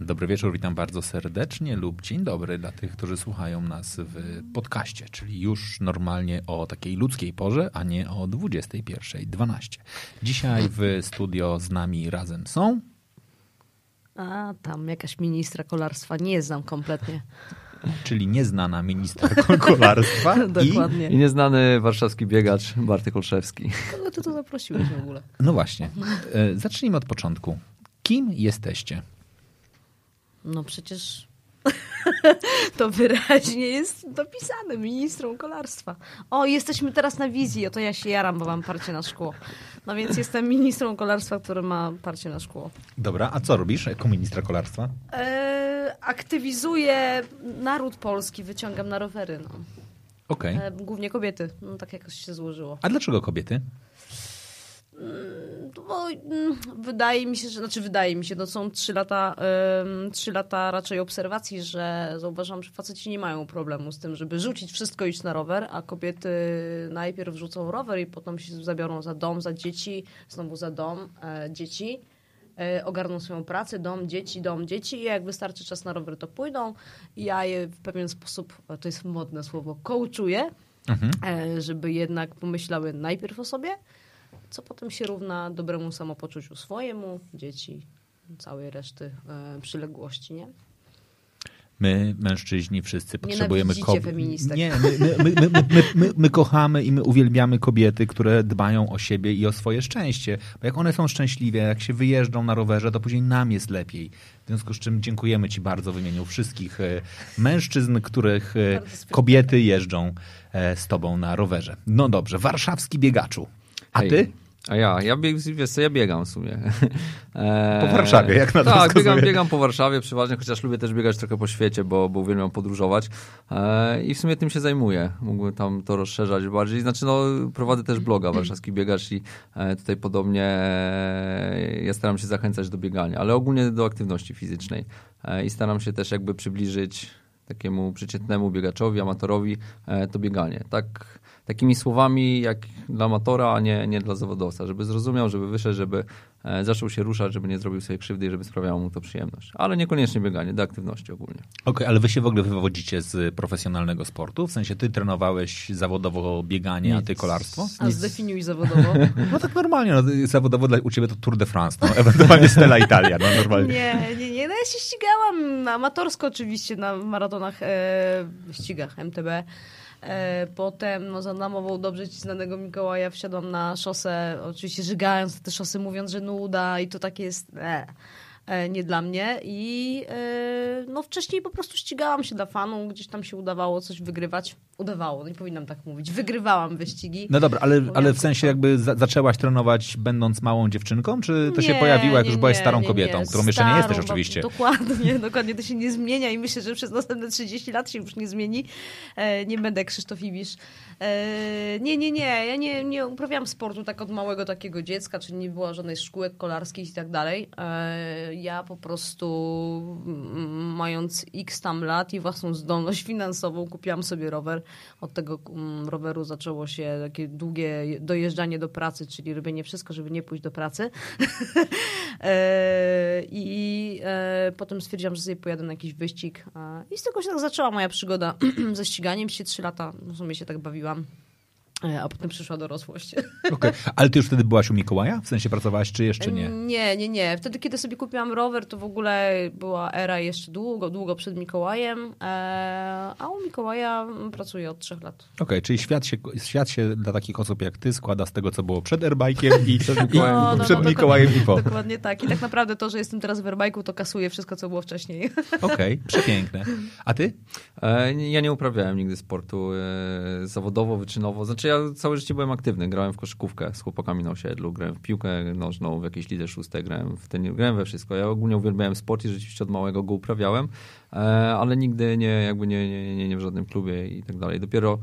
Dobry wieczór, witam bardzo serdecznie lub dzień dobry dla tych, którzy słuchają nas w podcaście, czyli już normalnie o takiej ludzkiej porze, a nie o 21.12. Dzisiaj w studio z nami razem są... A, tam jakaś ministra kolarstwa, nie znam kompletnie. Czyli nieznana minister kolarstwa Dokładnie. I nieznany warszawski biegacz Bartek Olszewski. Kogo ty to zaprosiłeś w ogóle? No właśnie. E, zacznijmy od początku. Kim jesteście? No przecież to wyraźnie jest dopisane ministrą kolarstwa. O, jesteśmy teraz na wizji, oto ja się jaram, bo mam parcie na szkło. No więc jestem ministrą kolarstwa, który ma parcie na szkło. Dobra, a co robisz jako ministra kolarstwa? E, aktywizuję naród polski, wyciągam na rowery. No. Okej. E, głównie kobiety, no, tak jakoś się złożyło. A dlaczego kobiety? Bo mm, wydaje mi się, że, znaczy wydaje mi się, to są trzy lata, trzy lata raczej obserwacji, że zauważam, że faceci nie mają problemu z tym, żeby rzucić wszystko iść na rower, a kobiety najpierw rzucą rower i potem się zabiorą za dom, za dzieci, znowu za dom, e, dzieci. E, ogarną swoją pracę, dom, dzieci, dom, dzieci i jak wystarczy czas na rower, to pójdą. Ja je w pewien sposób, to jest modne słowo, coachuję, Mhm. e, żeby jednak pomyślały najpierw o sobie, co potem się równa dobremu samopoczuciu swojemu, dzieci, całej reszty e, przyległości, nie? My, mężczyźni, wszyscy potrzebujemy feministek. Nie, my, my, my, my, my, my, my kochamy i my uwielbiamy kobiety, które dbają o siebie i o swoje szczęście. Bo jak one są szczęśliwe, jak się wyjeżdżą na rowerze, to później nam jest lepiej. W związku z czym dziękujemy Ci bardzo w imieniu wszystkich e, mężczyzn, których e, kobiety jeżdżą z Tobą na rowerze. No dobrze, warszawski biegaczu. A Hej. Ty? A ja, ja, bieg, wiesz co, ja biegam w sumie. Po Warszawie, jak na to Tak, wskazuje. biegam, biegam po Warszawie przeważnie, chociaż lubię też biegać trochę po świecie, bo, bo uwielbiam podróżować. E, I w sumie tym się zajmuję. Mógłbym tam to rozszerzać bardziej. Znaczy, no, prowadzę też bloga Warszawski Biegacz i e, tutaj podobnie e, ja staram się zachęcać do biegania, ale ogólnie do aktywności fizycznej. I staram się też jakby przybliżyć takiemu przeciętnemu biegaczowi, amatorowi to bieganie. Tak, takimi słowami jak dla amatora, a nie, nie dla zawodowca, żeby zrozumiał, żeby wyszedł, żeby e, zaczął się ruszać, żeby nie zrobił sobie krzywdy i żeby sprawiało mu to przyjemność. Ale niekoniecznie bieganie, do aktywności ogólnie. Okej, ale wy się w ogóle wywodzicie z profesjonalnego sportu? W sensie ty trenowałeś zawodowo bieganie, a ty kolarstwo? A Nic. zdefiniuj zawodowo. No tak normalnie, no, zawodowo dla, u ciebie to Tour de France, no, ewentualnie Stella Italia, no normalnie. Nie, nie, nie. No ja się ścigałam amatorsko oczywiście na maratonach, e, ścigach MTB. E, potem no, za namową dobrze ci znanego Mikołaja wsiadłam na szosę, oczywiście żygając te szosy, mówiąc, że nuda i to takie jest e, nie dla mnie. I e, no wcześniej po prostu ścigałam się dla fanu, gdzieś tam się udawało coś wygrywać. Udawało, nie powinnam tak mówić. Wygrywałam wyścigi. No dobra, ale, ale w sensie to- jakby za, zaczęłaś trenować będąc małą dziewczynką, czy to się Nie, pojawiło, jak już nie, byłaś nie, starą nie, kobietą, którą jeszcze nie jesteś Starą, oczywiście? Dokładnie, dokładnie. To się nie zmienia i myślę, że przez następne 30 lat się już nie zmieni. E, nie będę Krzysztof Ibisz. E, nie, nie, nie. Ja nie, nie uprawiałam sportu tak od małego takiego dziecka, czy nie było żadnej szkółek kolarskich i tak dalej. E, ja po prostu mm, mając x tam lat i własną zdolność finansową kupiłam sobie rower. Od tego mm, roweru zaczęło się takie długie dojeżdżanie do pracy, czyli robienie wszystko, żeby nie pójść do pracy. E, I e, potem stwierdziłam, że sobie pojadę na jakiś wyścig. I z tego się tak zaczęła moja przygoda ze ściganiem się. Trzy lata w sumie się tak bawiłam. E, A potem przyszła dorosłość. Okej. Ale ty już wtedy byłaś u Mikołaja? W sensie pracowałaś, czy jeszcze nie? Nie, nie, nie. Wtedy, kiedy sobie kupiłam rower, to w ogóle była era jeszcze długo, długo przed Mikołajem. E, a u Mikołaja pracuję od trzech lat. Okej, czyli świat się, świat się dla takich osób jak ty składa z tego, co było przed Airbike'iem i, i Mikołajem. No, no, przed no, Mikołajem i po. Okej, Dokładnie tak. I tak naprawdę to, że jestem teraz w Airbike'u, to kasuje wszystko, co było wcześniej. przepiękne. A ty? E, Ja nie uprawiałem nigdy sportu e, zawodowo, wyczynowo. Znaczy ja całe życie byłem aktywny. Grałem w koszykówkę z chłopakami na osiedlu, grałem w piłkę nożną, w jakieś lidze szóste, grałem w ten, grałem we wszystko. Ja ogólnie uwielbiałem sport i rzeczywiście od małego go uprawiałem, e, ale nigdy nie, jakby nie, nie, nie, nie w żadnym klubie i tak dalej. Dopiero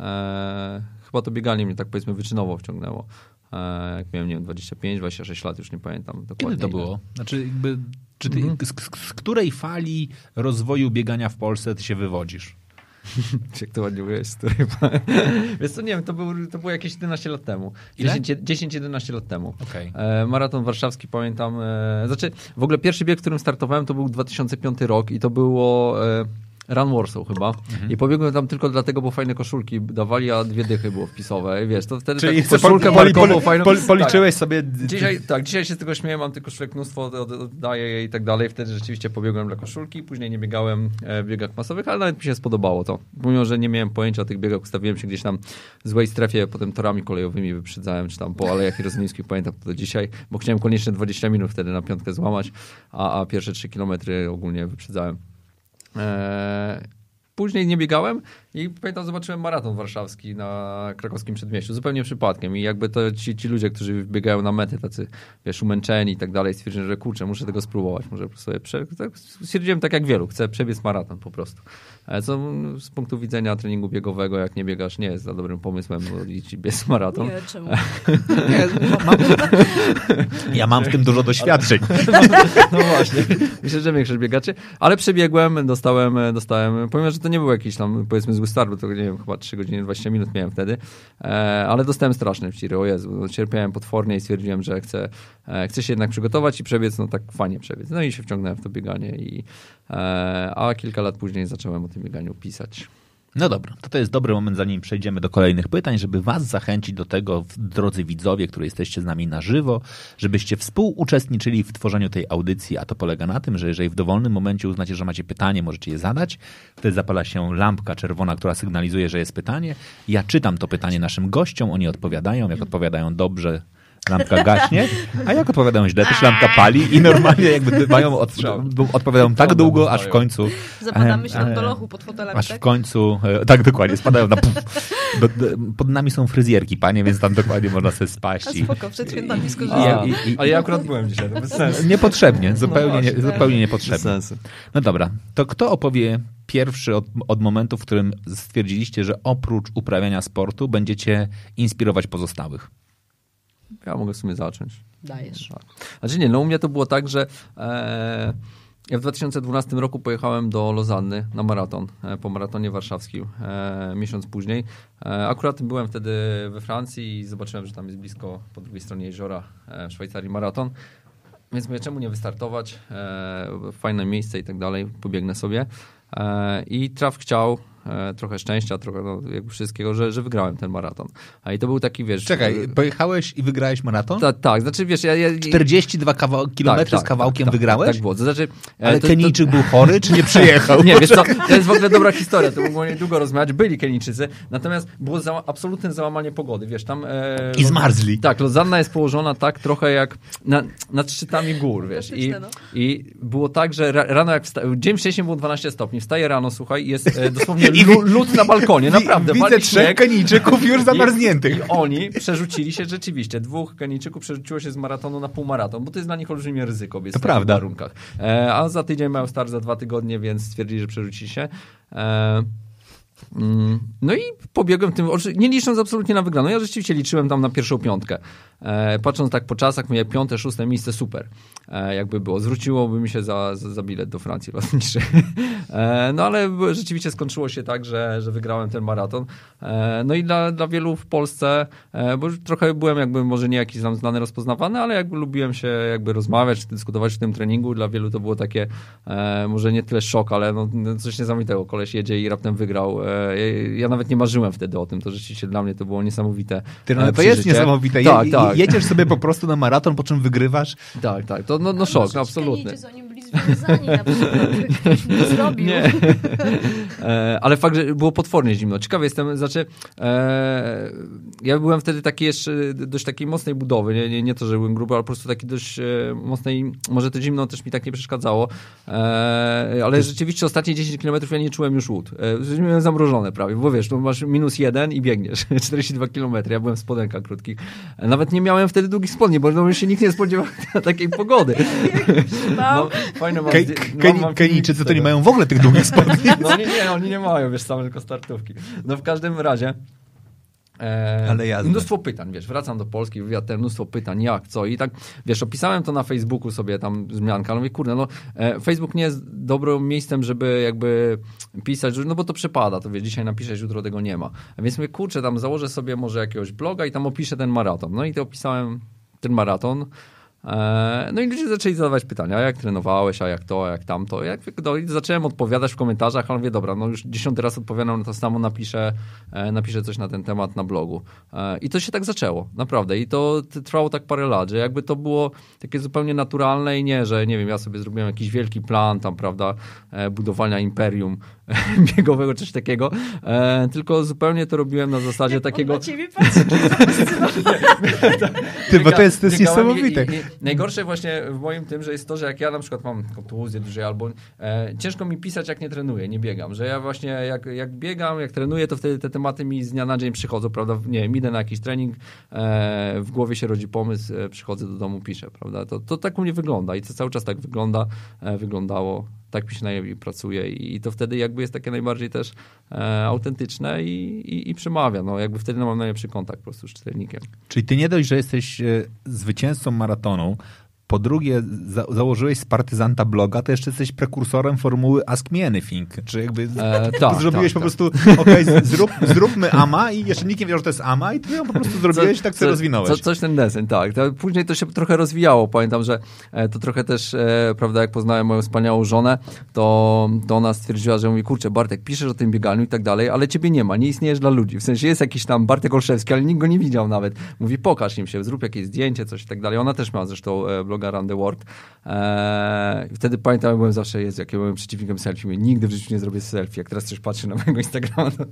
e, chyba to bieganie mnie tak powiedzmy wyczynowo wciągnęło. E, jak miałem, nie wiem, 25, 26 lat, już nie pamiętam dokładnie. Kiedy to było? Znaczy, jakby, czy ty, Mhm. z, z, z której fali rozwoju biegania w Polsce ty się wywodzisz? Jak to ładnie mówisz, z której... Więc to nie wiem, to, był, to było jakieś 11 lat temu. Ile? 10 10-11 lat temu. Okej. E, maraton warszawski pamiętam. E, znaczy, w ogóle pierwszy bieg, w którym startowałem, to był 2005 rok i to było e, Run Warsaw chyba. Mhm. I pobiegłem tam tylko dlatego, bo fajne koszulki dawali, a dwie dychy było wpisowe. Wiesz, to wtedy Czyli taką koszulkę pol, pol, markową pol, fajną. pol, Tak. policzyłeś sobie... Dzisiaj, tak, dzisiaj się z tego śmieję, mam tych koszulek mnóstwo, od- od- oddaję je i tak dalej. Wtedy rzeczywiście pobiegłem dla koszulki, później nie biegałem e, w biegach masowych, ale nawet mi się spodobało to. Pomimo, że nie miałem pojęcia o tych biegach, ustawiłem się gdzieś tam w złej strefie, potem torami kolejowymi wyprzedzałem, czy tam po Alejach Jerozolimskich, pamiętam to do dzisiaj, bo chciałem koniecznie 20 minut wtedy na piątkę złamać, a, a pierwsze 3 kilometry ogólnie wyprzedzałem. E, Później nie biegałem i pamiętam, zobaczyłem maraton warszawski na krakowskim przedmieściu, zupełnie przypadkiem. I jakby to ci, ci ludzie, którzy biegają na mety, tacy, wiesz, umęczeni i tak dalej, stwierdziłem, że kurczę, muszę tego spróbować. Może sobie prze... tak, stwierdziłem tak jak wielu, chcę przebiec maraton po prostu. Ale co z punktu widzenia treningu biegowego, jak nie biegasz, nie jest za dobrym pomysłem bo iść biec maraton. Nie, czemu? Nie, mam, ja mam w tym dużo doświadczeń. No właśnie. Myślę, że większość biegaczy. Ale przebiegłem, dostałem, dostałem, pomimo, że to nie był jakiś tam, powiedzmy, zły start, bo to nie wiem, chyba 3 godziny 20 minut miałem wtedy, e, ale dostałem straszne wciry, o Jezu, no, cierpiałem potwornie i stwierdziłem, że chcę, e, chcę się jednak przygotować i przebiec, no tak fajnie przebiec. No i się wciągnąłem w to bieganie i, e, a kilka lat później zacząłem o tym bieganiu pisać. No dobra, to to jest dobry moment, zanim przejdziemy do kolejnych pytań, żeby was zachęcić do tego, drodzy widzowie, którzy jesteście z nami na żywo, żebyście współuczestniczyli w tworzeniu tej audycji, a to polega na tym, że jeżeli w dowolnym momencie uznacie, że macie pytanie, możecie je zadać, wtedy zapala się lampka czerwona, która sygnalizuje, że jest pytanie. Ja czytam to pytanie naszym gościom, oni odpowiadają, jak odpowiadają dobrze, lampka gaśnie, a jak odpowiadają źle, też lampka pali i normalnie jakby mają od, odpowiadają tak długo, aż w końcu Zapadamy się do lochu pod fotelami, Aż w tak? końcu, e, tak dokładnie, spadają na puf. Do, do, pod nami są fryzjerki, panie, więc tam dokładnie można sobie spaść. A i- spoko, przed świętami i- Ale ja akurat byłem dzisiaj, to bez sensu. Niepotrzebnie, zupełnie, nie, właśnie, zupełnie Bez niepotrzebnie. sensu. No dobra, to kto opowie pierwszy od, od momentu, w którym stwierdziliście, że oprócz uprawiania sportu będziecie inspirować pozostałych? Ja mogę w sumie zacząć. Dajesz. Tak. Znaczy nie, no u mnie to było tak, że e, ja w 2012 roku pojechałem do Lozanny na maraton, e, po maratonie warszawskim, e, miesiąc później. E, akurat byłem wtedy we Francji i zobaczyłem, że tam jest blisko po drugiej stronie jeziora e, w Szwajcarii maraton. Więc mówię, czemu nie wystartować? E, fajne miejsce i tak dalej, pobiegnę sobie. I traf chciał, trochę szczęścia, trochę no, jakby wszystkiego, że, że wygrałem ten maraton. A i to był taki, wiesz... Czekaj, e, pojechałeś i wygrałeś maraton? ta, tak, znaczy wiesz, ja... ja 42 kawał- kilometry tak, z kawałkiem tak, wygrałeś? Tak, tak było. To znaczy, e, Ale to, Kenijczyk był chory, czy nie przyjechał? To, nie, wiesz co, to jest w ogóle dobra historia, to mogło niedługo rozmawiać. Byli Kenijczycy, natomiast było za, absolutne załamanie pogody, wiesz, tam... E, I zmarzli. Tak, Lozanna jest położona tak trochę jak na, nad szczytami gór, wiesz. I, no. I było tak, że ra, rano jak wsta- dzień wcześniej było 12 stopni, wstaje rano, słuchaj, jest e, dosłownie I lód na balkonie, naprawdę. Widzę trzech. Kenijczyków już I, zamarzniętych. I oni przerzucili się rzeczywiście. Dwóch Kenijczyków przerzuciło się z maratonu na półmaraton, bo to jest dla nich olbrzymie ryzyko. W warunkach. E, a za tydzień mają start za dwa tygodnie, więc stwierdzili, że przerzuci się. E, no i pobiegłem tym, nie licząc absolutnie na wygraną. Ja rzeczywiście liczyłem tam na pierwszą piątkę. E, patrząc tak po czasach, mówię piąte, szóste miejsce, super. E, jakby było. Zwróciłoby mi się za, za, bilet do Francji lotniczy. e, no ale rzeczywiście skończyło się tak, że, że wygrałem ten maraton. No i dla, dla wielu w Polsce, bo trochę byłem jakby może nie jakiś tam znany, rozpoznawany, ale jakby lubiłem się jakby rozmawiać, dyskutować w tym treningu. Dla wielu to było takie może nie tyle szok, ale no coś niesamowitego. Koleś jedzie i raptem wygrał. Ja, ja nawet nie marzyłem wtedy o tym. To rzeczywiście dla mnie to było niesamowite. Ty, no, e, ale to jest niesamowite. Tak, Je, tak. Jedziesz sobie po prostu na maraton, po czym wygrywasz. Tak, tak. To no, no szok, oni byli związani na ktoś to zrobił. Nie. E, ale fakt, że było potwornie zimno. Ciekawy jestem, znaczy e, ja byłem wtedy taki jeszcze dość takiej mocnej budowy, nie, nie, nie to, że byłem gruby, ale po prostu taki dość e, mocnej, może to zimno też mi tak nie przeszkadzało, e, ale rzeczywiście ostatnie 10 km ja nie czułem już łód. E, miałem zamrożone prawie, bo wiesz, tu masz minus jeden i biegniesz 42 km, ja byłem w spodenkach krótkich. E, nawet nie miałem wtedy długich spodni, bo no, już się nikt nie spodziewał takiej pogody. No, fajne mam, Ke- mam- mam Kenijczycy to nie mają w ogóle tych długich spodni. No nie, nie, oni nie mają, wiesz, same tylko startówki. No w każdym razie. E, Ale jazda. Mnóstwo pytań, wiesz, wracam do Polski, wywiad ten, mnóstwo pytań, jak, co i tak, wiesz, opisałem to na Facebooku sobie tam zmianka, no mówię, kurde, no e, Facebook nie jest dobrym miejscem, żeby jakby pisać, no bo to przepada, to wiesz, dzisiaj napiszesz, jutro tego nie ma. A więc mówię, kurczę, tam założę sobie może jakiegoś bloga i tam opiszę ten maraton. No i to opisałem ten maraton. E, No i ludzie zaczęli zadawać pytania, jak trenowałeś, a jak to, a jak tamto. Jak, no i zacząłem odpowiadać w komentarzach, ale mówię, dobra, no już dziesiąty raz odpowiadam na to samo, napiszę, e, napiszę coś na ten temat na blogu. E, I to się tak zaczęło, naprawdę. I to trwało tak parę lat, że jakby to było takie zupełnie naturalne i nie, że nie wiem, ja sobie zrobiłem jakiś wielki plan tam, prawda, budowania imperium biegowego, coś takiego, e, tylko zupełnie to robiłem na zasadzie takiego... On na ciebie patrzy. Ty, bo to jest, to jest niesamowite. I, i najgorsze właśnie w moim tym, że jest to, że jak ja na przykład mam kontuzję dużej albo e, ciężko mi pisać jak nie trenuję, nie biegam, że ja właśnie jak, jak biegam, jak trenuję, to wtedy te tematy mi z dnia na dzień przychodzą, prawda, nie wiem, idę na jakiś trening, e, w głowie się rodzi pomysł, e, przychodzę do domu, piszę, prawda, to, to tak u mnie wygląda i to cały czas tak wygląda, e, wyglądało, tak mi się najlepiej pracuje i, to wtedy jakby jest takie najbardziej też e, autentyczne i, i, i przemawia, no jakby wtedy no, mam najlepszy kontakt po prostu z czytelnikiem. Czyli ty nie dość, że jesteś e, zwycięzcą maratonu, po drugie za założyłeś z partyzanta bloga, to jeszcze jesteś prekursorem formuły Ask Me Anything. Czy jakby E, tak, zrobiłeś tak, po tak. prostu, okej, z- zrób, zróbmy AMA i jeszcze nikt nie wiedział, że to jest AMA i ty ją po prostu zrobiłeś i tak sobie rozwinąłeś. Co, coś ten deseń, tak. To później to się trochę rozwijało. Pamiętam, że e, to trochę też, e, prawda, jak poznałem moją wspaniałą żonę, to, to ona stwierdziła, że mówi, kurczę, Bartek, piszesz o tym bieganiu i tak dalej, ale ciebie nie ma, nie istniejesz dla ludzi. W sensie jest jakiś tam Bartek Olszewski, ale nikt go nie widział nawet. Mówi, pokaż im się, zrób jakieś zdjęcie, coś i tak dalej. Ona też miała zresztą e, Run the World. E, i wtedy pamiętam, byłem zawsze, jest, jak ja byłem przeciwnikiem selfie. Mówię, nigdy w życiu nie zrobię selfie. Jak teraz coś patrzę na mojego Instagrama, to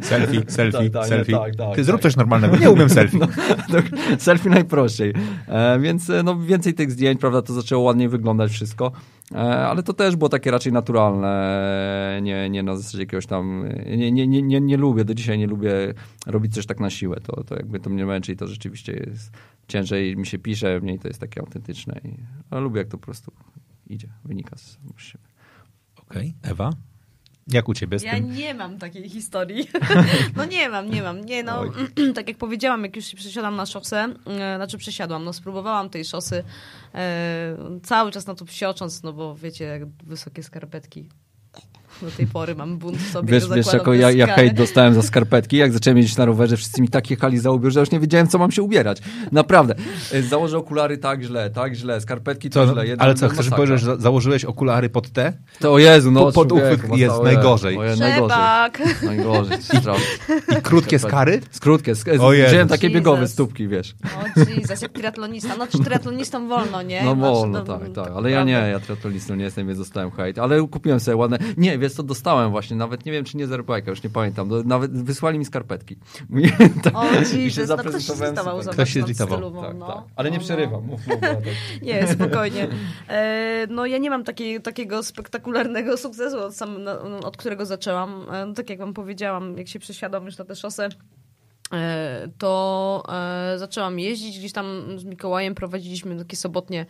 Selfie, selfie, Tak, tak, selfie. tak, tak, ty tak. zrób coś normalnego, nie umiem selfie. No, selfie najprościej. E, więc e, no, więcej tych zdjęć, prawda, to zaczęło ładniej wyglądać wszystko. E, ale to też było takie raczej naturalne, nie, nie na zasadzie jakiegoś tam, nie, nie, nie, nie, nie lubię, do dzisiaj nie lubię robić coś tak na siłę, to, to jakby to mnie męczy i to rzeczywiście jest ciężej mi się pisze, mniej to jest takie autentyczne, i, ale lubię jak to po prostu idzie, wynika z siebie. Okej, Ewa? Jak u ciebie z Ja tym? nie mam takiej historii. No nie mam, nie mam. Nie no, tak jak powiedziałam, jak już się przesiadłam na szosę, e, znaczy przesiadłam, no spróbowałam tej szosy e, cały czas na to psiocząc, no bo wiecie, jak wysokie skarpetki. Do tej pory mam bunt w sobie. Wiesz, wiesz jako ja, ja hejt dostałem za skarpetki, jak zacząłem jeździć na rowerze, wszyscy mi tak jechali za ubiór, że już nie wiedziałem, co mam się ubierać. Naprawdę. E, Założę okulary tak źle, tak źle, skarpetki to Co, źle. Ale co, chcesz masakra. powiedzieć, że za- założyłeś okulary pod te? To o Jezu, no pod- pod uchwyt jest najgorzej. najgorzej. Szebak! Najgorzej, strasznie. I krótkie skary? Krótkie, wziąłem takie biegowe stópki, wiesz. O Jesus, jak triatlonista. No czy triatlonistom wolno, nie? No Znaczy, wolno, to- tak, tak. Ale ja nie, ja triatlonistą nie jestem, więc dostałem hejt. Ale kupiłem sobie ładne... Nie, wiesz co, dostałem właśnie, nawet nie wiem, czy nie z Airbike'a, już nie pamiętam. Do- Nawet wysłali mi skarpetki. O Jesus, no ktoś się zlitował, Ktoś się no, zlitował. stylową, Tak, no. tak. Ale nie No, przerywam, mów, mów. Beata. Nie, spokojnie. E, no ja nie mam takiej, takiego spektakularnego sukcesu, od, sam, od którego zaczęłam. E, no, tak jak wam powiedziałam, jak się przesiadłam już na tę szosę, to e, zaczęłam jeździć. Gdzieś tam z Mikołajem prowadziliśmy takie sobotnie,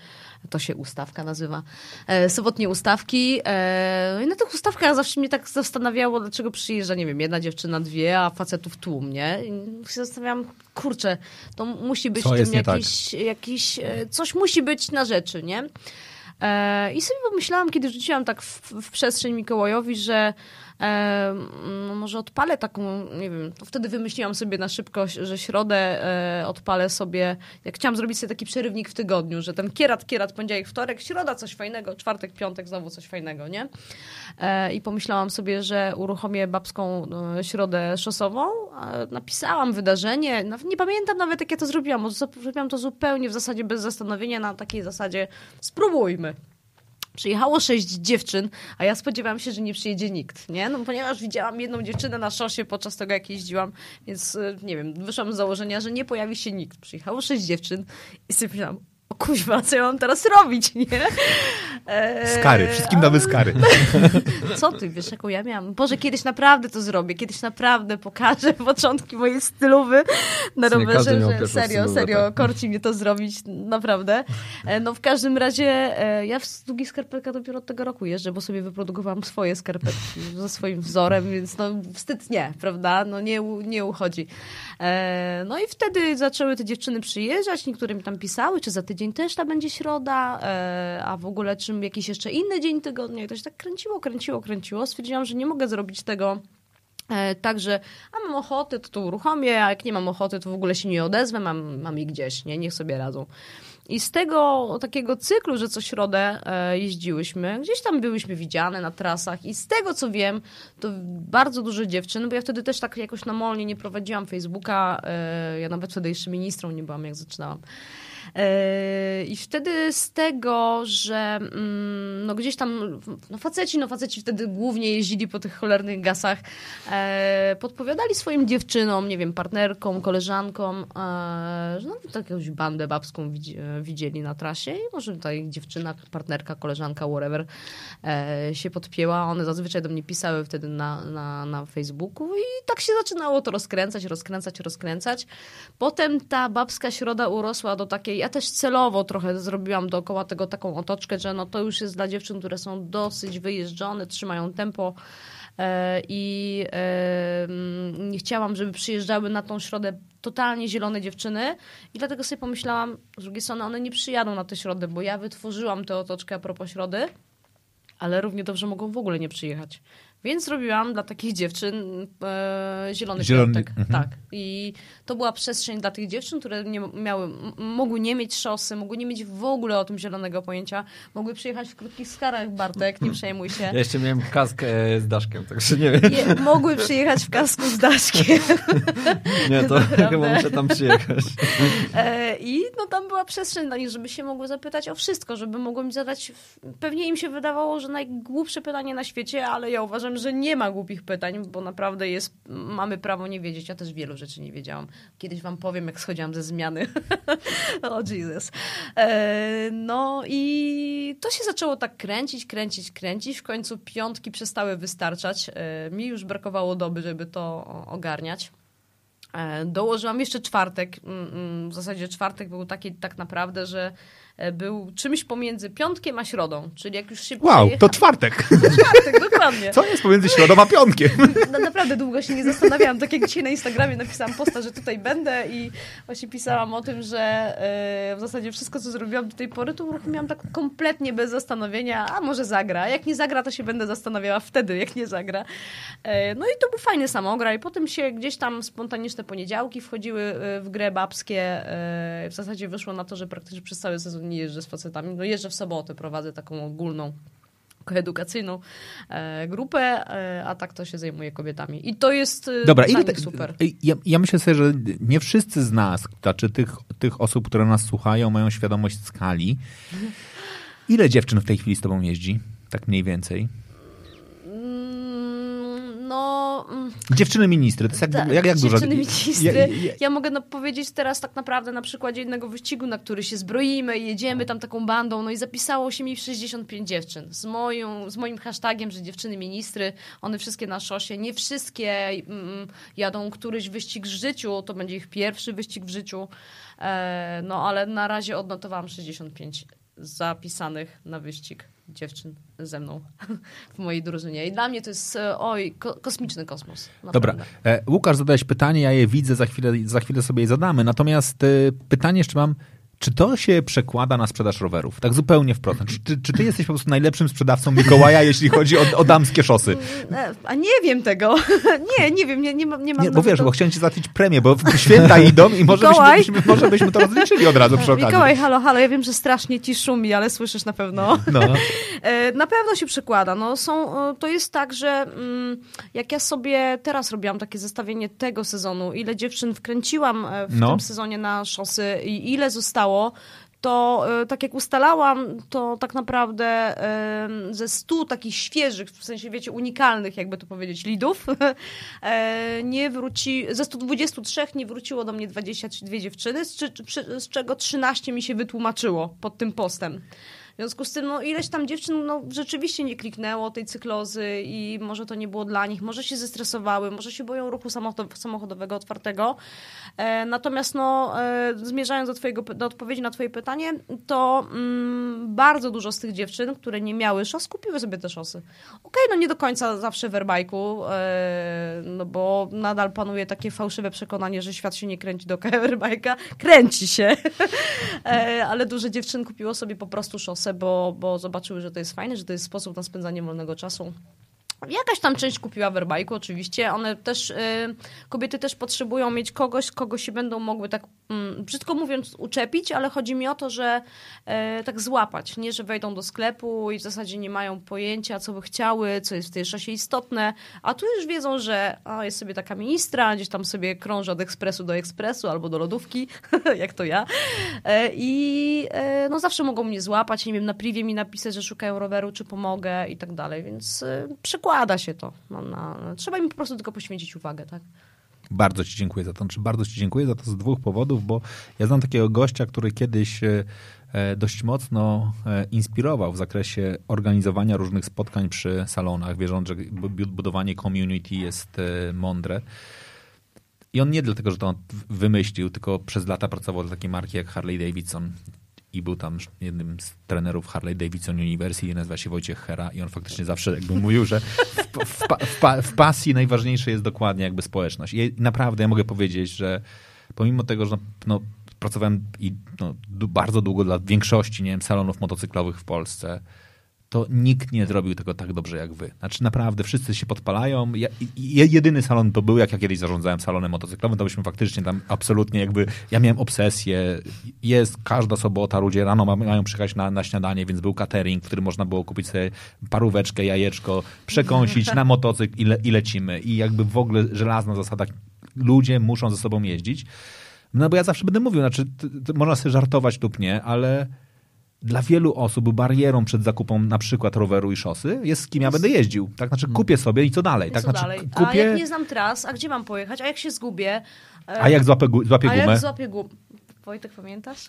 to się ustawka nazywa, e, sobotnie ustawki. E, no i na tych ustawkach zawsze mnie tak zastanawiało, dlaczego przyjeżdża, nie wiem, jedna dziewczyna, dwie, a facetów tłum, nie? I się zastanawiałam, kurczę, to musi być Co w tym nie tak? jakiś, jakiś, e, coś musi być na rzeczy, nie? E, I sobie pomyślałam, kiedy rzuciłam tak w, w przestrzeń Mikołajowi, że e, no może odpalę taką, nie wiem, to wtedy wymyśliłam sobie na szybko, że środę e, odpalę sobie, jak chciałam zrobić sobie taki przerywnik w tygodniu, że ten kierat, kierat, poniedziałek, wtorek, środa coś fajnego, czwartek, piątek znowu coś fajnego, nie? E, I pomyślałam sobie, że uruchomię babską e, środę szosową. Napisałam wydarzenie. Nie pamiętam nawet, jak ja to zrobiłam. bo Zrobiłam to zupełnie w zasadzie bez zastanowienia, na takiej zasadzie spróbujmy. Przyjechało sześć dziewczyn, a ja spodziewałam się, że nie przyjedzie nikt, nie? No ponieważ widziałam jedną dziewczynę na szosie podczas tego, jak jeździłam, więc y, nie wiem, wyszłam z założenia, że nie pojawi się nikt. Przyjechało sześć dziewczyn i sobie myślałam, o kuźwa, co ja mam teraz robić, nie? Eee, skary, wszystkim damy skary. Co ty, wiesz, jaką ja miałam? Boże, kiedyś naprawdę to zrobię, kiedyś naprawdę pokażę początki mojej stylowy na rowerze, że serio, serio, tak. korci mnie to zrobić, naprawdę. E, no w każdym razie e, ja w długich skarpetkach dopiero od tego roku jeżdżę, bo sobie wyprodukowałam swoje skarpetki ze swoim wzorem, więc no wstyd nie, prawda? No nie, nie uchodzi. E, no i wtedy zaczęły te dziewczyny przyjeżdżać, niektóre mi tam pisały, czy za tydzień też ta będzie środa, a w ogóle czym jakiś jeszcze inny dzień tygodnia i to się tak kręciło, kręciło, kręciło. Stwierdziłam, że nie mogę zrobić tego e, Także, a mam ochotę, to to uruchomię, a jak nie mam ochoty, to w ogóle się nie odezwę, mam, mam ich gdzieś, nie? niech sobie radzą. I z tego takiego cyklu, że co środę e, jeździłyśmy, gdzieś tam byłyśmy widziane na trasach i z tego co wiem, to bardzo dużo dziewczyn, bo ja wtedy też tak jakoś na molnie nie prowadziłam Facebooka, e, ja nawet wtedy jeszcze ministrą nie byłam, jak zaczynałam. E, I wtedy z tego, że mm, no gdzieś tam, no faceci, no faceci wtedy głównie jeździli po tych cholernych gasach, e, podpowiadali swoim dziewczynom, nie wiem, partnerkom, koleżankom, e, że no jakąś bandę babską widzieli na trasie i może tutaj dziewczyna, partnerka, koleżanka, whatever się podpięła. One zazwyczaj do mnie pisały wtedy na, na, na Facebooku i tak się zaczynało to rozkręcać, rozkręcać, rozkręcać. Potem ta babska środa urosła do takiej ja też celowo trochę zrobiłam dookoła tego taką otoczkę, że no to już jest dla dziewczyn, które są dosyć wyjeżdżone, trzymają tempo e, i nie chciałam, żeby przyjeżdżały na tą środę totalnie zielone dziewczyny i dlatego sobie pomyślałam, z drugiej strony one nie przyjadą na tę środę, bo ja wytworzyłam tę otoczkę a propos środy, ale równie dobrze mogą w ogóle nie przyjechać. Więc zrobiłam dla takich dziewczyn e, zielony, zielony piątek. Mhm. Tak. I to była przestrzeń dla tych dziewczyn, które nie miały, mogły nie mieć szosy, mogły nie mieć w ogóle o tym zielonego pojęcia. Mogły przyjechać w krótkich skarach, Bartek, nie przejmuj się. Ja jeszcze miałem kask e, z daszkiem, także nie wiem. Je, mogły przyjechać w kasku z daszkiem. nie, to chyba muszę tam przyjechać. E, I no tam była przestrzeń dla nich, żeby się mogły zapytać o wszystko, żeby mogły mi zadać, pewnie im się wydawało, że najgłupsze pytanie na świecie, ale ja uważam, że nie ma głupich pytań, bo naprawdę jest, mamy prawo nie wiedzieć. Ja też wielu rzeczy nie wiedziałam. Kiedyś wam powiem, jak schodziłam ze zmiany. o Jesus. E, no i to się zaczęło tak kręcić, kręcić, kręcić. W końcu piątki przestały wystarczać. E, mi już brakowało doby, żeby to ogarniać. E, dołożyłam jeszcze czwartek. Mm, mm, w zasadzie czwartek był taki tak naprawdę, że był czymś pomiędzy piątkiem a środą, czyli jak już się Wow, to czwartek. To czwartek, dokładnie. Co jest pomiędzy środą a piątkiem? No, naprawdę długo się nie zastanawiałam. Tak jak dzisiaj na Instagramie napisałam posta, że tutaj będę i właśnie pisałam o tym, że e, w zasadzie wszystko, co zrobiłam do tej pory, to uruchomiłam tak kompletnie bez zastanowienia, a może zagra. Jak nie zagra, to się będę zastanawiała wtedy, jak nie zagra. E, no i to był fajny samogra i potem się gdzieś tam spontaniczne poniedziałki wchodziły w grę babskie. W zasadzie wyszło na to, że praktycznie przez cały sezon nie jeżdżę z facetami. No jeżdżę w sobotę, prowadzę taką ogólną edukacyjną e, grupę, e, a tak to się zajmuje kobietami. I to jest e, Dobra, ile super. Ja, ja, myślę sobie, że nie wszyscy z nas, znaczy tych, tych osób, które nas słuchają, mają świadomość skali. Ile dziewczyn w tej chwili z tobą jeździ? Tak mniej więcej. No... Mm, dziewczyny ministry, to jest jak, tak, jak, jak dużo... Dziewczyny ministry. Ja, ja, ja, mogę no, powiedzieć teraz tak naprawdę na przykładzie jednego wyścigu, na który się zbroimy i jedziemy tam taką bandą, no i zapisało się mi 65 dziewczyn. Z, moją, z moim hashtagiem, że dziewczyny ministry, one wszystkie na szosie, nie wszystkie mm, jadą któryś wyścig w życiu, to będzie ich pierwszy wyścig w życiu, e, no ale na razie odnotowałam 65 zapisanych na wyścig dziewczyn ze mną w mojej drużynie. I dla mnie to jest, e, oj, ko kosmiczny kosmos. Naprawdę. Dobra. E, Łukasz, zadałeś pytanie, ja je widzę, za chwilę, za chwilę sobie je zadamy. Natomiast e, pytanie jeszcze mam, czy to się przekłada na sprzedaż rowerów? Tak zupełnie wprost. Czy, czy, ty jesteś po prostu najlepszym sprzedawcą Mikołaja, jeśli chodzi o, o damskie szosy? E, a nie wiem tego. Nie, nie wiem, nie, nie, mam, nie mam... Nie, bo wiesz, to... bo chciałem ci załatwić premię, bo święta idą i może byśmy, byśmy, może byśmy to rozliczyli od razu przy okazji. Mikołaj, halo, halo, ja wiem, że strasznie ci szumi, ale słyszysz na pewno. No. E, na pewno się przekłada. No, są, to jest tak, że mm, jak ja sobie teraz robiłam takie zestawienie tego sezonu, ile dziewczyn wkręciłam e, w no. tym sezonie na szosy i ile zostało, to e, tak jak ustalałam, to tak naprawdę ze 100 takich świeżych, w sensie wiecie, unikalnych, jakby to powiedzieć, lidów, e, nie wróci, ze 123 nie wróciło do mnie 22 dziewczyny, z, z czego 13 mi się wytłumaczyło pod tym postem. W związku z tym, no ileś tam dziewczyn no, rzeczywiście nie kliknęło tej cyklozy i może to nie było dla nich, może się zestresowały, może się boją ruchu samochodowego otwartego. E, natomiast no, e, zmierzając do, twojego, do odpowiedzi na twoje pytanie, to mm, bardzo dużo z tych dziewczyn, które nie miały szos, kupiły sobie te szosy. Okej, okay, no nie do końca zawsze w airbike'u, e, no bo nadal panuje takie fałszywe przekonanie, że świat się nie kręci do airbike'a. Kręci się, ale duże dziewczyn kupiło sobie po prostu szosy bo, bo zobaczyły, że to jest fajne, że to jest sposób na spędzanie wolnego czasu. Jakaś tam część kupiła werbajku, oczywiście. One też, y, kobiety też potrzebują mieć kogoś, kogo się będą mogły tak, brzydko mówiąc, uczepić, ale chodzi mi o to, że y, tak złapać. Nie, że wejdą do sklepu i w zasadzie nie mają pojęcia, co by chciały, co jest w tej szosie istotne, a tu już wiedzą, że o, jest sobie taka ministra, gdzieś tam sobie krąży od ekspresu do ekspresu albo do lodówki, jak to ja. E, I e, no zawsze mogą mnie złapać, nie wiem, na privie mi napisać, że szukają roweru, czy pomogę i tak dalej, więc przykład składa się to. No, trzeba im po prostu tylko poświęcić uwagę, tak? Bardzo Ci dziękuję za to. Znaczy, bardzo Ci dziękuję za to z dwóch powodów, bo ja znam takiego gościa, który kiedyś e, e, dość mocno e, inspirował w zakresie organizowania różnych spotkań przy salonach, wierząc, że budowanie community jest mądre. I on nie dlatego, że to wymyślił, tylko przez lata pracował dla takiej marki jak Harley Davidson i był tam jednym z trenerów Harley Davidson University, nazywa się Wojciech Hera i on faktycznie zawsze jakby mówił, że w, w, w, w pasji najważniejsze jest dokładnie jakby społeczność. I naprawdę ja mogę powiedzieć, że pomimo tego, że no, pracowałem i no, bardzo długo dla większości nie wiem, salonów motocyklowych w Polsce, to nikt nie zrobił tego tak dobrze jak wy. Znaczy naprawdę wszyscy się podpalają. Ja, jedyny salon to był, jak ja kiedyś zarządzałem salonem motocyklowym, to byśmy faktycznie tam absolutnie jakby, ja miałem obsesję. Jest każda sobota, ludzie rano mają przyjechać na, na śniadanie, więc był catering, w którym można było kupić sobie paróweczkę, jajeczko, przekąsić na motocykl i, le, i lecimy. I jakby w ogóle żelazna zasada, ludzie muszą ze sobą jeździć. No bo ja zawsze będę mówił, znaczy, można sobie żartować lub nie, ale dla wielu osób barierą przed zakupem na przykład roweru i szosy jest z kim ja będę jeździł. Tak, znaczy kupię sobie i co dalej? Tak, co znaczy, dalej? Kupię... A jak nie znam tras, a gdzie mam pojechać? A jak się zgubię? A jak złapię, złapię gumę? A jak złapię gumę? Wojtek, pamiętasz?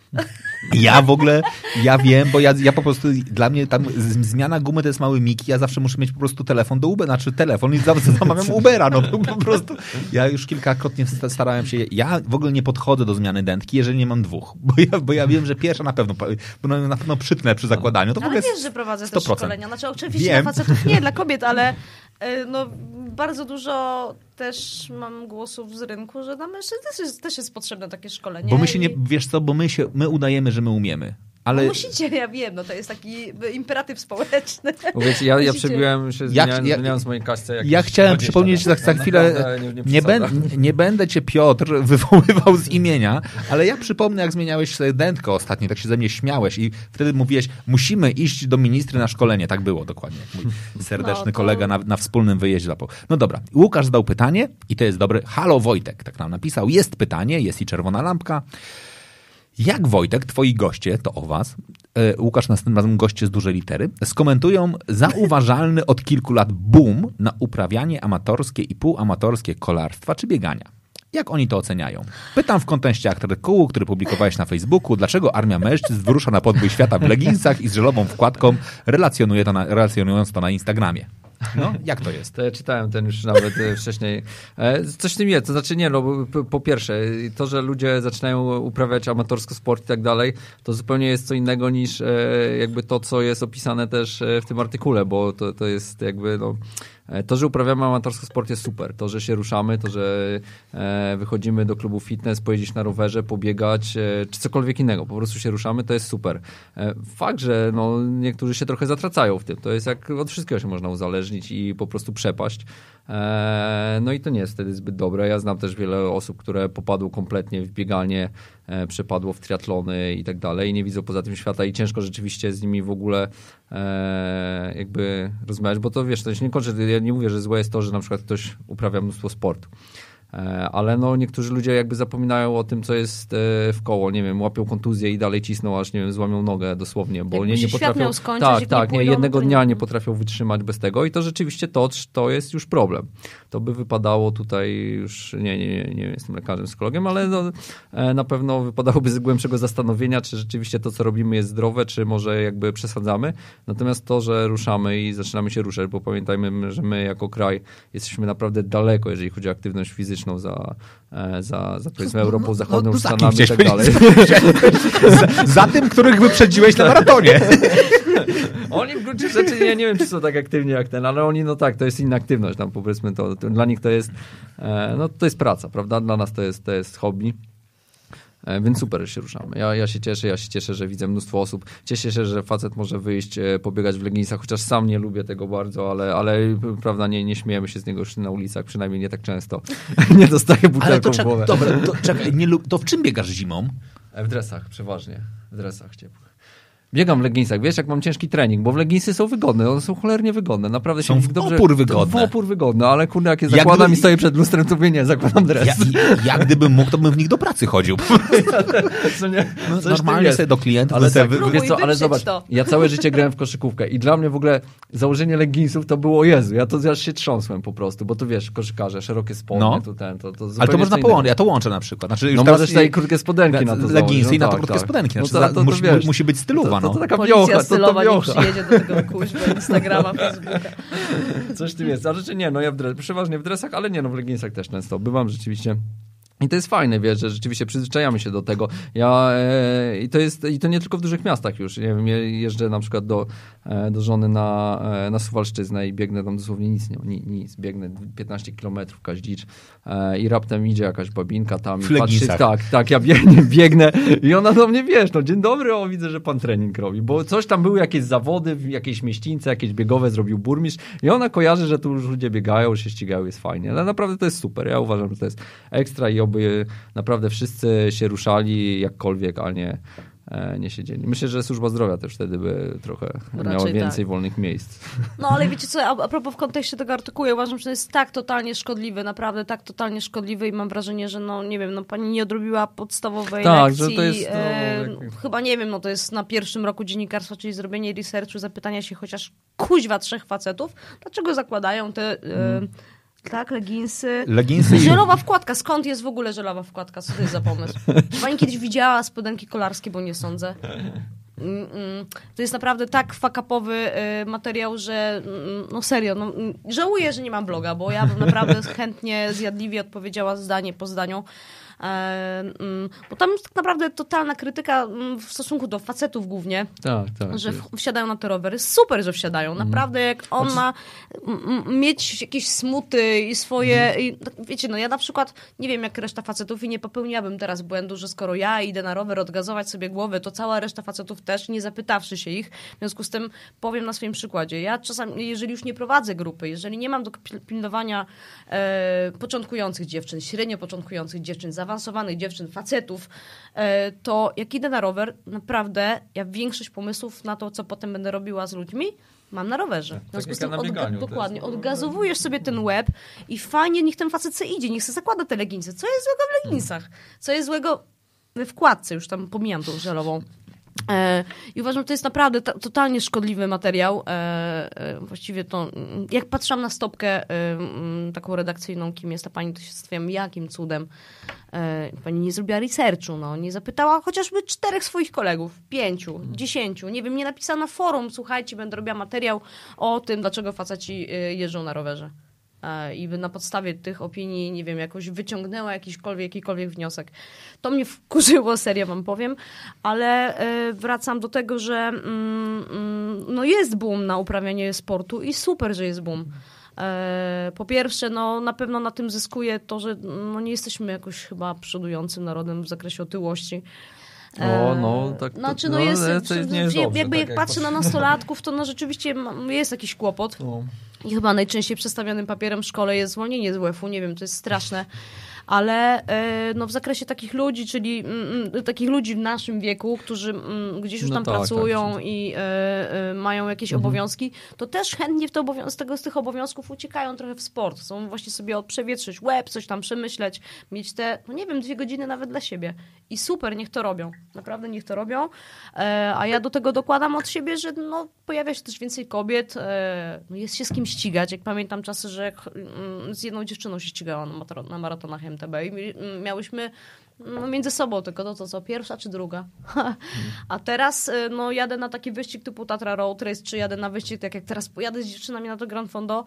Ja w ogóle, ja wiem, bo ja, ja po prostu, dla mnie tam zmiana gumy to jest mały miki, ja zawsze muszę mieć po prostu telefon do Uber, znaczy telefon i zamawiam Ubera, no po prostu. Ja już kilkakrotnie starałem się, ja w ogóle nie podchodzę do zmiany dętki, jeżeli nie mam dwóch, bo ja, bo ja wiem, że pierwsza na pewno, bo na pewno przytnę przy zakładaniu. To ale wiesz, że prowadzę 100%. też szkolenia, znaczy oczywiście wiem. dla facetów nie, dla kobiet, ale e, no bardzo dużo też mam głosów z rynku, że dla mężczyzn też jest, też jest potrzebne takie szkolenie. Bo my się nie, wiesz co, bo my się, my udajemy, że my umiemy. Ale... No musicie, ja wiem, no to jest taki imperatyw społeczny. Wiecie, ja, ja przebiłem się, zmieniając, ja, zmieniając mojej kasce. Ja chciałem przypomnieć za, za chwilę, nie, nie, nie, ben, nie, będę cię Piotr wywoływał z imienia, ale ja przypomnę, jak zmieniałeś sobie dętko ostatnio, tak się ze mnie śmiałeś i wtedy mówiłeś, musimy iść do ministry na szkolenie. Tak było dokładnie. Mój serdeczny no, to... kolega na, na wspólnym wyjeździe. No dobra, Łukasz zadał pytanie i to jest dobre. Halo Wojtek, tak nam napisał. Jest pytanie, jest i czerwona lampka. Jak Wojtek, twoi goście, to o was, e, Łukasz następnym razem goście z dużej litery, skomentują zauważalny od kilku lat boom na uprawianie amatorskie i półamatorskie kolarstwa czy biegania. Jak oni to oceniają? Pytam w kontekście artykułu, który publikowałeś na Facebooku, dlaczego armia mężczyzn wyrusza na podbój świata w leginsach i z żelową wkładką, relacjonuje to na, relacjonując to na Instagramie. No, jak to jest? To ja czytałem ten już nawet e, wcześniej. E, coś w tym jest, to znaczy nie, no po pierwsze, to, że ludzie zaczynają uprawiać amatorsko sport i tak dalej, to zupełnie jest co innego niż e, jakby to, co jest opisane też w tym artykule, bo to, to jest jakby no to, że uprawiamy amatorski sport jest super. To, że się ruszamy, to, że e, wychodzimy do klubu fitness, pojeździć na rowerze, pobiegać, e, czy cokolwiek innego. Po prostu się ruszamy, to jest super. Fakt, że no, niektórzy się trochę zatracają w tym. To jest jak od wszystkiego się można uzależnić i po prostu przepaść. No i to nie jest wtedy zbyt dobre. Ja znam też wiele osób, które popadło kompletnie w bieganie, przepadło w triatlony i tak dalej nie widzą poza tym świata i ciężko rzeczywiście z nimi w ogóle jakby rozmawiać, bo to wiesz, to się nie kończy ja nie mówię, że złe jest to, że na przykład ktoś uprawia mnóstwo sportu. E, ale no niektórzy ludzie jakby zapominają o tym, co jest e, w koło, nie wiem, łapią kontuzję i dalej cisną, aż nie wiem, złamią nogę dosłownie, bo nie, nie potrafią... skończyć, tak, tak, nie pójdą jednego na dnia nie potrafią wytrzymać bez tego i to rzeczywiście to, to jest już problem. To by wypadało tutaj już, nie, nie, nie, nie jestem lekarzem, psychologiem, ale no, e, na pewno wypadałoby z głębszego zastanowienia, czy rzeczywiście to, co robimy jest zdrowe, czy może jakby przesadzamy. Natomiast to, że ruszamy i zaczynamy się ruszać, bo pamiętajmy, że my jako kraj jesteśmy naprawdę daleko, jeżeli chodzi o aktywność fizyczną za, e, za, za powiedzmy Europą Zachodnią, no za kim Stanami i tak dalej. za, za tym, których wyprzedziłeś na maratonie. Oni w gruncie rzeczy, ja nie wiem, czy są tak aktywni jak ten, ale oni, no tak, to jest inna aktywność, tam powiedzmy to, to dla nich to jest, e, no to jest praca, prawda? Dla nas to jest, to jest hobby. E, Więc super, że się ruszamy. Ja, ja się cieszę, ja się cieszę, że widzę mnóstwo osób. Cieszę się, że facet może wyjść, e, pobiegać w leginsach, chociaż sam nie lubię tego bardzo, ale, ale prawda, nie, nie śmiejemy się z niego już na ulicach, przynajmniej nie tak często. nie dostaję Ale butelką to, w głowę. dobra, to, czekaj, nie, to w czym biegasz zimą? W dresach, przeważnie. W dresach ciepłych. Biegam w leginsach, wiesz, jak mam ciężki trening, bo w leginsy są wygodne, one są cholernie wygodne, naprawdę Są się w dobrze... opór wygodne. W opór wygodne, ale kurde, jak je Jak zakładam gdyby- i stoję przed lustrem, to mówię, nie, zakładam dres. Ja, ja gdybym mógł, to bym w nich do pracy chodził. Co nie? No, normalnie sobie do klientów Ale tak, wy- wiesz co, ale zobacz, to. ja całe życie grałem w koszykówkę i dla mnie w ogóle założenie leginsów to było, Jezu, ja to aż się trząsłem po prostu, bo tu wiesz, koszykarze, szerokie spodnie, No. tu ten, to, to Ale to można połączyć, ja to łączę na przykład. Znaczy, już No teraz możesz tutaj krótkie spodenki na to leginsy i na to krótkie spodenki. Znaczy, No to- to musi, być stylowa, To, to, no. to taka Policja wiocha, to, to stylowa nie wiocha. przyjedzie do tego kuźba Instagrama, Facebooka. Coś w tym jest. A rzeczy nie, no ja w dres, przeważnie w dresach, ale nie, no w leginsach też często. Bywam rzeczywiście. I to jest fajne, wiesz, że rzeczywiście przyzwyczajamy się do tego. Ja, e, I to jest, i to nie tylko w dużych miastach już. Nie wiem, jeżdżę na przykład do, e, do żony na, e, na Suwalszczyznę i biegnę tam dosłownie nic, nie, ni- nic. Biegnę 15 kilometrów kaździcz e, i raptem idzie jakaś babinka tam W i patrzy, tak, tak, ja biegnę, biegnę i ona do mnie, wiesz, no dzień dobry, o widzę, że pan trening robi, bo coś tam były jakieś zawody, w jakieś mieścińce, jakieś biegowe zrobił burmistrz i ona kojarzy, że tu już ludzie biegają, się ścigają, jest fajnie, ale naprawdę to jest super, ja uważam, że to jest ekstra i oby naprawdę wszyscy się ruszali jakkolwiek, a nie, e, nie siedzieli. Myślę, że służba zdrowia też wtedy by trochę miała Raczej więcej tak. wolnych miejsc. No ale wiecie co, a, a propos w kontekście tego artykułu, ja uważam, że to jest tak totalnie szkodliwy, naprawdę tak totalnie szkodliwy i mam wrażenie, że no nie wiem, no pani nie odrobiła podstawowej Tak, lekcji. że to jest, no, e, jak- chyba nie wiem, no to jest na pierwszym roku dziennikarstwa, czyli zrobienie researchu, zapytania się chociaż kuźwa trzech facetów, dlaczego zakładają te... E, Mm. Tak, leginsy. Leginsy. Żelowa wkładka. Skąd jest w ogóle żelowa wkładka? Co to jest za pomysł? Czy pani kiedyś widziała spodenki kolarskie, bo nie sądzę. To jest naprawdę tak fakapowy y, materiał, że mm, no serio, no, mm, żałuję, że nie mam bloga, bo ja bym naprawdę chętnie, zjadliwie odpowiedziała zdanie po zdaniu. E, mm, bo tam jest tak naprawdę totalna krytyka mm, w stosunku do facetów głównie, Tak, tak. że w- wsiadają na te rowery. Super, że wsiadają. Naprawdę, jak on ma m- m- mieć jakieś smuty i swoje... I, tak, wiecie, no ja na przykład nie wiem jak reszta facetów i nie popełniłabym teraz błędu, że skoro ja idę na rower odgazować sobie głowę, to cała reszta facetów też, nie zapytawszy się ich. W związku z tym powiem na swoim przykładzie. Ja czasami, jeżeli już nie prowadzę grupy, jeżeli nie mam do pil- pilnowania e, początkujących dziewczyn, średnio początkujących dziewczyn, zaawansowanych dziewczyn, facetów, e, to jak idę na rower, naprawdę ja większość pomysłów na to, co potem będę robiła z ludźmi, mam na rowerze. W związku z tym ja bieganiu, to dokładnie, jest- odgazowujesz sobie ten łeb i fajnie niech ten facet se idzie, niech se zakłada te leginsy. Co jest złego w leginsach? Co jest złego we wkładce, już tam pomijam tą żelową. E, I uważam, że to jest naprawdę ta, totalnie szkodliwy materiał. E, e, właściwie to, jak patrzyłam na stopkę taką redakcyjną, kim jest ta pani, to się zastanawiam, jakim cudem pani nie zrobiła researchu, no, nie zapytała chociażby czterech swoich kolegów, pięciu, dziesięciu, nie wiem, nie napisała na forum, słuchajcie, będę robiła materiał o tym, dlaczego faceci jeżdżą na rowerze. E, I by na podstawie tych opinii, nie wiem, jakoś wyciągnęła jakiśkolwiek, jakikolwiek wniosek. To mnie wkurzyło, serio wam powiem, ale e, wracam do tego, że mm, mm, no jest boom na uprawianie sportu i super, że jest boom. E, Po pierwsze, no na pewno na tym zyskuje to, że no, nie jesteśmy jakoś chyba przodującym narodem w zakresie otyłości. O, no, tak to- Znaczy, no, no, jest, ale to nie jest jakby dobrze, jak tak jak patrzę na nastolatków, to no rzeczywiście jest jakiś kłopot. No. I chyba najczęściej przedstawionym papierem w szkole jest zwolnienie z WF-u. Nie wiem, to jest straszne ale e, no, w zakresie takich ludzi, czyli mm, mm, takich ludzi w naszym wieku, którzy mm, gdzieś już No tam tak, pracują tak. i e, e, mają jakieś Mhm. obowiązki, to też chętnie w te z, tego, z tych obowiązków uciekają trochę w sport. Chcą właśnie sobie przewietrzyć łeb, coś tam przemyśleć, mieć te, no nie wiem, dwie godziny nawet dla siebie. I super, niech to robią. Naprawdę niech to robią. E, a ja do tego dokładam od siebie, że no, pojawia się też więcej kobiet, e, no jest się z kim ścigać. Jak pamiętam czasy, że jak, mm, z jedną dziewczyną się ścigałam na, maratonach MTB i mm, miałyśmy no, między sobą tylko to, to co, pierwsza czy druga. A teraz y, no, jadę na taki wyścig typu Tatra Road Race, czy jadę na wyścig, tak jak teraz pojadę z dziewczynami na to Grand Fondo,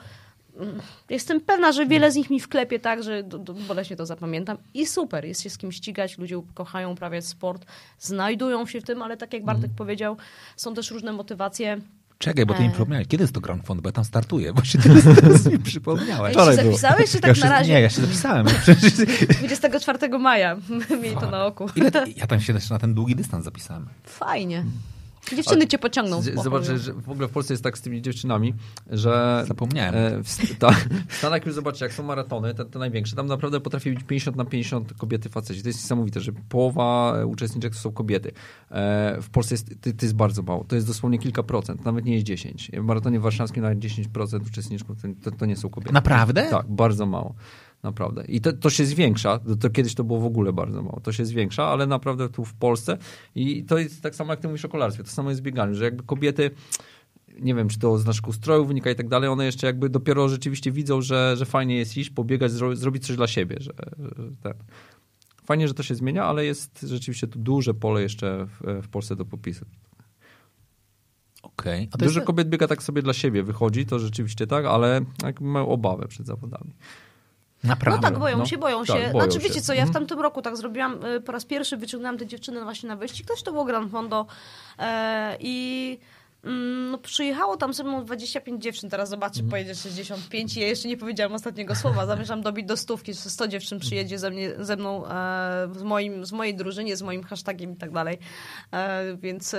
mm, jestem pewna, że wiele z nich mi wklepie tak, że do, do, boleśnie to zapamiętam. I super, jest się z kim ścigać, ludzie kochają uprawiać sport, znajdują się w tym, ale tak jak Bartek powiedział, są też różne motywacje. Czekaj, bo ty mi E. przypomniałeś. Kiedy jest to Grand Fond? Bo ja tam startuję. Właśnie teraz, teraz mi przypomniałeś. Ej, się zapisałeś, czy tak ja się, na razie? Nie, ja się zapisałem. Przecież, 24 maja mieli to na oku. ile, ja tam się na ten długi dystans zapisałem. Fajnie. Dziewczyny cię pociągną. Z- Zobacz, że w ogóle w Polsce jest tak z tymi dziewczynami, że... Zapomniałem. E, w, ta, w Stanach już zobaczcie, jak są maratony, te, te największe, tam naprawdę potrafi być 50 na 50 kobiety, faceci. To jest niesamowite, że połowa e, uczestniczek to są kobiety. E, w Polsce jest, to, to jest bardzo mało. To jest dosłownie kilka procent, nawet nie jest 10. W maratonie warszawskim nawet 10% uczestniczków to, to nie są kobiety. Naprawdę? Tak, bardzo mało. Naprawdę. I to, to się zwiększa. To, to kiedyś to było w ogóle bardzo mało. To się zwiększa, ale naprawdę tu w Polsce. I to jest tak samo jak ty mówisz o kolarstwie. To samo jest w bieganiu, że jakby kobiety nie wiem, czy to z naszych ustrojów wynika i tak dalej, one jeszcze jakby dopiero rzeczywiście widzą, że, że fajnie jest iść, pobiegać, zro, zrobić coś dla siebie. Że, że ten. Fajnie, że to się zmienia, ale jest rzeczywiście tu duże pole jeszcze w, w Polsce do popisu. To Dużo jest- kobiet biega tak sobie dla siebie, wychodzi, to rzeczywiście tak, ale jakby mają obawę przed zawodami. No Naprawdę. tak, boją no. się, boją Tak, się. boją znaczy, się. wiecie co, ja w tamtym roku tak zrobiłam, y, po raz pierwszy wyciągnęłam te dziewczyny właśnie na wyścig, też to było Grand Fondo e, i no, przyjechało tam ze mną 25 dziewczyn, teraz zobaczcie, pojedzie 65 i ja jeszcze nie powiedziałam ostatniego słowa, zamierzam dobić do stówki, że 100 dziewczyn przyjedzie ze, mnie, ze mną e, z, moim, z mojej drużynie, z moim hashtagiem i tak dalej, e, więc e,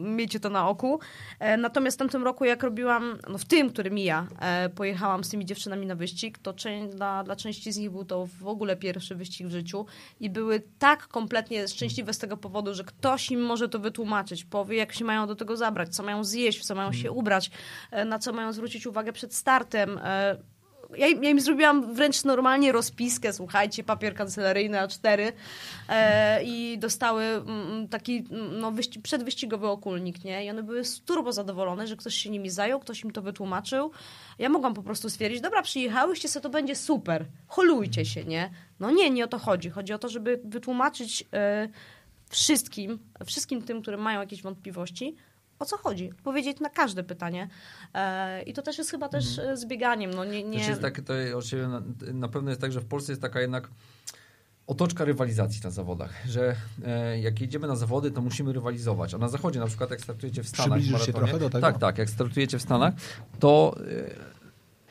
miejcie to na oku. E, natomiast w tamtym roku, jak robiłam, no w tym, który mija, e, pojechałam z tymi dziewczynami na wyścig, to czę- dla, dla części z nich był to w ogóle pierwszy wyścig w życiu i były tak kompletnie szczęśliwe z tego powodu, że ktoś im może to wytłumaczyć, powie, jak się mają do tego zabrać, co mają zjeść, w co mają się ubrać, e, na co mają zwrócić uwagę przed startem. e, ja, im- ja im zrobiłam wręcz normalnie rozpiskę, słuchajcie, papier kancelaryjny A4 e, i dostały mm, taki mm, no, wyści- przedwyścigowy okulnik, nie? I one były turbo zadowolone, że ktoś się nimi zajął, ktoś im to wytłumaczył. Ja mogłam po prostu stwierdzić, dobra, przyjechałyście, co to będzie super, holujcie się, nie? No nie, nie o to chodzi. Chodzi o to, żeby wytłumaczyć e, wszystkim, wszystkim tym, którym mają jakieś wątpliwości, o co chodzi. Powiedzieć na każde pytanie. E, I to też jest chyba też e, z bieganiem. No nie, nie... Też jest tak, to oczywiście na, na pewno jest tak, że w Polsce jest taka jednak otoczka rywalizacji na zawodach, że e, jak jedziemy na zawody, to musimy rywalizować. A na zachodzie, na przykład jak startujecie w Stanach Przybliżysz się maratonie, trochę do tego? tak, tak, jak startujecie w Stanach, to e,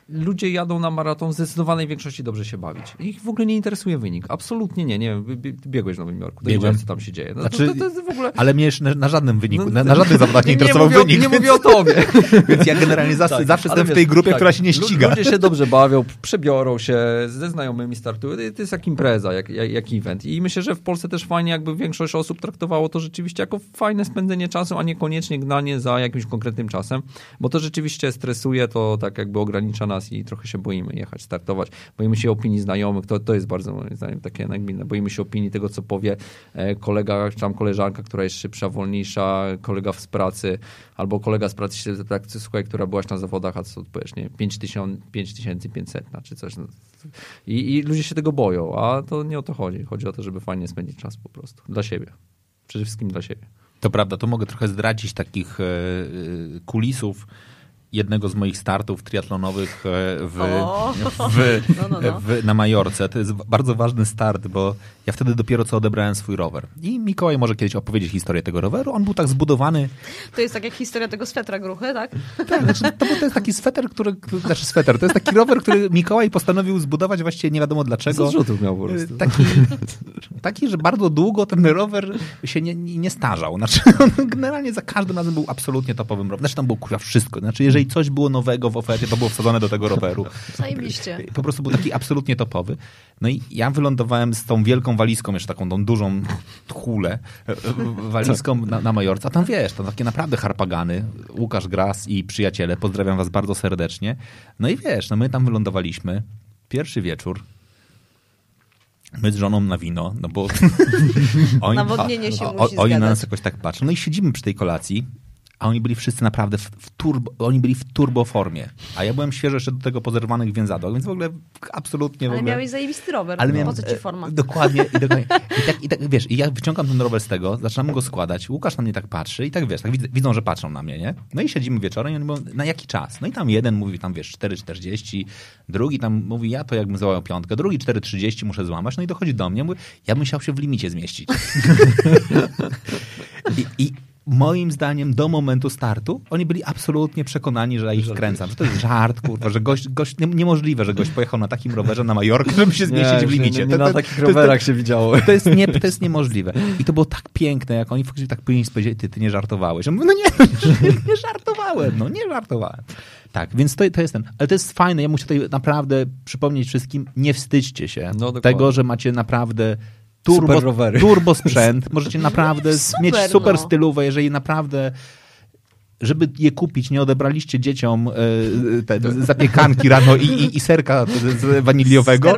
ludzie jadą na maraton w zdecydowanej większości dobrze się bawić. Ich w ogóle nie interesuje wynik. Absolutnie nie. Nie wiem, biegłeś w Nowym Jorku, Biegłem. co tam się dzieje. No, Znaczy, to, to, w ogóle... Ale mnie na, na żadnym wyniku, No, na, na żadnych zawodach nie, nie interesował mówię wynik. Nie więc, mówię o tobie. Więc ja generalnie zawsze, Tak, zawsze ale jestem w wiesz, tej grupie, tak, która się nie ściga. Ludzie się dobrze bawią, przebiorą się, ze znajomymi startują. To jest jak impreza, jak, jak, jak event. I myślę, że w Polsce też fajnie jakby większość osób traktowało to rzeczywiście jako fajne spędzenie czasu, a niekoniecznie gnanie za jakimś konkretnym czasem, bo to rzeczywiście stresuje, to tak jakby ogranicza nas i trochę się boimy jechać, startować. Boimy się opinii znajomych, to, to jest bardzo moim zdaniem takie nagminne. Boimy się opinii tego, co powie e, kolega, czy tam koleżanka, która jest szybsza, wolniejsza, kolega z pracy, albo kolega z pracy się tak, słuchaj, która byłaś na zawodach, a co odpowiesz, nie? 5500 czy coś. No. I, I ludzie się tego boją, a to nie o to chodzi. Chodzi o to, żeby fajnie spędzić czas po prostu. Dla siebie. Przede wszystkim dla siebie. To prawda, to mogę trochę zdradzić takich e, e, kulisów jednego z moich startów triatlonowych e, w, O! w, No, no, no. w, na Majorce. To jest bardzo ważny start, bo ja wtedy dopiero co odebrałem swój rower. I Mikołaj może kiedyś opowiedzieć historię tego roweru. On był tak zbudowany, To jest tak jak historia tego swetra gruchy, tak? tak, znaczy, to, to jest taki sweter, który, znaczy sweter, to jest taki rower, który Mikołaj postanowił zbudować właściwie nie wiadomo dlaczego. Z rzutów miał po prostu. Taki, taki, że bardzo długo ten rower się nie, nie, nie starzał. Znaczy, on generalnie za każdym razem był absolutnie topowym rowerem. Znaczy, tam było kurwa wszystko. Znaczy, jeżeli Jeżeli coś było nowego w ofercie, to było wsadzone do tego roweru. Zajebiście. Po prostu był taki absolutnie topowy. No i ja wylądowałem z tą wielką walizką, jeszcze taką tą dużą tchulę, e, walizką na, na Majorce. A tam wiesz, to takie naprawdę harpagany. Łukasz Gras i przyjaciele, pozdrawiam was bardzo serdecznie. No i wiesz, no my tam wylądowaliśmy. Pierwszy wieczór. My z żoną na wino, no bo oni, Nawodnienie się o- musi o- oni na nas jakoś tak patrzą. No i siedzimy przy tej kolacji, a oni byli wszyscy naprawdę w, w turbo, oni byli w turbo formie. A ja byłem świeżo jeszcze do tego po zerwanych więzadłach, więc w ogóle absolutnie w Ale ogóle... miałeś zajebisty rower, Ale po miałem, co ci e, forma? Dokładnie. I, dokładnie. I, tak, I tak, wiesz, i ja wyciągam ten rower z tego, zaczynam go składać, Łukasz na mnie tak patrzy i tak, wiesz, tak widzą, że patrzą na mnie, nie? No i siedzimy wieczorem i oni mówią, na jaki czas? No i tam jeden mówi tam, wiesz, 4,40, drugi tam mówi, ja to jakbym złamał piątkę, drugi 4,30 muszę złamać, no i dochodzi do mnie, mówi, ja bym musiał się w limicie zmieścić. I, I moim zdaniem do momentu startu oni byli absolutnie przekonani, że ja ich wkręcam, że to jest żart, kurwa, że gość, gość nie, niemożliwe, że gość pojechał na takim rowerze na Majorkę, żeby się zmieścić w nie- limicie. Nie, nie To- na to- takich to rowerach się widziało. to jest, nie, to jest niemożliwe. I to było tak piękne, jak oni faktycznie tak później powiedzieli, ty, ty nie żartowałeś. Ja mówię, no nie, nie, żartowałem, no nie żartowałem. Tak, więc to, to jest ten. Ale to jest fajne, ja muszę tutaj naprawdę przypomnieć wszystkim, nie wstydźcie się No, tego, że macie naprawdę turbo, Super rowery. turbo sprzęt. Możecie naprawdę Super, mieć super no. stylowe, jeżeli naprawdę żeby je kupić, nie odebraliście dzieciom e, te zapiekanki rano i, i, i serka z- z waniliowego.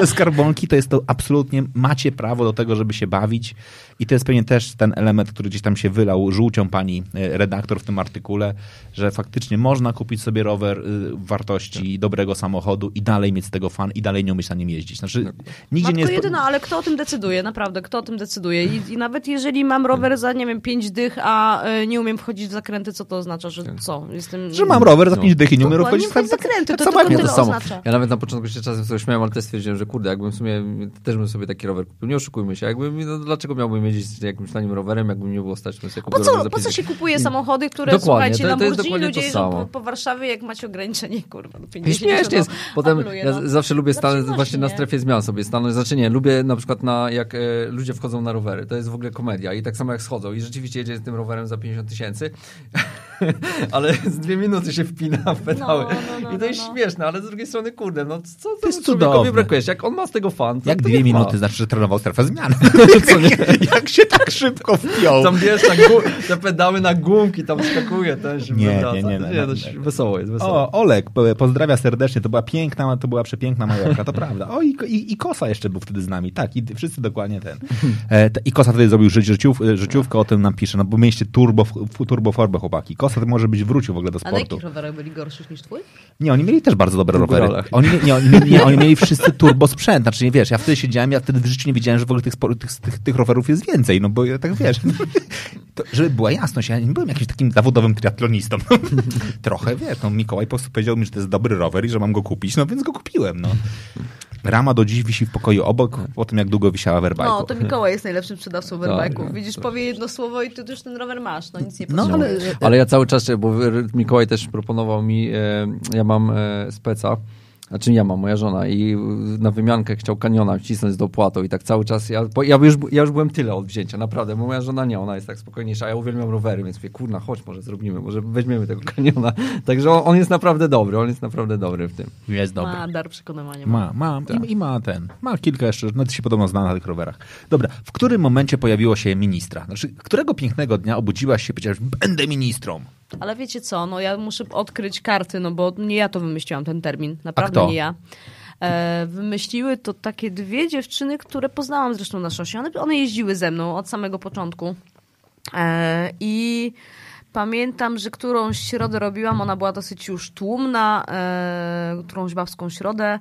Ze skarbonki, to jest to absolutnie, macie prawo do tego, żeby się bawić i to jest pewnie też ten element, który gdzieś tam się wylał żółcią pani e, redaktor w tym artykule, że faktycznie można kupić sobie rower y, wartości dobrego samochodu i dalej mieć z tego fan i dalej nie umieć na nim jeździć. Znaczy, nigdzie Matko nie jest... jedyna, ale kto o tym decyduje? Naprawdę, kto o tym decyduje? I, i nawet jeżeli mam rower za, nie wiem, pięć dych, a y, nie umiem wchodzić w zakręty, co to oznacza? Że co? Jestem... Że mam rower za No. pięć dych i nie umiem Dokładnie, wchodzić w zakręty, to samo tylko jak tyle to samo. oznacza. Ja nawet na początku się czasem sobie śmiałem, ale też stwierdziłem, że kurde, jakbym w sumie też bym sobie taki rower kupił. Nie oszukujmy się. Jakbym, no, dlaczego miałbym jeździć jakimś tanim rowerem, jakbym nie było stać, bym sobie Po co, po co się kupuje samochody, które, Dokładnie, słuchajcie, to- to Lamborghini, dokładnie ludzie to jeżdżą po, po Warszawie, jak macie ograniczenie, kurwa, do I 50 śmiesznie jest. Potem apeluje, ja no. zawsze lubię stanąć przyjemności, właśnie na nie? strefie zmian sobie stanąć. Znaczy nie, lubię na przykład na, jak e, ludzie wchodzą na rowery. To jest w ogóle komedia. I tak samo jak schodzą. I rzeczywiście jedzie z tym rowerem za 50 tysięcy, ale z dwie minuty się wpina w pedały. No, no, no, I to jest no, no. śmieszne, ale z drugiej strony, kurde, no co to jest człowiekowi cudowne. brakuje? Jak on ma z tego fan, to Jak to dwie niech ma. minuty, znaczy, że trenował strefę zmiany. jak się tak szybko wpiął. Tam wiesz, na gu- te pedały na gumki, tam skakuje ten się Nie, wywraca. nie, nie, no, nie, no, to no. wesoło jest, wesoło. O, Olek, pozdrawia serdecznie, to była piękna, to była przepiękna Majorka, to prawda. O, i, i, i Kosa jeszcze był wtedy z nami, tak, i wszyscy dokładnie ten. E, te, I Kosa wtedy zrobił ży- życiów, życiówkę, o tym nam pisze, no bo mieliście turbo, f- turbo formę chłopaki. Kosa to może być wrócił w ogóle do A na sportu. jakich rowerach byli gorszych niż twój? Nie, oni mieli też bardzo dobre rowery. Oni, nie, oni, nie, oni mieli wszyscy turbo sprzęt. Znaczy, nie wiesz, ja wtedy siedziałem, ja wtedy w życiu nie wiedziałem, że w ogóle tych, spor- tych, tych, tych rowerów jest więcej, no bo ja tak wiesz. To, żeby była jasność, ja nie byłem jakimś takim zawodowym triatlonistą. Trochę, wiesz, no Mikołaj po prostu powiedział mi, że to jest dobry rower i że mam go kupić, no więc go kupiłem, no. Rama do dziś wisi w pokoju obok, po tym jak długo wisiała w airbike'u. No, to Mikołaj jest najlepszym sprzedawcą werbajków. tak, Widzisz, powie jedno słowo i ty już ten rower masz, no nic nie No, potrzebujesz. ale... Ale ja cały czas, bo Mikołaj też proponował mi, e, ja mam e, speca, znaczy ja mam, moja żona i na wymiankę chciał kaniona wcisnąć z dopłatą i tak cały czas, ja, ja, już, ja już byłem tyle od wzięcia, naprawdę, bo moja żona nie, ona jest tak spokojniejsza, a ja uwielbiam rowery, więc mówię, kurna, chodź, może zrobimy, może weźmiemy tego kaniona. Także on, on jest naprawdę dobry, on jest naprawdę dobry w tym. Jest dobry. Ma dar przekonywania. Ma, ma i, i ma ten. Ma kilka jeszcze, nawet się podobno zna na tych rowerach. Dobra, w którym momencie pojawiło się ministra? Znaczy, którego pięknego dnia obudziłaś się i powiedziałaś, będę ministrą? Ale wiecie co, no ja muszę odkryć karty, no bo nie ja to wymyśliłam ten termin, naprawdę nie ja. E, wymyśliły to takie dwie dziewczyny, które poznałam zresztą na szosie. One, one jeździły ze mną od samego początku. E, I pamiętam, że którąś środę robiłam, ona była dosyć już tłumna, e, którąś babską środę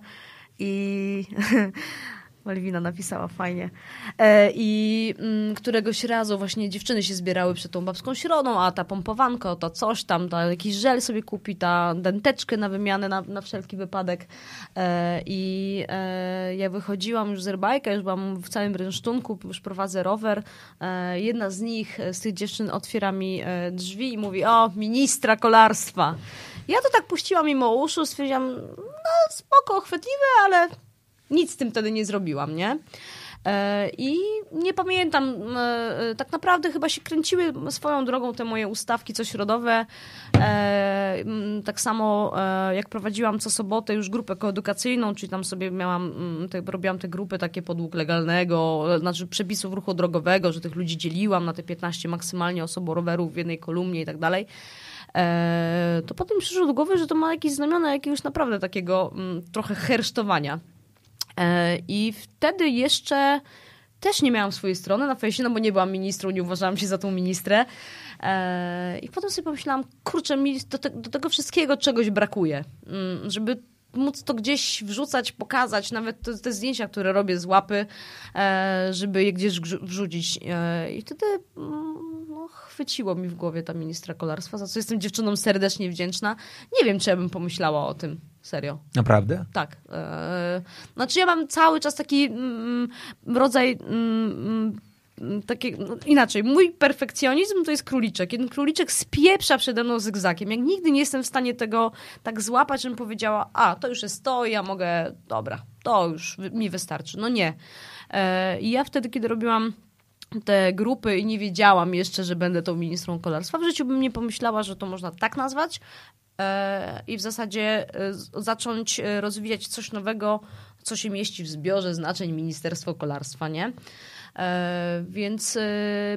i Malwina napisała fajnie. E, I mm, któregoś razu właśnie dziewczyny się zbierały przed tą babską środą, a ta pompowanka, to coś tam, ta jakiś żel sobie kupi, ta denteczkę na wymianę na, na wszelki wypadek. E, I e, ja wychodziłam już z Erbajka, już byłam w całym rynsztunku, już prowadzę rower. E, jedna z nich, z tych dziewczyn otwiera mi e, drzwi i mówi, o, ministra kolarstwa. Ja to tak puściłam mimo uszu, stwierdziłam, no spoko, chwytliwe, ale nic z tym wtedy nie zrobiłam, nie? E, I nie pamiętam, e, tak naprawdę chyba się kręciły swoją drogą te moje ustawki cośrodowe. E, tak samo jak prowadziłam co sobotę już grupę koedukacyjną, czyli tam sobie miałam, te, robiłam te grupy takie podług legalnego, znaczy przepisów ruchu drogowego, że tych ludzi dzieliłam na te 15 maksymalnie osoborowerów w jednej kolumnie i tak dalej to potem przyszło do głowy, że to ma jakieś znamiona jakiegoś naprawdę takiego trochę hersztowania. E, I wtedy jeszcze też nie miałam swojej strony na fejsie, no bo nie byłam ministrą, nie uważałam się za tą ministrę. E, I potem sobie pomyślałam, kurczę, mi do, te, do tego wszystkiego czegoś brakuje, mm, żeby móc to gdzieś wrzucać, pokazać, nawet te, te zdjęcia, które robię z łapy, e, żeby je gdzieś wrzucić. I wtedy mm, no, chwyciło mi w głowie ta ministra kolarstwa, za co jestem dziewczyną serdecznie wdzięczna. Nie wiem, czy ja bym pomyślała o tym. Serio. Naprawdę? Tak. E, znaczy ja mam cały czas taki mm, rodzaj mm, mm, takie, no, inaczej, mój perfekcjonizm to jest króliczek. Jeden króliczek spieprza przede mną zygzakiem. Jak nigdy nie jestem w stanie tego tak złapać, żebym powiedziała, a, to już jest to, ja mogę, dobra, to już mi wystarczy. No nie. E, I ja wtedy, kiedy robiłam te grupy i nie wiedziałam jeszcze, że będę tą ministrą kolarstwa. W życiu bym nie pomyślała, że to można tak nazwać i w zasadzie e, zacząć e, rozwijać coś nowego, co się mieści w zbiorze znaczeń Ministerstwo Kolarstwa, nie? więc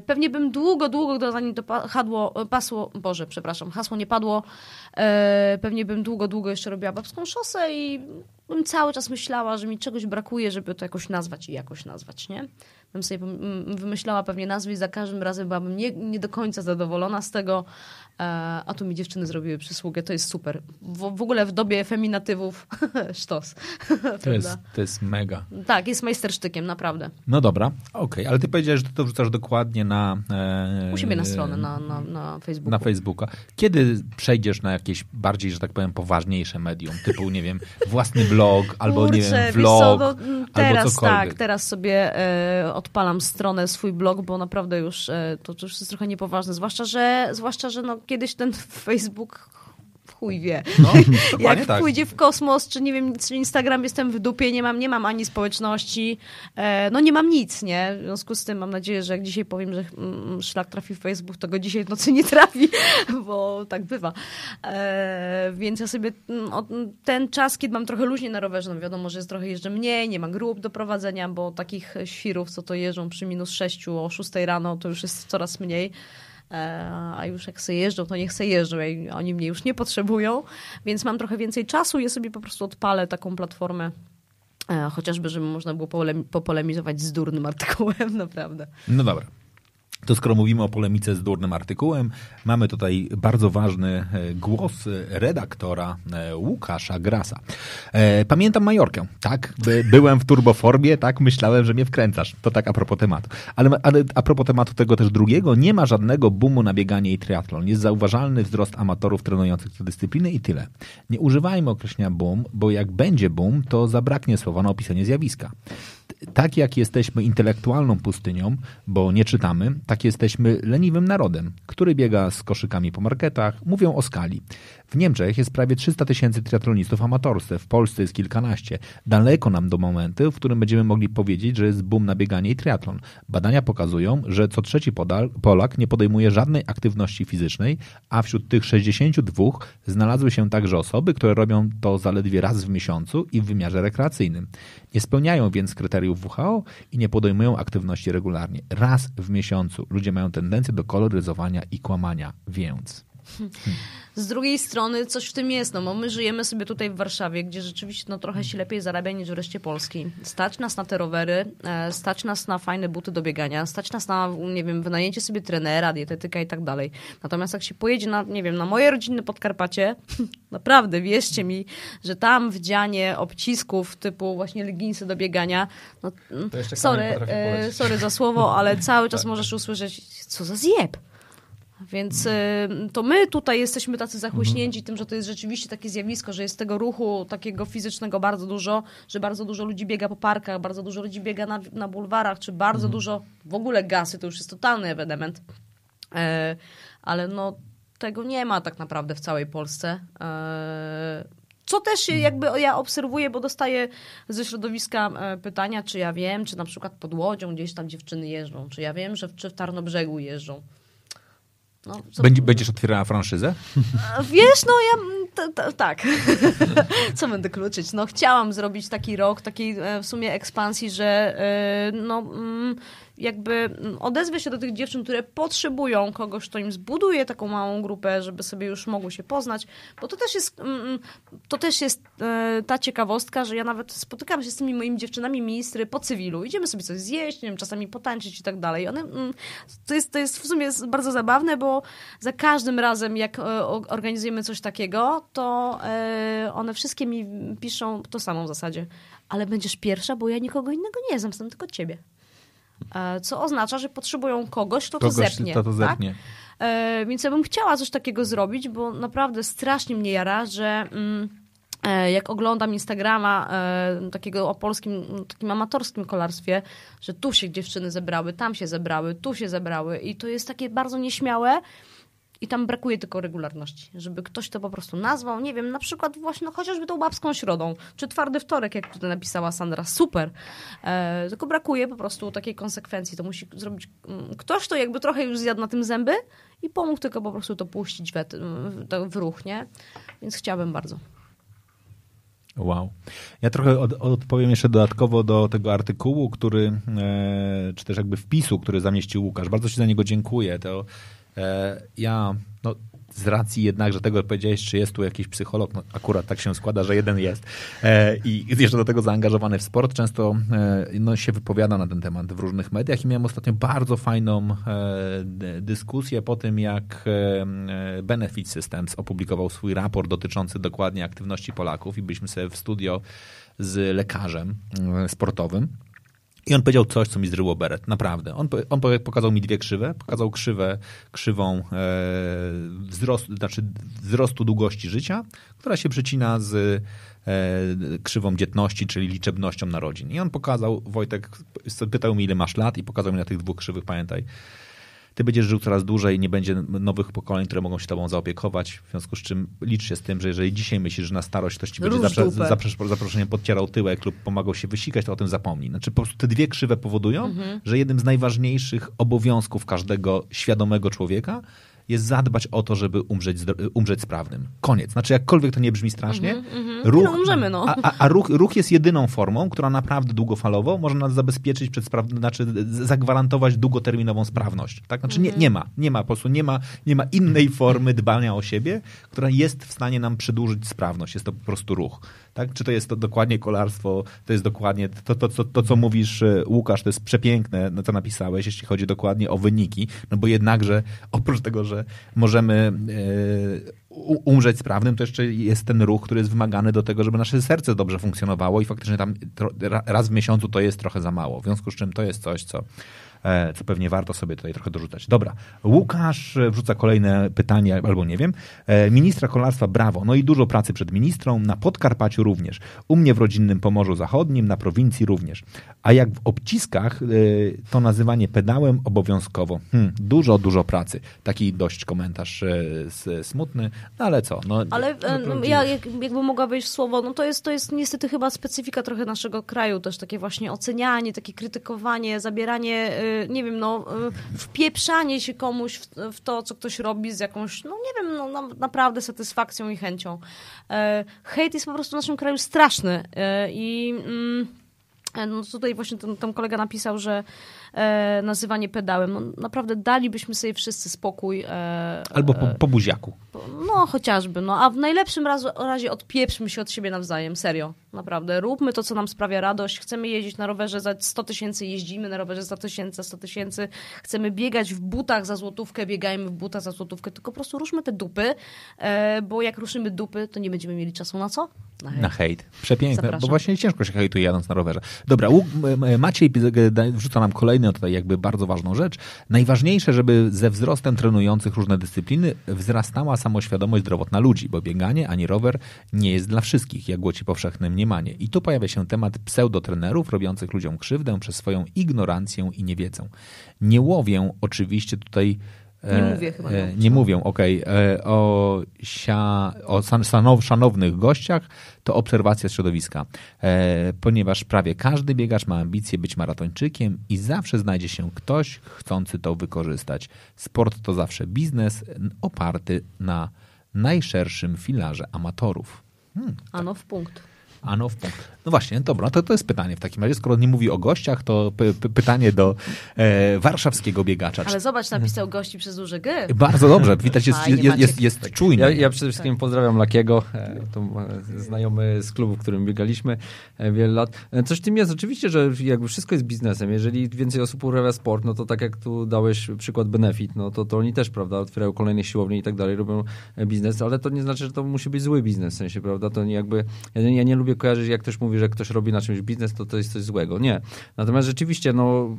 pewnie bym długo, długo, zanim to hadło, pasło, Boże, przepraszam, hasło nie padło, pewnie bym długo, długo jeszcze robiła babską szosę i bym cały czas myślała, że mi czegoś brakuje, żeby to jakoś nazwać i jakoś nazwać, nie? bym sobie wymyślała pewnie nazwy i za każdym razem byłabym nie, nie do końca zadowolona z tego, e, a tu mi dziewczyny zrobiły przysługę, to jest super. W, w ogóle w dobie feminatywów sztos. to, jest, to jest mega. Tak, jest majstersztykiem, naprawdę. No dobra, okej, okay. ale ty powiedziałeś, że to wrzucasz dokładnie na... E, U siebie na stronę, na, na, na Facebooku. Na Facebooka. Kiedy przejdziesz na jakieś bardziej, że tak powiem, poważniejsze medium, typu, nie wiem, własny blog, albo Kurczę, nie wiem, vlog, co, no, teraz, albo cokolwiek. Tak, teraz sobie e, odpalam stronę, swój blog, bo naprawdę już e, to, to już jest trochę niepoważne. Zwłaszcza, że, zwłaszcza, że no, kiedyś ten Facebook chuj wie. No, Jak tak. pójdzie w kosmos, czy nie wiem, czy Instagram jestem w dupie, nie mam, nie mam ani społeczności, e, no nie mam nic, nie? W związku z tym mam nadzieję, że jak dzisiaj powiem, że mm, szlak trafi w Facebook, to go dzisiaj w nocy nie trafi, bo tak bywa. E, więc ja sobie mm, ten czas, kiedy mam trochę luźnie na rowerze, no wiadomo, że jest trochę jeżdżę mniej, nie ma grup do prowadzenia, bo takich świrów, co to jeżdżą przy minus 6 o 6 rano, to już jest coraz mniej. E, a już jak sobie jeżdżą, to niech sobie jeżdżą, oni mnie już nie potrzebują, więc mam trochę więcej czasu, ja sobie po prostu odpalę taką platformę e, chociażby, żeby można było popolemizować z durnym artykułem, naprawdę. No dobra. To skoro mówimy o polemice z durnym artykułem, mamy tutaj bardzo ważny e, głos redaktora e, Łukasza Grasa. E, pamiętam Majorkę, tak? Byłem w turboformie, tak? Myślałem, że mnie wkręcasz. To tak a propos tematu. Ale, a propos tematu tego też drugiego, nie ma żadnego boomu na bieganie i triatlon. Jest zauważalny wzrost amatorów trenujących te dyscypliny i tyle. Nie używajmy określenia boom, bo jak będzie boom, to zabraknie słowa na opisanie zjawiska tak jak jesteśmy intelektualną pustynią, bo nie czytamy, tak jesteśmy leniwym narodem, który biega z koszykami po marketach, mówią o skali. W Niemczech jest prawie 300 tysięcy triatlonistów amatorscy, w Polsce jest kilkanaście. Daleko nam do momentu, w którym będziemy mogli powiedzieć, że jest boom na bieganie i triatlon. Badania pokazują, że co trzeci Polak nie podejmuje żadnej aktywności fizycznej, a wśród tych 62 znalazły się także osoby, które robią to zaledwie raz w miesiącu i w wymiarze rekreacyjnym. Nie spełniają więc kryteriów WHO i nie podejmują aktywności regularnie. Raz w miesiącu ludzie mają tendencję do koloryzowania i kłamania, więc... Z drugiej strony coś w tym jest, no bo my żyjemy sobie tutaj w Warszawie, gdzie rzeczywiście no, trochę się lepiej zarabia niż w reszcie Polski. Stać nas na te rowery, e, stać nas na fajne buty do biegania, stać nas na, nie wiem, wynajęcie sobie trenera, dietetyka i tak dalej. Natomiast jak się pojedzie na, nie wiem, na moje rodzinne Podkarpacie, naprawdę, wierzcie mi, że tam wdzianie obcisków typu właśnie leginsy do biegania, no, sorry, e, sorry za słowo, ale cały czas tak. możesz usłyszeć, co za zjeb. Więc y, to my tutaj jesteśmy tacy zachłyśnięci tym, że to jest rzeczywiście takie zjawisko, że jest tego ruchu takiego fizycznego bardzo dużo, że bardzo dużo ludzi biega po parkach, bardzo dużo ludzi biega na, na bulwarach, czy bardzo mhm. dużo w ogóle gasy, to już jest totalny ewenement. E, ale no tego nie ma tak naprawdę w całej Polsce. E, Co też się jakby ja obserwuję, bo dostaję ze środowiska e, pytania, czy ja wiem, czy na przykład pod Łodzią gdzieś tam dziewczyny jeżdżą, czy ja wiem, że czy w Tarnobrzegu jeżdżą. No, Będzie, będziesz otwierała franszyzę? Wiesz, no ja t, t, tak. Co będę kluczyć? No chciałam zrobić taki rok, takiej e, w sumie ekspansji, że e, no mm, jakby odezwę się do tych dziewczyn, które potrzebują kogoś, kto im zbuduje taką małą grupę, żeby sobie już mogły się poznać, bo to też jest, mm, mm, to też jest e, ta ciekawostka, że ja nawet spotykam się z tymi moimi dziewczynami ministry po cywilu, idziemy sobie coś zjeść, nie wiem, czasami potańczyć i tak dalej. One, mm, to, jest, to jest w sumie bardzo zabawne, bo za każdym razem, jak e, organizujemy coś takiego, to e, one wszystkie mi piszą to samo w zasadzie. Ale będziesz pierwsza, bo ja nikogo innego nie znam, znam tylko ciebie. E, co oznacza, że potrzebują kogoś, kto kogoś, to zepnie. To, to zepnie. Tak? E, więc ja bym chciała coś takiego zrobić, bo naprawdę strasznie mnie jara, że mm, e, jak oglądam Instagrama takiego o polskim, takim amatorskim kolarstwie, że tu się dziewczyny zebrały, tam się zebrały, tu się zebrały i to jest takie bardzo nieśmiałe, i tam brakuje tylko regularności, żeby ktoś to po prostu nazwał, nie wiem, na przykład właśnie no, chociażby tą babską środą, czy twardy wtorek, jak tutaj napisała Sandra, super. E, tylko brakuje po prostu takiej konsekwencji. To musi zrobić mm, ktoś, kto jakby trochę już zjadł na tym zęby i pomógł tylko po prostu to puścić w, w ruch, nie? Więc chciałabym bardzo. Wow. Ja trochę od, odpowiem jeszcze dodatkowo do tego artykułu, który, e, czy też jakby wpisu, który zamieścił Łukasz. Bardzo Ci za niego dziękuję. To ja no, z racji jednak, że tego powiedziałeś, czy jest tu jakiś psycholog, no akurat tak się składa, że jeden jest. E, i jeszcze do tego zaangażowany w sport, często e, no, się wypowiada na ten temat w różnych mediach. I miałem ostatnio bardzo fajną dyskusję po tym, jak Benefit Systems opublikował swój raport dotyczący dokładnie aktywności Polaków i byliśmy sobie w studio z lekarzem sportowym i on powiedział coś, co mi zryło beret, naprawdę. On, on pokazał mi dwie krzywe. Pokazał krzywę, krzywą e, wzrostu, znaczy wzrostu długości życia, która się przecina z e, krzywą dzietności, czyli liczebnością narodzin. I on pokazał, Wojtek pytał mi, ile masz lat i pokazał mi na tych dwóch krzywych, pamiętaj, ty będziesz żył coraz dłużej, nie będzie nowych pokoleń, które mogą się tobą zaopiekować, w związku z czym licz się z tym, że jeżeli dzisiaj myślisz, że na starość ktoś ci będzie zapre, zaproszeniem podcierał tyłek lub pomagał się wysikać, to o tym zapomnij. Znaczy po prostu te dwie krzywe powodują, mhm. że jednym z najważniejszych obowiązków każdego świadomego człowieka jest zadbać o to, żeby umrzeć, umrzeć sprawnym. Koniec. Znaczy, jakkolwiek to nie brzmi strasznie, mm -hmm, ruch, no, umrzemy, no. a, a, a ruch, ruch jest jedyną formą, która naprawdę długofalowo może nas zabezpieczyć przed spraw... znaczy zagwarantować długoterminową sprawność. Tak? Znaczy, nie, nie ma, nie ma, po prostu nie ma, nie ma innej formy dbania o siebie, która jest w stanie nam przedłużyć sprawność. Jest to po prostu ruch. Tak? Czy to jest to dokładnie kolarstwo, to jest dokładnie to, to, to, to, co mówisz, e, Łukasz, to jest przepiękne, no, co napisałeś, jeśli chodzi dokładnie o wyniki, no bo jednakże oprócz tego, że możemy e, umrzeć sprawnym, to jeszcze jest ten ruch, który jest wymagany do tego, żeby nasze serce dobrze funkcjonowało i faktycznie tam raz w miesiącu to jest trochę za mało. W związku z czym to jest coś, co co pewnie warto sobie tutaj trochę dorzucać. Dobra, Łukasz wrzuca kolejne pytanie, albo nie wiem. E, ministra kolarstwa brawo, no i dużo pracy przed ministrą, na Podkarpaciu również. U mnie w rodzinnym Pomorzu Zachodnim, na prowincji również. A jak w obciskach, e, to nazywanie pedałem obowiązkowo. Hmm, dużo, dużo pracy. Taki dość komentarz smutny, no ale co? No, ale no, ja jak, jakby mogła wejść w słowo, no to jest, to jest niestety chyba specyfika trochę naszego kraju, też takie właśnie ocenianie, takie krytykowanie, zabieranie nie wiem, no, y, wpieprzanie się komuś w, w, to, co ktoś robi z jakąś, no nie wiem, no, naprawdę satysfakcją i chęcią. E, hejt jest po prostu w naszym kraju straszny e, i mm, e, no tutaj właśnie ten, ten kolega napisał, że e, nazywanie pedałem. No, naprawdę dalibyśmy sobie wszyscy spokój. E, Albo po, po buziaku. No, chociażby. No, a w najlepszym razie, razie odpieprzmy się od siebie nawzajem. Serio. Naprawdę. Róbmy to, co nam sprawia radość. Chcemy jeździć na rowerze za 100 tysięcy, jeździmy na rowerze za tysięcy, za 100 tysięcy. Chcemy biegać w butach za złotówkę, biegajmy w butach za złotówkę. Tylko po prostu ruszmy te dupy, e, bo jak ruszymy dupy, to nie będziemy mieli czasu na co? Na hejt. Na hejt. Przepiękne, Zapraszam. bo właśnie ciężko się hejtuje jadąc na rowerze. Dobra, Maciej wrzuca nam kolejny tutaj jakby bardzo ważną rzecz. Najważniejsze, żeby ze wzrostem trenujących różne dyscypliny wzrastała samoświadomość zdrowotna ludzi, bo bieganie ani rower nie jest dla wszystkich, jak głosi powszechne mniemanie. I tu pojawia się temat pseudotrenerów robiących ludziom krzywdę przez swoją ignorancję i niewiedzę. Nie łowię oczywiście tutaj Nie mówię chyba. E, no. nie mówią, okej. E, O, sia, o szanow- szanownych gościach to obserwacja środowiska, e, ponieważ prawie każdy biegacz ma ambicje być maratończykiem i zawsze znajdzie się ktoś chcący to wykorzystać. Sport to zawsze biznes oparty na najszerszym filarze amatorów. Hmm, Ano w punkt. Ano w punkt. No właśnie, dobra, to, to jest pytanie w takim razie. Skoro nie mówi o gościach, to py, py, pytanie do e, warszawskiego biegacza. Ale zobacz, napisał gości przez duże G. Bardzo dobrze, widać, jest, Fajnie, jest, jest, jest czujny. Ja, ja przede wszystkim pozdrawiam Lakiego, e, to znajomy z klubu, w którym biegaliśmy e, wiele lat. E, Coś w tym jest, oczywiście, że jakby wszystko jest biznesem. Jeżeli więcej osób uprawia sport, no to tak jak tu dałeś przykład Benefit, no to, to oni też, prawda, otwierają kolejne siłownie i tak dalej, robią biznes, ale to nie znaczy, że to musi być zły biznes, w sensie, prawda, to nie jakby, ja nie, ja nie lubię kojarzyć, jak ktoś mówi, że ktoś robi na czymś biznes, to to jest coś złego. Nie. Natomiast rzeczywiście, no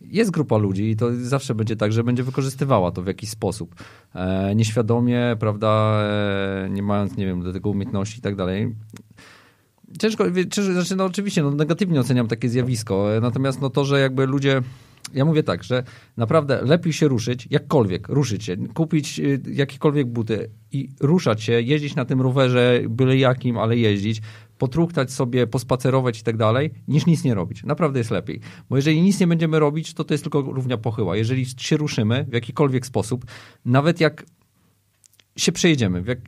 jest grupa ludzi i to zawsze będzie tak, że będzie wykorzystywała to w jakiś sposób. E, nieświadomie, prawda, e, nie mając, nie wiem, do tego umiejętności i tak dalej. Ciężko, ciężko znaczy, no oczywiście, no, negatywnie oceniam takie zjawisko, e, natomiast no to, że jakby ludzie, ja mówię tak, że naprawdę lepiej się ruszyć, jakkolwiek, ruszyć się, kupić y, jakiekolwiek buty i ruszać się, jeździć na tym rowerze, byle jakim, ale jeździć, potruchtać sobie, pospacerować i tak dalej, niż nic nie robić. Naprawdę jest lepiej. Bo jeżeli nic nie będziemy robić, to to jest tylko równia pochyła. Jeżeli się ruszymy w jakikolwiek sposób, nawet jak się przejedziemy. Jak,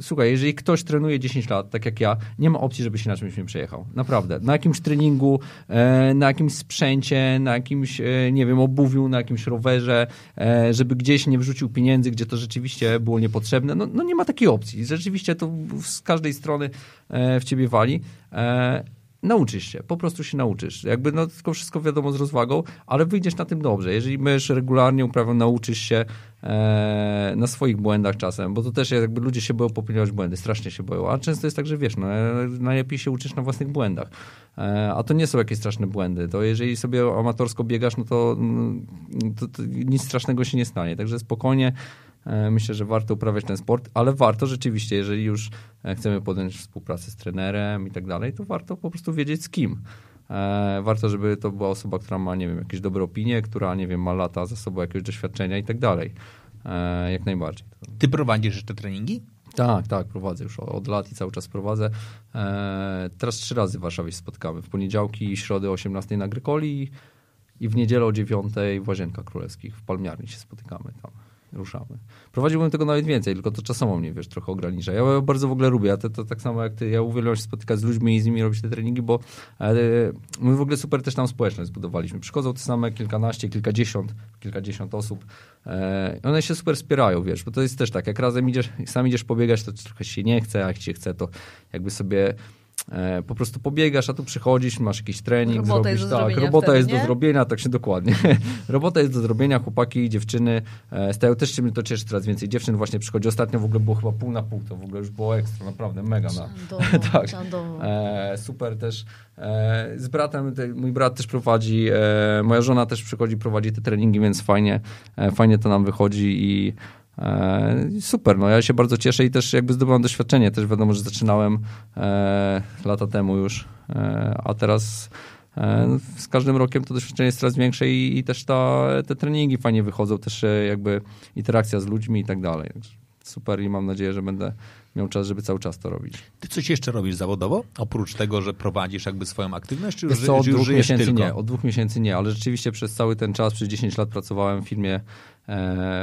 słuchaj, jeżeli ktoś trenuje 10 lat, tak jak ja, nie ma opcji, żeby się na czymś nie przejechał. Naprawdę. Na jakimś treningu, e, na jakimś sprzęcie, na jakimś, e, nie wiem, obuwiu, na jakimś rowerze, e, żeby gdzieś nie wrzucił pieniędzy, gdzie to rzeczywiście było niepotrzebne. No, no nie ma takiej opcji. Rzeczywiście to z każdej strony w ciebie wali. Nauczysz się, po prostu się nauczysz. Jakby no, tylko wszystko wiadomo z rozwagą, ale wyjdziesz na tym dobrze. Jeżeli będziesz regularnie uprawiał, nauczysz się e, na swoich błędach czasem, bo to też jakby ludzie się boją popełniać błędy, strasznie się boją, a często jest tak, że wiesz, no, e, najlepiej się uczysz na własnych błędach. E, a to nie są jakieś straszne błędy. To jeżeli sobie amatorsko biegasz, no to, mm, to, to nic strasznego się nie stanie. Także spokojnie Myślę, że warto uprawiać ten sport, ale warto rzeczywiście, jeżeli już e, chcemy podjąć współpracę z trenerem i tak dalej, to warto po prostu wiedzieć z kim. E, Warto, żeby to była osoba, która ma, nie wiem, jakieś dobre opinie, która, nie wiem, ma lata za sobą jakiegoś doświadczenia i tak dalej. E, Jak najbardziej. Ty prowadzisz jeszcze treningi? Tak, tak, prowadzę już od lat i cały czas prowadzę. E, teraz trzy razy w Warszawie się spotkamy. W poniedziałki i środę o 18 na Grykoli i w niedzielę o 9 w Łazienkach Królewskich. W Palmiarni się spotykamy tam. Ruszamy. Prowadziłbym tego nawet więcej, tylko to czasowo mnie, wiesz, trochę ogranicza. Ja bardzo w ogóle lubię, ja to, to tak samo jak ty, ja uwielbiam się spotykać z ludźmi i z nimi robić te treningi, bo e, my w ogóle super też tam społeczność zbudowaliśmy. Przychodzą te same kilkanaście, kilkadziesiąt, kilkadziesiąt osób. E, one się super wspierają, wiesz, bo to jest też tak, jak razem idziesz, sam idziesz pobiegać, to trochę się nie chce, a jak ci chce, to jakby sobie po prostu pobiegasz, a tu przychodzisz, masz jakiś trening, Robota zrobisz, jest do tak, robota wtedy, jest nie? do zrobienia, tak się dokładnie. robota jest do zrobienia, chłopaki, dziewczyny e, stają, też się mnie to cieszy, coraz więcej dziewczyn właśnie przychodzi. Ostatnio w ogóle było chyba pół na pół, to w ogóle już było ekstra, naprawdę mega. Na, tak. E, super też. E, z bratem, te, mój brat też prowadzi, e, moja żona też przychodzi, prowadzi te treningi, więc fajnie, e, fajnie to nam wychodzi i e, super, no ja się bardzo cieszę i też jakby zdobywam doświadczenie, też wiadomo, że zaczynałem e, lata temu już, e, a teraz e, z każdym rokiem to doświadczenie jest coraz większe i, i też ta, te treningi fajnie wychodzą, też e, jakby interakcja z ludźmi i tak dalej. Super i mam nadzieję, że będę miał czas, żeby cały czas to robić. Ty coś jeszcze robisz zawodowo? Oprócz tego, że prowadzisz jakby swoją aktywność, czy, Wiesz ży- co, od czy dwóch miesięcy tylko? nie, od dwóch miesięcy nie, ale rzeczywiście przez cały ten czas, przez 10 lat pracowałem w firmie e,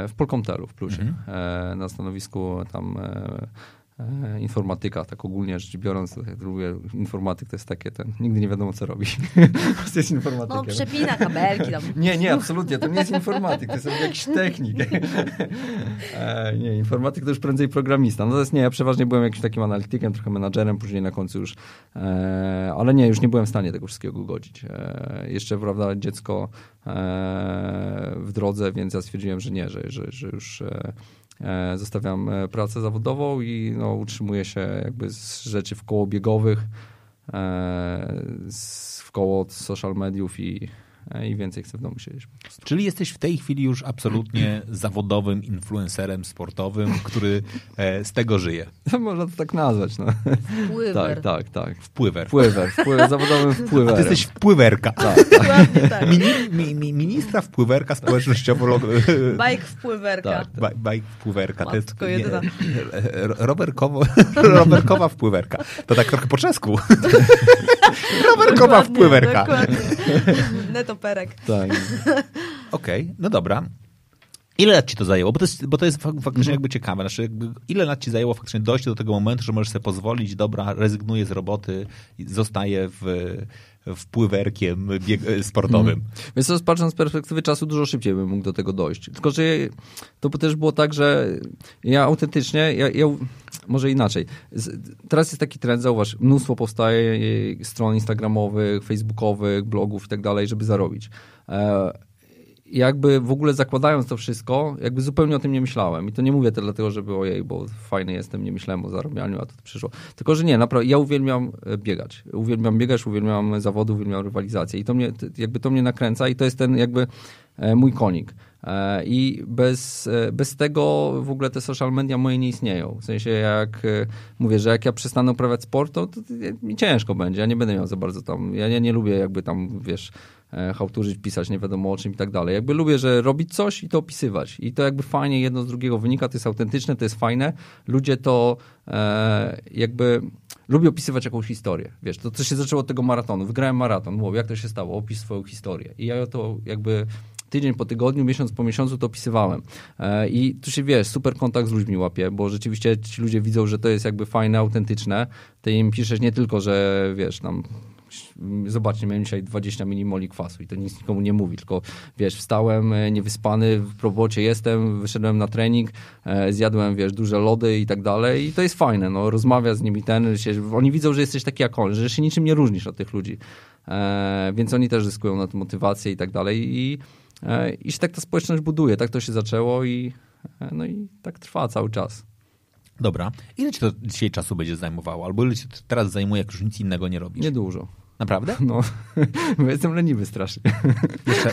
w Polkomtelu w Plusie, Mhm. e, na stanowisku tam e, e, informatyka, tak ogólnie rzecz biorąc, jak lubię, informatyk to jest takie ten, nigdy nie wiadomo co robi. Prostu jest informatykiem. No, przepina kabelki tam. Nie, nie, absolutnie. To nie jest informatyk, to jest jakiś technik. e, nie, informatyk to już prędzej programista. No to jest nie, ja przeważnie byłem jakimś takim analitykiem, trochę menadżerem, później na końcu już, e, ale nie, już nie byłem w stanie tego wszystkiego godzić. E, jeszcze, prawda, dziecko e, w drodze, więc ja stwierdziłem, że nie, że, że, że już e, e, zostawiam e, pracę zawodową i no, utrzymuję się jakby z rzeczy wkoło biegowych, e, z, wkoło social mediów i e, i więcej chcę w domu siedzieć. Czyli jesteś w tej chwili już absolutnie zawodowym influencerem sportowym, który e, z tego żyje. Można to tak nazwać. No. Pływer. Tak, tak, tak. Wpływer. Wpływer, wpływer zawodowym A wpływerem. ty jesteś wpływerka. Dokładnie tak. Mini, mi, mi, ministra wpływerka społecznościowo Bajk wpływerka. Tak. Baj, baj wpływerka. To jest jedyna. nie, rowerkowo, rowerkowa wpływerka. To tak trochę po czesku. rowerkowa Dokładnie, wpływerka. Dokładnie. Netoperek. Tak. Okej, no dobra. Ile lat ci to zajęło? Bo to jest, bo to jest fak- faktycznie jakby ciekawe. Znaczy, jakby ile lat ci zajęło faktycznie dojście do tego momentu, że możesz sobie pozwolić, dobra, rezygnuję z roboty, zostaję w, wpływerkiem bieg- sportowym. Więc to patrząc z perspektywy czasu, dużo szybciej bym mógł do tego dojść. Tylko, że to też było tak, że ja autentycznie, ja, ja może inaczej. Teraz jest taki trend, zauważ, mnóstwo powstaje e, stron instagramowych, facebookowych, blogów i tak dalej, żeby zarobić. E, jakby w ogóle zakładając to wszystko, jakby zupełnie o tym nie myślałem. I to nie mówię to dlatego, żeby ojej, bo fajny jestem, nie myślałem o zarabianiu, a to przyszło. Tylko, że nie, naprawdę, ja uwielbiam e, biegać. Uwielbiam biegać, uwielbiam zawody, uwielbiam rywalizację. I to mnie, jakby to mnie nakręca i to jest ten jakby mój konik. E, I bez, e, bez tego w ogóle te social media moje nie istnieją. W sensie jak e, mówię, że jak ja przestanę uprawiać sport, to, to, mi ciężko będzie. Ja nie będę miał za bardzo tam, ja nie, nie lubię jakby tam, wiesz, hałturzyć, pisać nie wiadomo o czym i tak dalej. Jakby lubię, że robić coś i to opisywać. I to jakby fajnie jedno z drugiego wynika, to jest autentyczne, to jest fajne. Ludzie to e, jakby lubię opisywać jakąś historię. Wiesz, to co się zaczęło od tego maratonu. Wygrałem maraton. Wow, jak to się stało? Opisz swoją historię. I ja to jakby tydzień po tygodniu, miesiąc po miesiącu to opisywałem. E, I tu się, wiesz, super kontakt z ludźmi łapie, bo rzeczywiście ci ludzie widzą, że to jest jakby fajne, autentyczne. Ty im piszesz nie tylko, że wiesz, tam zobaczcie, miałem dzisiaj 20 milimoli kwasu i to nic nikomu nie mówi, tylko wiesz, wstałem e, niewyspany, w robocie jestem, wyszedłem na trening, e, zjadłem, wiesz, duże lody i tak dalej i to jest fajne, no, rozmawia z nimi ten, się, oni widzą, że jesteś taki jak on, że się niczym nie różnisz od tych ludzi, e, więc oni też zyskują na to motywację i tak dalej i, i się tak ta społeczność buduje, tak to się zaczęło i e, no i tak trwa cały czas. Dobra. Ile ci to dzisiaj czasu będzie zajmowało? Albo ile ci to teraz zajmuje, jak już nic innego nie robisz? Niedużo. Naprawdę? No, bo jestem leniwy strasznie. Jeszcze,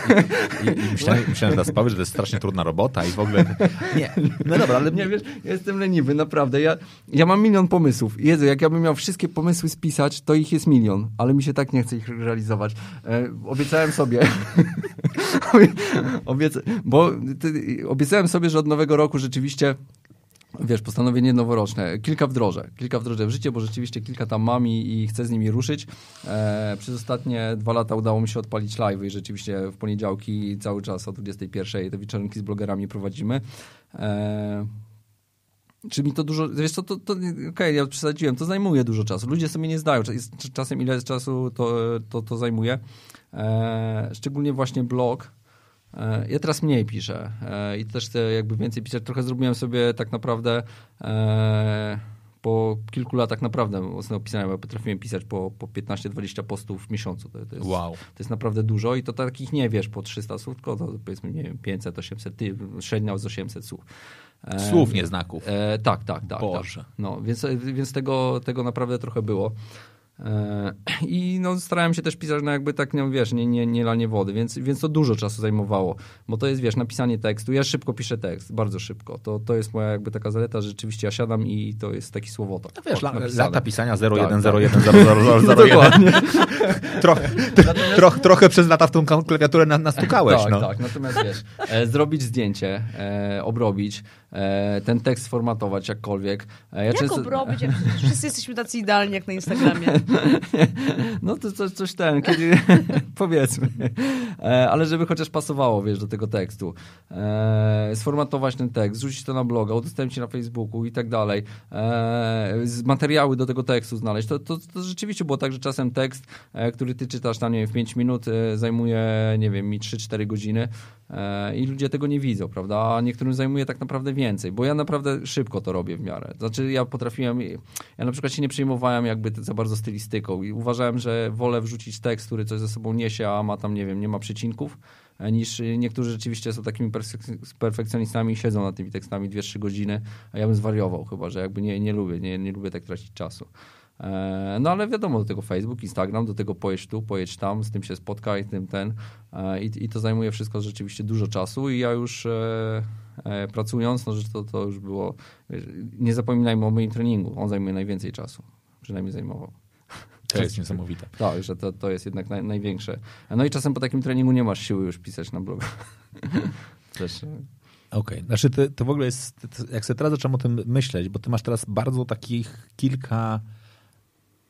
i, i, i myślałem, myślałem, że nas powiesz, że to jest strasznie trudna robota i w ogóle... Nie, no dobra, ale... Nie wiesz, jestem leniwy, naprawdę. Ja, ja mam milion pomysłów. Jezu, jak ja bym miał wszystkie pomysły spisać, to ich jest milion, ale mi się tak nie chce ich realizować. E, obiecałem sobie, Obieca... bo ty, obiecałem sobie, że od nowego roku rzeczywiście Wiesz, postanowienie noworoczne. Kilka wdrożę. Kilka wdrożę w życie, bo rzeczywiście kilka tam mam i, i chcę z nimi ruszyć. E, przez ostatnie dwa lata udało mi się odpalić live i rzeczywiście w poniedziałki cały czas o 21 te wieczorniki z blogerami prowadzimy. E, czy mi to dużo, wiesz co, to, to okej, okay, ja przesadziłem, to zajmuje dużo czasu. Ludzie sobie nie zdają czasem ile czasu to, to, to zajmuje. E, szczególnie właśnie blog. E, ja teraz mniej piszę e, i też chcę jakby więcej pisać. Trochę zrobiłem sobie tak naprawdę e, po kilku latach naprawdę mocno pisałem, bo potrafiłem pisać po, po 15-20 postów w miesiącu. To, to, jest, wow. to jest naprawdę dużo i to takich nie wiesz po 300 słów, tylko to powiedzmy, nie wiem, 500, 800, ty, średnia z 800 słów. Słów, nie znaków. E, tak, tak, tak. Boże. Tak. No, więc więc tego, tego naprawdę trochę było. I no, starałem się też pisać, no jakby tak, no, wiesz, nie, nie, nie lanie wody, więc, więc to dużo czasu zajmowało, bo to jest, wiesz, napisanie tekstu. Ja szybko piszę tekst, bardzo szybko. To, to jest moja jakby taka zaleta, że rzeczywiście ja siadam i to jest taki słowotok. No wiesz, napisane. lata pisania 01, Tak, 01, tak. 00, 01. Dokładnie. trochę, troch, trochę przez lata w tą klawiaturę na- nastukałeś. Tak, no. tak. Natomiast wiesz, e, zrobić zdjęcie, e, obrobić, e, ten tekst formatować jakkolwiek. E, ja Jak często- obrobić, wszyscy jesteśmy tacy idealni jak na Instagramie. No to coś, coś ten, kiedy, powiedzmy. E, ale żeby chociaż pasowało, wiesz, do tego tekstu. E, sformatować ten tekst, rzucić to na bloga, udostępnić na Facebooku i tak dalej. E, materiały do tego tekstu znaleźć. To, to, to rzeczywiście było tak, że czasem tekst, e, który ty czytasz tam, nie wiem, w 5 minut e, zajmuje, nie wiem, mi 3-4 godziny e, i ludzie tego nie widzą, prawda? A niektórym zajmuje tak naprawdę więcej, bo ja naprawdę szybko to robię w miarę. Znaczy ja potrafiłem, ja na przykład się nie przejmowałem jakby za bardzo stylistyką i uważałem, że wolę wrzucić tekst, który coś ze sobą niesie, a ma tam, nie wiem, nie ma przecinków, e, niż niektórzy rzeczywiście są takimi perfek- perfekcjonistami i siedzą nad tymi tekstami 2-3 godziny, a ja bym zwariował chyba, że jakby nie, nie lubię, nie, nie lubię tak tracić czasu. E, no ale wiadomo, do tego Facebook, Instagram, do tego pojedź tu, pojedź tam, z tym się spotkaj, tym ten. E, I, I to zajmuje wszystko rzeczywiście dużo czasu i ja już e, pracując, no że to, to już było, nie zapominajmy o moim treningu, on zajmuje najwięcej czasu, przynajmniej zajmował. To jest niesamowite. Tak, że to, to jest jednak naj, największe. No i czasem po takim treningu nie masz siły już pisać na bloga. Też, Okej, znaczy ty, to w ogóle jest, to- jak sobie teraz zacząłem o tym myśleć, bo ty masz teraz bardzo takich kilka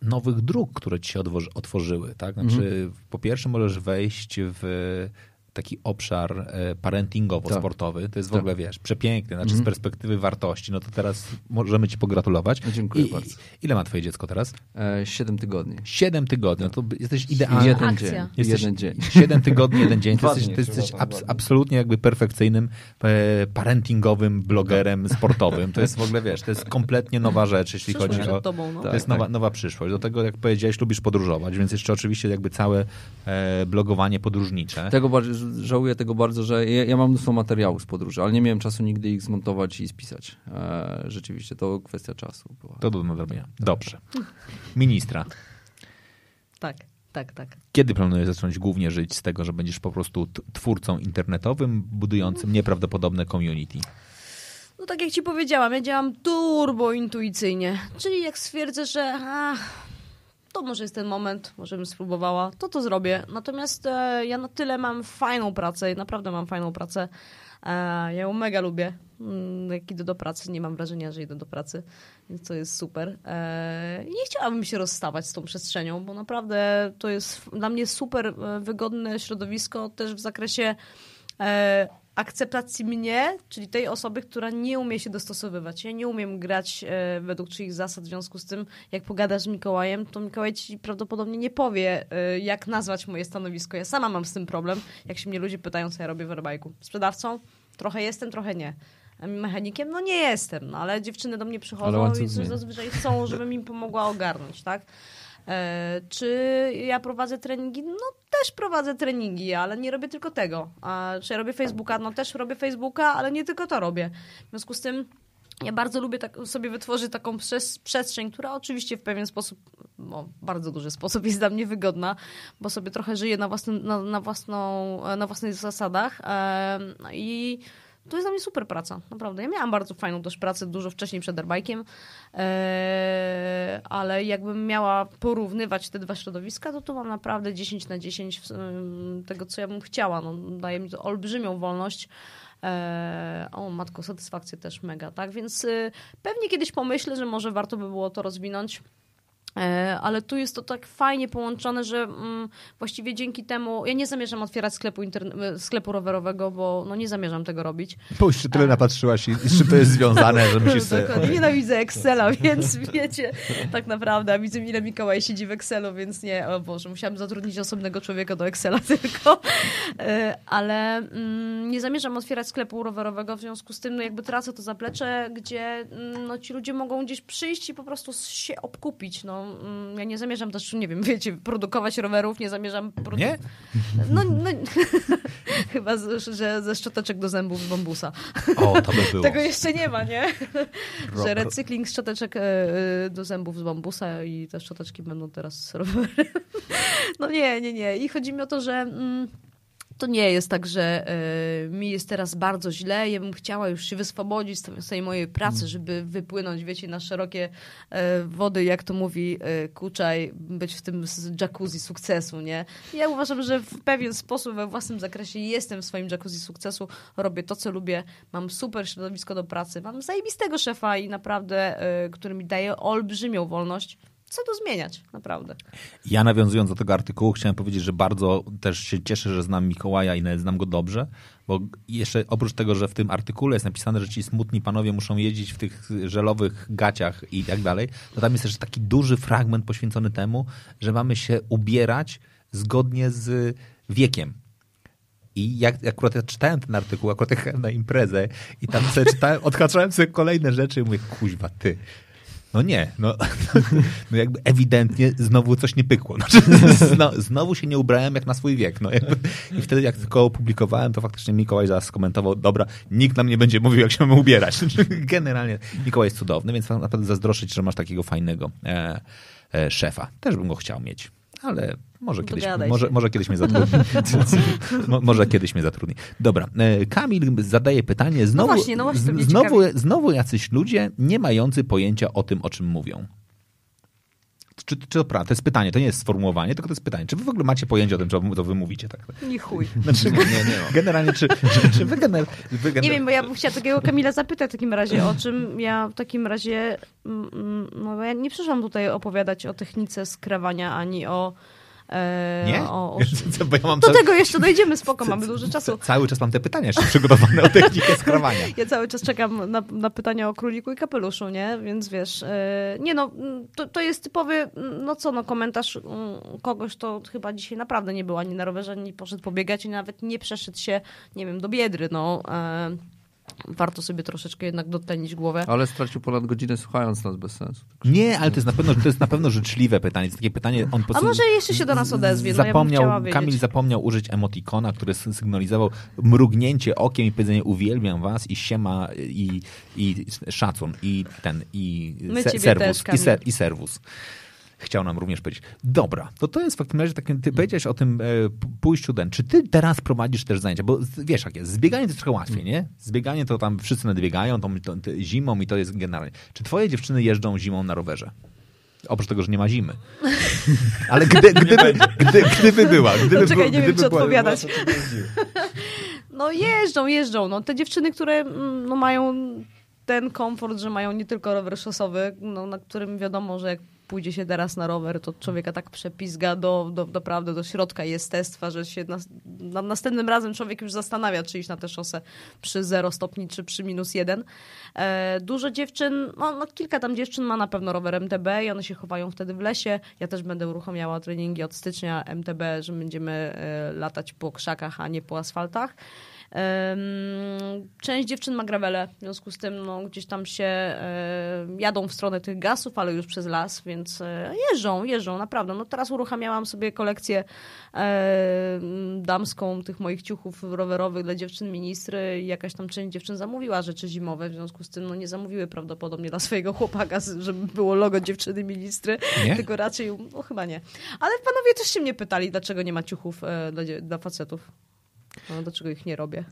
nowych dróg, które ci się otworzyły, tak? Znaczy po pierwsze możesz wejść w taki obszar e, parentingowo-sportowy, to jest w Tak. ogóle, wiesz, przepiękny, znaczy z perspektywy wartości, no to teraz możemy ci pogratulować. Dziękuję I, bardzo. Ile ma twoje dziecko teraz? e, 7 tygodni. Siedem tygodni, no to jesteś idealny. Jeden Akcja. dzień. Jesteś Jeden dzień. 7 tygodni, jeden dzień. Ty jesteś, ty jesteś abs- absolutnie jakby perfekcyjnym e, parentingowym blogerem sportowym. To jest w ogóle, wiesz, to jest kompletnie nowa rzecz, jeśli Przyszłość chodzi przed o... tobą, no. To jest nowa, nowa przyszłość. Do tego, jak powiedziałeś, lubisz podróżować, więc jeszcze oczywiście jakby całe e, blogowanie podróżnicze. Tego bardzo, żałuję tego bardzo, że ja, ja mam mnóstwo materiałów z podróży, ale nie miałem czasu nigdy ich zmontować i spisać. E, rzeczywiście, to kwestia czasu była. To do nadrobienia. Dobrze. Ministra. Tak, tak, tak. Kiedy planujesz zacząć głównie żyć z tego, że będziesz po prostu twórcą internetowym, budującym nieprawdopodobne community? No tak jak ci powiedziałam, ja działam turbo intuicyjnie. Czyli jak stwierdzę, że a, to może jest ten moment, może bym spróbowała, to to zrobię. Natomiast e, ja na tyle mam fajną pracę, naprawdę mam fajną pracę. E, ja ją mega lubię. Mm, Jak idę do pracy, nie mam wrażenia, że idę do pracy, więc to jest super. E, i nie chciałabym się rozstawać z tą przestrzenią, bo naprawdę to jest dla mnie super e, wygodne środowisko też w zakresie e, akceptacji mnie, czyli tej osoby, która nie umie się dostosowywać. Ja nie umiem grać e, według czyichś zasad, w związku z tym, jak pogadasz z Mikołajem, to Mikołaj ci prawdopodobnie nie powie, e, jak nazwać moje stanowisko. Ja sama mam z tym problem, jak się mnie ludzie pytają, co ja robię w Airbike'u. Sprzedawcą? Trochę jestem, trochę nie. Mechanikiem? No nie jestem, no ale dziewczyny do mnie przychodzą i zazwyczaj chcą, żebym im pomogła ogarnąć, tak? E, czy ja prowadzę treningi? No też prowadzę treningi, ale nie robię tylko tego. A czy ja robię Facebooka? No też robię Facebooka, ale nie tylko to robię. W związku z tym ja bardzo lubię tak, sobie wytworzyć taką przes- przestrzeń, która oczywiście w pewien sposób, no, bardzo duży sposób jest dla mnie wygodna, bo sobie trochę żyję na, własnym, na, na, własną, na własnych zasadach em, i to jest dla mnie super praca, naprawdę. Ja miałam bardzo fajną też pracę dużo wcześniej przed Airbike'iem, e, ale jakbym miała porównywać te dwa środowiska, to tu mam naprawdę 10 na 10 w- em, tego, co ja bym chciała. No, daje mi to olbrzymią wolność. E, o, matko, satysfakcję też mega, tak? Więc y, pewnie kiedyś pomyślę, że może warto by było to rozwinąć. E, Ale tu jest to tak fajnie połączone, że mm, właściwie dzięki temu ja nie zamierzam otwierać sklepu, interne- sklepu rowerowego, bo no, nie zamierzam tego robić. Bo już się tyle napatrzyłaś i i z czym to jest związane, że myślisz sobie... Dokładnie. Nienawidzę Excela, więc wiecie, tak naprawdę, widzę ile Mikołaj siedzi w Excelu, więc nie, o Boże, musiałam zatrudnić osobnego człowieka do Excela tylko. E, Ale mm, nie zamierzam otwierać sklepu rowerowego, w związku z tym no jakby tracę to zaplecze, gdzie mm, no, ci ludzie mogą gdzieś przyjść i po prostu się obkupić. No, mm, ja nie zamierzam też, nie wiem, wiecie, produkować rowerów, nie zamierzam... Produ- Nie? No, no chyba, z- że ze szczoteczek do zębów z bambusa. O, to by było. Tego jeszcze nie ma, nie? Że recykling szczoteczek e, e, do zębów z bambusa i te szczoteczki będą teraz rowerem. No nie, nie, nie. I chodzi mi o to, że mm, to nie jest tak, że e, mi jest teraz bardzo źle. Ja bym chciała już się wyswobodzić z tej- mojej pracy, żeby wypłynąć, wiecie, na szerokie e, wody, jak to mówi e, Kuczaj, być w tym jacuzzi sukcesu, nie? Ja uważam, że w pewien sposób we własnym zakresie jestem w swoim jacuzzi sukcesu, robię to, co lubię, mam super środowisko do pracy, mam zajebistego szefa i naprawdę, e, który mi daje olbrzymią wolność. Co tu zmieniać, naprawdę. Ja nawiązując do tego artykułu chciałem powiedzieć, że bardzo też się cieszę, że znam Mikołaja i nawet znam go dobrze, bo jeszcze oprócz tego, że w tym artykule jest napisane, że ci smutni panowie muszą jeździć w tych żelowych gaciach i tak dalej, to tam jest też taki duży fragment poświęcony temu, że mamy się ubierać zgodnie z wiekiem. I jak akurat ja czytałem ten artykuł, akurat jechałem na imprezę i tam sobie czytałem, odhaczałem sobie kolejne rzeczy i mówię, kuźwa, ty. No nie, no, no jakby ewidentnie znowu coś nie pykło. Znaczy, zno, znowu się nie ubrałem jak na swój wiek. No jakby, I wtedy jak tylko opublikowałem, to faktycznie Mikołaj zaraz skomentował, dobra, nikt nam nie będzie mówił, jak się mamy ubierać. Generalnie Mikołaj jest cudowny, więc naprawdę zazdroszczyć, że masz takiego fajnego e, e, szefa. Też bym go chciał mieć. Ale może kiedyś, Dogadaj może, się. może kiedyś mnie zatrudni. Mo- może kiedyś mnie zatrudni. Dobra, e, Kamil zadaje pytanie. Znowu, właśnie, no właśnie, z- mnie znowu, znowu jacyś ludzie nie mający pojęcia o tym, o czym mówią. Czy, czy to prawda? To jest pytanie, to nie jest sformułowanie, tylko to jest pytanie. Czy wy w ogóle macie pojęcie o tym, co co wy mówicie? Tak? Nie chuj. Znaczy, nie, nie, Generalnie, czy, czy, czy wy, gener, wy gener... Nie wiem, bo ja bym chciała takiego Kamila zapytać w takim razie, o czym ja w takim razie, mm, mm, no bo ja nie przyszłam tutaj opowiadać o technice skrawania, ani o... E, Nie? O, o... Co, bo ja mam Do cały, tego jeszcze dojdziemy, spoko, mamy dużo czasu. cały czas mam te pytania jeszcze przygotowane o technikę skrawania. Ja cały czas czekam na, na pytania o króliku i kapeluszu, nie? Więc wiesz, e, nie no, to, to jest typowy, no co, no komentarz kogoś, to chyba dzisiaj naprawdę nie był ani na rowerze, ani poszedł pobiegać, i nawet nie przeszedł się, nie wiem, do biedry, no. E, warto sobie troszeczkę jednak dotlenić głowę. Ale stracił ponad godzinę słuchając nas bez sensu. Nie, ale to jest na pewno, to jest na pewno życzliwe pytanie. To takie pytanie, on po A może jeszcze się do nas odezwie, no ja zapomniał, wiedzieć. Kamil zapomniał użyć emotikona, który sy- sygnalizował mrugnięcie okiem i powiedzenie uwielbiam was i siema i, i szacun i ten i My se, serwus też, i, ser, i serwus. Chciał nam również powiedzieć. Dobra, to to jest w takim razie, tak, ty powiedziałeś o tym e, pójściu den. Czy ty teraz prowadzisz też zajęcia? Bo wiesz jak jest, zbieganie to trochę łatwiej, nie? Zbieganie to tam wszyscy nadbiegają to, to, to zimą i to jest generalnie. Czy twoje dziewczyny jeżdżą zimą na rowerze? Oprócz tego, że nie ma zimy. Ale gdy, gdyby, gdy, gdyby była. Gdyby, No czekaj, nie gdyby wiem, czy była- odpowiadać. No jeżdżą, jeżdżą. No, te dziewczyny, które mm, no, mają ten komfort, że mają nie tylko rower szosowy, no, na którym wiadomo, że jak pójdzie się teraz na rower, to człowieka tak przepizga do, do, naprawdę do środka jestestwa, że się nas, na, następnym razem człowiek już zastanawia, czy iść na tę szosę przy 0 stopni, czy przy minus 1. E, dużo dziewczyn, no, no kilka tam dziewczyn ma na pewno rower MTB i one się chowają wtedy w lesie. Ja też będę uruchamiała treningi od stycznia MTB, że będziemy e, latać po krzakach, a nie po asfaltach. Część dziewczyn ma gravele, w związku z tym no, gdzieś tam się e, jadą w stronę tych gasów, ale już przez las, więc e, jeżdżą, jeżdżą, naprawdę. No teraz uruchamiałam sobie kolekcję e, damską tych moich ciuchów rowerowych dla dziewczyn ministry i jakaś tam część dziewczyn zamówiła rzeczy zimowe, w związku z tym no, nie zamówiły prawdopodobnie dla swojego chłopaka, żeby było logo dziewczyny ministry, Nie? tylko raczej, no chyba nie. Ale panowie też się mnie pytali, dlaczego nie ma ciuchów dla, dla facetów. No, dlaczego ich nie robię?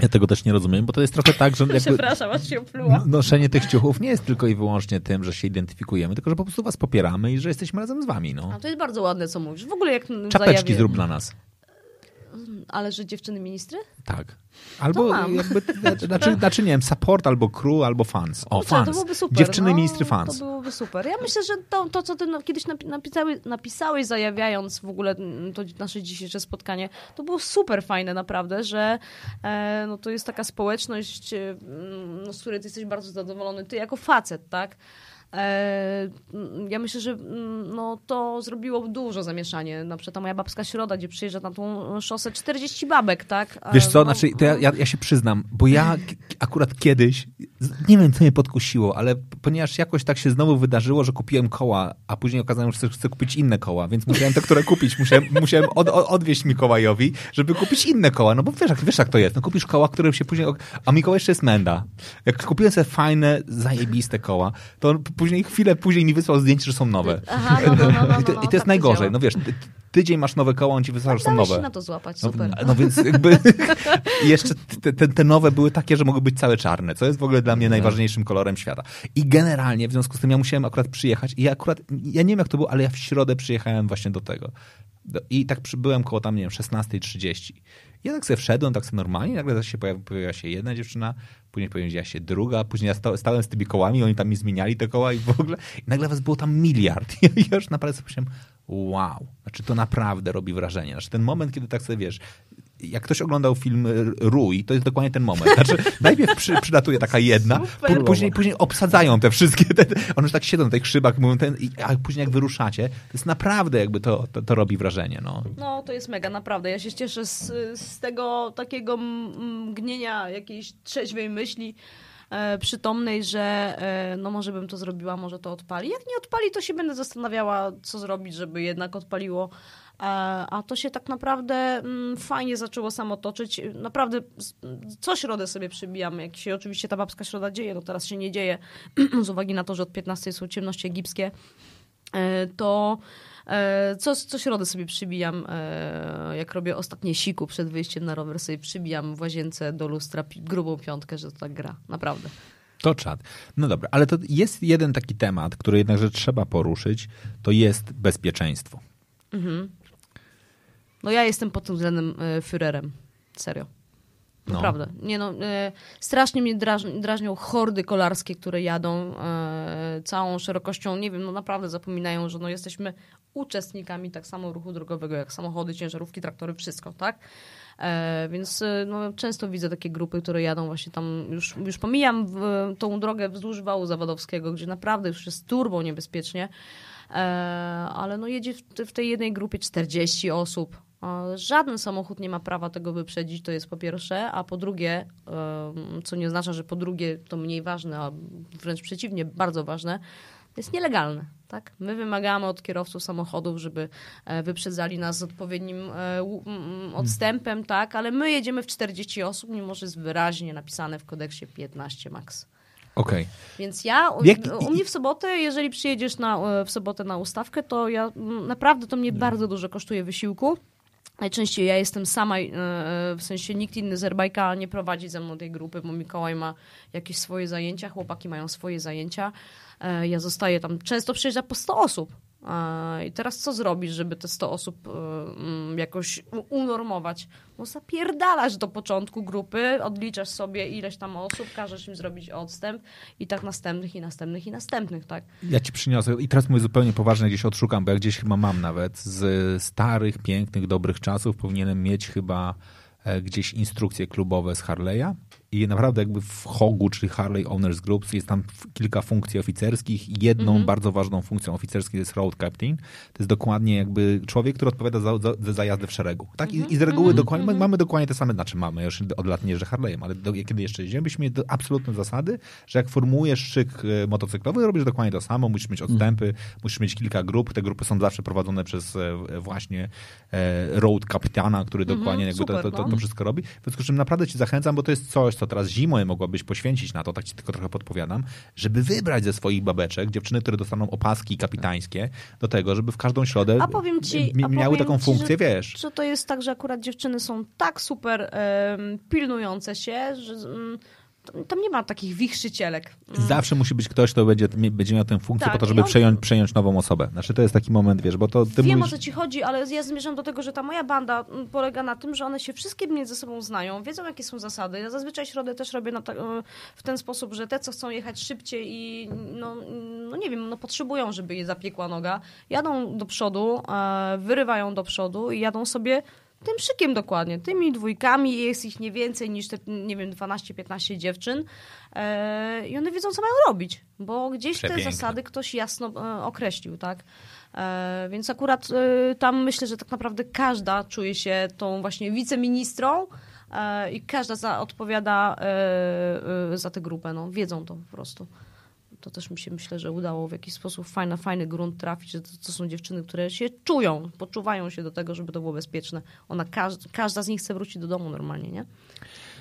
Ja tego też nie rozumiem, bo to jest trochę tak, że jakby Przepraszam, aż się opluła. noszenie tych ciuchów nie jest tylko i wyłącznie tym, że się identyfikujemy, tylko że po prostu was popieramy i że jesteśmy razem z wami. No. A to jest bardzo ładne, co mówisz. W ogóle jak Czapeczki zajawię- zrób dla nas. Ale że dziewczyny ministry? Tak. Albo mam. jakby, znaczy, znaczy, nie wiem, support, albo crew, albo fans. O, Kurczę, fans. To byłoby super. Dziewczyny no, ministry fans. To byłoby super. Ja myślę, że to, to co ty kiedyś napi- napisały, napisałeś, zajawiając w ogóle mm, to nasze dzisiejsze spotkanie, to było super fajne naprawdę, że e, no, to jest taka społeczność, no, z której ty jesteś bardzo zadowolony, ty jako facet, tak? E, mm, ja myślę, że mm, no, to zrobiło dużo zamieszanie. Na przykład ta moja babska środa, gdzie przyjeżdża na tą szosę 40 babek, tak? Wiesz co, no, znaczy, to ja, ja, ja się przyznam, bo ja akurat kiedyś, nie wiem co mnie podkusiło, ale ponieważ jakoś tak się znowu wydarzyło, że kupiłem koła, a później okazało się, że chcę, kupić inne koła, więc musiałem te, które kupić, musiałem, musiałem od, od, odwieźć Mikołajowi, żeby kupić inne koła, no bo wiesz, jak, wiesz jak to jest, no kupisz koła, które się później, a Mikołaj jeszcze jest menda. Jak kupiłem sobie fajne, zajebiste koła, to on później, chwilę później mi wysłał zdjęcie, że są nowe. Aha, no, no, no, no, I to, no, i to tak jest najgorzej, działa. no wiesz, ty, tydzień masz nowe koła, on ci wysłał, że są nowe. się na to złapać, No, super. no więc jakby i jeszcze te, te, te nowe były takie, że mogły być całe czarne, co jest w ogóle dla mnie najważniejszym kolorem świata. I generalnie w związku z tym ja musiałem akurat przyjechać i ja akurat, ja nie wiem jak to było, ale ja w środę przyjechałem właśnie do tego. I tak przybyłem koło tam, nie wiem, 16.30. Ja tak sobie wszedłem, tak sobie normalnie, nagle się pojawi, pojawiła się jedna dziewczyna, później pojawiła się druga, później ja sta, stałem z tymi kołami, oni tam mi zmieniali te koła i w ogóle, i nagle was było tam miliard. I ja już naprawdę sobie pomyślałem, wow, znaczy to naprawdę robi wrażenie. Znaczy ten moment, kiedy tak sobie wiesz, jak ktoś oglądał film R- Rój, to jest dokładnie ten moment. Znaczy, najpierw przy, przylatuje taka jedna, później, później obsadzają te wszystkie, te, one już tak siedzą na tych szybach, mówią ten, a później jak wyruszacie, to jest naprawdę jakby to, to, to robi wrażenie. No. No, to jest mega, naprawdę. Ja się cieszę z, z tego takiego mgnienia jakiejś trzeźwej myśli, e, przytomnej, że e, no może bym to zrobiła, może to odpali. Jak nie odpali, to się będę zastanawiała, co zrobić, żeby jednak odpaliło. E, a to się tak naprawdę mm, fajnie zaczęło samo toczyć. Naprawdę co środę sobie przybijamy. Jak się oczywiście ta babska środa dzieje, no teraz się nie dzieje z uwagi na to, że od 15 są ciemności egipskie, e, to e, co, co środę sobie przybijam, jak robię ostatnie siku przed wyjściem na rower, sobie przybijam w łazience do lustra grubą piątkę, że to tak gra. Naprawdę. To czad. No dobra, ale to jest jeden taki temat, który jednakże trzeba poruszyć, to jest bezpieczeństwo. No ja jestem pod tym względem e, Führerem. Serio. No. Naprawdę. Nie no, e, strasznie mnie draż, drażnią hordy kolarskie, które jadą e, całą szerokością. Nie wiem, no naprawdę zapominają, że no jesteśmy uczestnikami tak samo ruchu drogowego, jak samochody, ciężarówki, traktory, wszystko, tak? E, więc no, często widzę takie grupy, które jadą właśnie tam, już, już pomijam w, tą drogę wzdłuż wału zawodowskiego, gdzie naprawdę już jest turbo niebezpiecznie, e, ale no jedzie w, w tej jednej grupie 40 osób. E, Żaden samochód nie ma prawa tego wyprzedzić, to jest po pierwsze, a po drugie, co nie oznacza, że po drugie to mniej ważne, a wręcz przeciwnie, bardzo ważne, to jest nielegalne. Tak? My wymagamy od kierowców samochodów, żeby e, wyprzedzali nas z odpowiednim e, odstępem, tak? ale my jedziemy w 40 osób, mimo że jest wyraźnie napisane w kodeksie 15 max. Okej. Więc ja, u, u mnie w sobotę, jeżeli przyjedziesz na, w sobotę na ustawkę, to ja naprawdę to mnie bardzo dużo kosztuje wysiłku. Najczęściej ja jestem sama, e, w sensie nikt inny z Erbajka nie prowadzi ze mną tej grupy, bo Mikołaj ma jakieś swoje zajęcia, chłopaki mają swoje zajęcia. E, Ja zostaję tam, często przyjeżdża po 100 osób. E, I teraz co zrobisz, żeby te 100 osób e, mm, jakoś unormować? No zapierdalasz do początku grupy, odliczasz sobie ileś tam osób, każesz im zrobić odstęp i tak następnych, i następnych, i następnych, tak? Ja ci przyniosę, i teraz mówię zupełnie poważnie, gdzieś odszukam, bo ja gdzieś chyba mam nawet, z starych, pięknych, dobrych czasów powinienem mieć chyba e, gdzieś instrukcje klubowe z Harley'a i naprawdę jakby w HOG-u, czyli Harley Owners Groups, jest tam kilka funkcji oficerskich jedną bardzo ważną funkcją oficerską jest road captain. To jest dokładnie jakby człowiek, który odpowiada za, za, za jazdę w szeregu. Tak? I, I z reguły dokładnie, my mamy dokładnie te same, znaczy mamy, już od lat nie jeżdżę Harley'em, ale do, kiedy jeszcze jeździłem, byśmy mieli do- absolutne zasady, że jak formułujesz szyk e, motocyklowy, robisz dokładnie to samo, musisz mieć odstępy, musisz mieć kilka grup, te grupy są zawsze prowadzone przez e, właśnie e, road kapitana, który dokładnie jakby to, super, to, to, no. to wszystko robi. W związku z czym naprawdę ci zachęcam, bo to jest coś, co teraz zimą mogłabyś poświęcić na to, tak ci tylko trochę podpowiadam, żeby wybrać ze swoich babeczek dziewczyny, które dostaną opaski kapitańskie do tego, żeby w każdą środę A powiem ci, mi- miały taką ci, funkcję, że, wiesz. Że to jest tak, że akurat dziewczyny są tak super em, pilnujące się, że mm, tam- nie ma takich wichrzycielek. Mm. Zawsze musi być ktoś, kto będzie, będzie miał tę funkcję Tak, po to, żeby on- przejąć, przejąć nową osobę. Znaczy to jest taki moment, wiesz, bo to ty Wiem mówisz... o co ci chodzi, ale ja zmierzam do tego, że ta moja banda polega na tym, że one się wszystkie między sobą znają, wiedzą jakie są zasady. Ja zazwyczaj środę też robię ta, e, w ten sposób, że te, co chcą jechać szybciej i no, no nie wiem, no potrzebują, żeby je zapiekła noga, jadą do przodu, e, wyrywają do przodu i jadą sobie tym szykiem dokładnie, tymi dwójkami, jest ich nie więcej niż te, nie wiem, 12-15 dziewczyn e, i one wiedzą, co mają robić, bo gdzieś Przepiękne. te zasady ktoś jasno e, określił, tak? E, więc akurat e, tam myślę, że tak naprawdę każda czuje się tą właśnie wiceministrą e, i każda za, odpowiada e, za tę grupę, no, wiedzą to po prostu. To też mi się myślę, że udało w jakiś sposób fajny, fajny grunt trafić, że to, to są dziewczyny, które się czują, poczuwają się do tego, żeby to było bezpieczne. Ona, każda, każda z nich chce wrócić do domu normalnie, nie?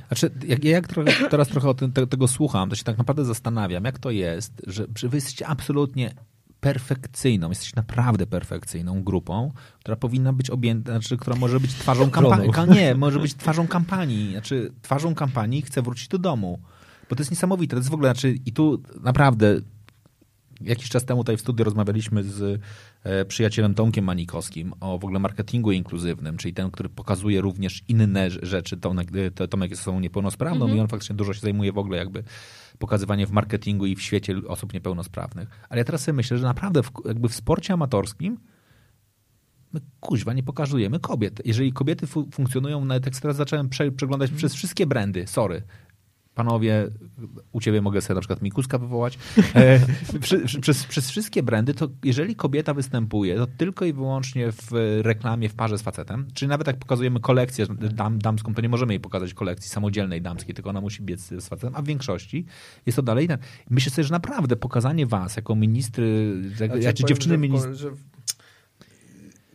Znaczy, jak, ja jak trochę, teraz trochę o tym, te, tego słucham, to się tak naprawdę zastanawiam, jak to jest, że, że wy jesteście absolutnie perfekcyjną, jesteście naprawdę perfekcyjną grupą, która powinna być objęta, znaczy, która może być twarzą kampanii. Nie, może być twarzą kampanii. Znaczy, twarzą kampanii chce wrócić do domu. Bo to jest niesamowite. To jest w ogóle, znaczy, i tu naprawdę jakiś czas temu tutaj w studiu rozmawialiśmy z e, przyjacielem Tomkiem Manikowskim o w ogóle marketingu inkluzywnym, czyli ten, który pokazuje również inne rz- rzeczy. Tomek, e, to- Tomek jest osobą niepełnosprawną i on faktycznie dużo się zajmuje w ogóle jakby pokazywanie w marketingu i w świecie osób niepełnosprawnych. Ale ja teraz sobie myślę, że naprawdę w, jakby w sporcie amatorskim my kuźwa nie pokazujemy kobiet. Jeżeli kobiety fu- funkcjonują, nawet jak teraz zacząłem prze, przeglądać przez wszystkie brandy, sorry, panowie, u ciebie mogę sobie na przykład Mikuska wywołać, e, przy, przy, przez, przez wszystkie brandy, to jeżeli kobieta występuje, to tylko i wyłącznie w reklamie w parze z facetem, czyli nawet jak pokazujemy kolekcję dam, damską, to nie możemy jej pokazać kolekcji samodzielnej damskiej, tylko ona musi biec z facetem, a w większości jest to dalej. Myślę sobie, że naprawdę pokazanie was jako ministry, jak, czy powiem, dziewczyny ministry,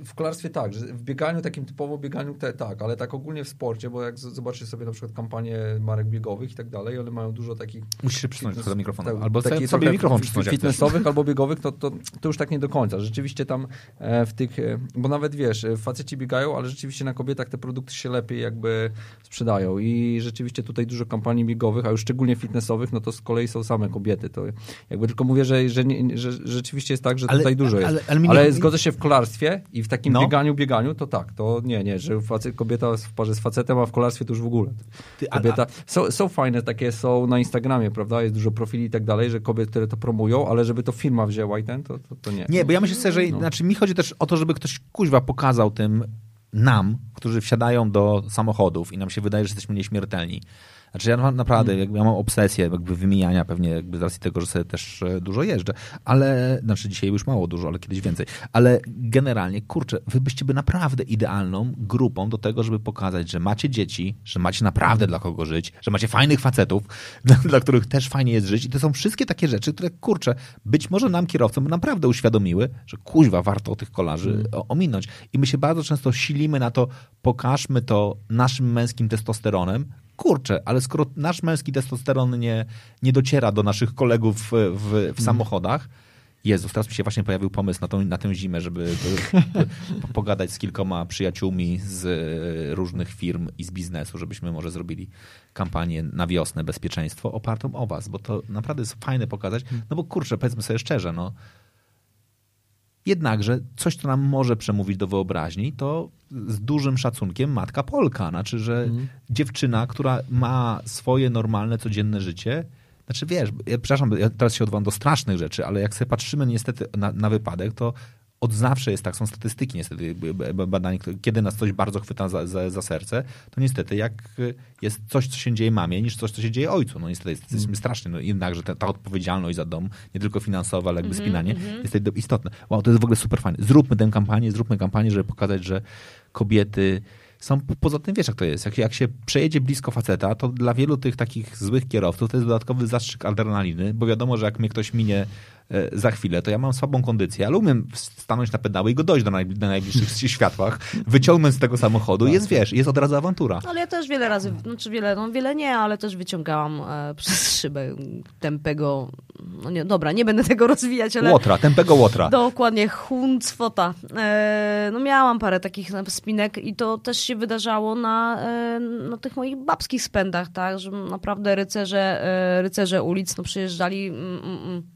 w- kolarstwie tak, że w bieganiu, takim typowo bieganiu te, tak, ale tak ogólnie w sporcie, bo jak z- zobaczycie sobie na przykład kampanię marek biegowych i tak dalej, one mają dużo takich musisz się przysunąć do mikrofonu, tak, albo takich sobie, mikrofon przysunąć. fitnessowych albo biegowych, to, to, to już tak nie do końca. Rzeczywiście tam e, w tych, e, bo nawet wiesz, e, faceci biegają, ale rzeczywiście na kobietach te produkty się lepiej jakby sprzedają i rzeczywiście tutaj dużo kampanii biegowych, a już szczególnie fitnessowych, no to z kolei są same kobiety. To jakby tylko mówię, że, że, nie, że rzeczywiście jest tak, że Ale- tutaj dużo jest. ale- Ale, ale zgodzę się w kolarstwie i w takim No. bieganiu, bieganiu, to tak, to nie, nie, że facet, kobieta w parze z facetem, a w kolarstwie to już w ogóle. Kobieta, są, są fajne takie, są na Instagramie, prawda, jest dużo profili i tak dalej, że kobiety, które to promują, ale żeby to firma wzięła i ten, to, to, to nie. Nie, bo ja myślę że No. znaczy mi chodzi też o to, żeby ktoś kuźwa pokazał tym nam, którzy wsiadają do samochodów i nam się wydaje, że jesteśmy nieśmiertelni. Znaczy ja naprawdę, Mm. jakby ja mam obsesję jakby wymieniania pewnie jakby z racji tego, że sobie też e, dużo jeżdżę, ale, znaczy dzisiaj już mało dużo, ale kiedyś więcej, ale generalnie, kurczę, wy byście by naprawdę idealną grupą do tego, żeby pokazać, że macie dzieci, że macie naprawdę dla kogo żyć, że macie fajnych facetów, dla, dla których też fajnie jest żyć i to są wszystkie takie rzeczy, które, kurczę, być może nam kierowcom naprawdę uświadomiły, że kuźwa, warto tych kolarzy o- ominąć. I my się bardzo często silimy na to, pokażmy to naszym męskim testosteronem, kurczę, ale skoro nasz męski testosteron nie, nie dociera do naszych kolegów w, w, w samochodach, Jezus, teraz mi się właśnie pojawił pomysł na, tą, na tę zimę, żeby żeby po- pogadać z kilkoma przyjaciółmi z e, różnych firm i z biznesu, żebyśmy może zrobili kampanię na wiosnę bezpieczeństwo opartą o was, bo to naprawdę jest fajne pokazać, no bo kurczę, powiedzmy sobie szczerze, no Jednakże coś, co nam może przemówić do wyobraźni, to z dużym szacunkiem matka Polka. Znaczy, że dziewczyna, która ma swoje normalne, codzienne życie, znaczy wiesz, ja, przepraszam, ja teraz się odwołam do strasznych rzeczy, ale jak sobie patrzymy niestety na, na wypadek, to od zawsze jest tak, są statystyki niestety, b- b- badań, które- kiedy nas coś bardzo chwyta za, za, za serce, to niestety jak y, jest coś, co się dzieje mamie, niż coś, co się dzieje ojcu. No niestety jest, jesteśmy strasznie, no jednakże ta, ta odpowiedzialność za dom, nie tylko finansowa, ale jakby spinanie, jest tutaj istotne. Wow, to jest w ogóle super fajne. Zróbmy tę kampanię, zróbmy kampanię, żeby pokazać, że kobiety są, poza tym wiesz jak to jest, jak, jak się przejedzie blisko faceta, to dla wielu tych takich złych kierowców to jest dodatkowy zastrzyk adrenaliny, bo wiadomo, że jak mnie ktoś minie za chwilę, to ja mam słabą kondycję, ale umiem stanąć na pedały i go dojść do najbli- na najbliższych światłach, wyciągnąć z tego samochodu jest, wiesz, jest od razu awantura. Ale ja też wiele razy, znaczy wiele, no wiele nie, ale też wyciągałam e, przez szybę tępego, no nie, dobra, nie będę tego rozwijać, ale... Łotra, tępego łotra. Dokładnie, huncwota. E, no miałam parę takich spinek i to też się wydarzało na, e, na tych moich babskich spędach, tak, że naprawdę rycerze, e, rycerze ulic no, przyjeżdżali mm, mm, mm, e,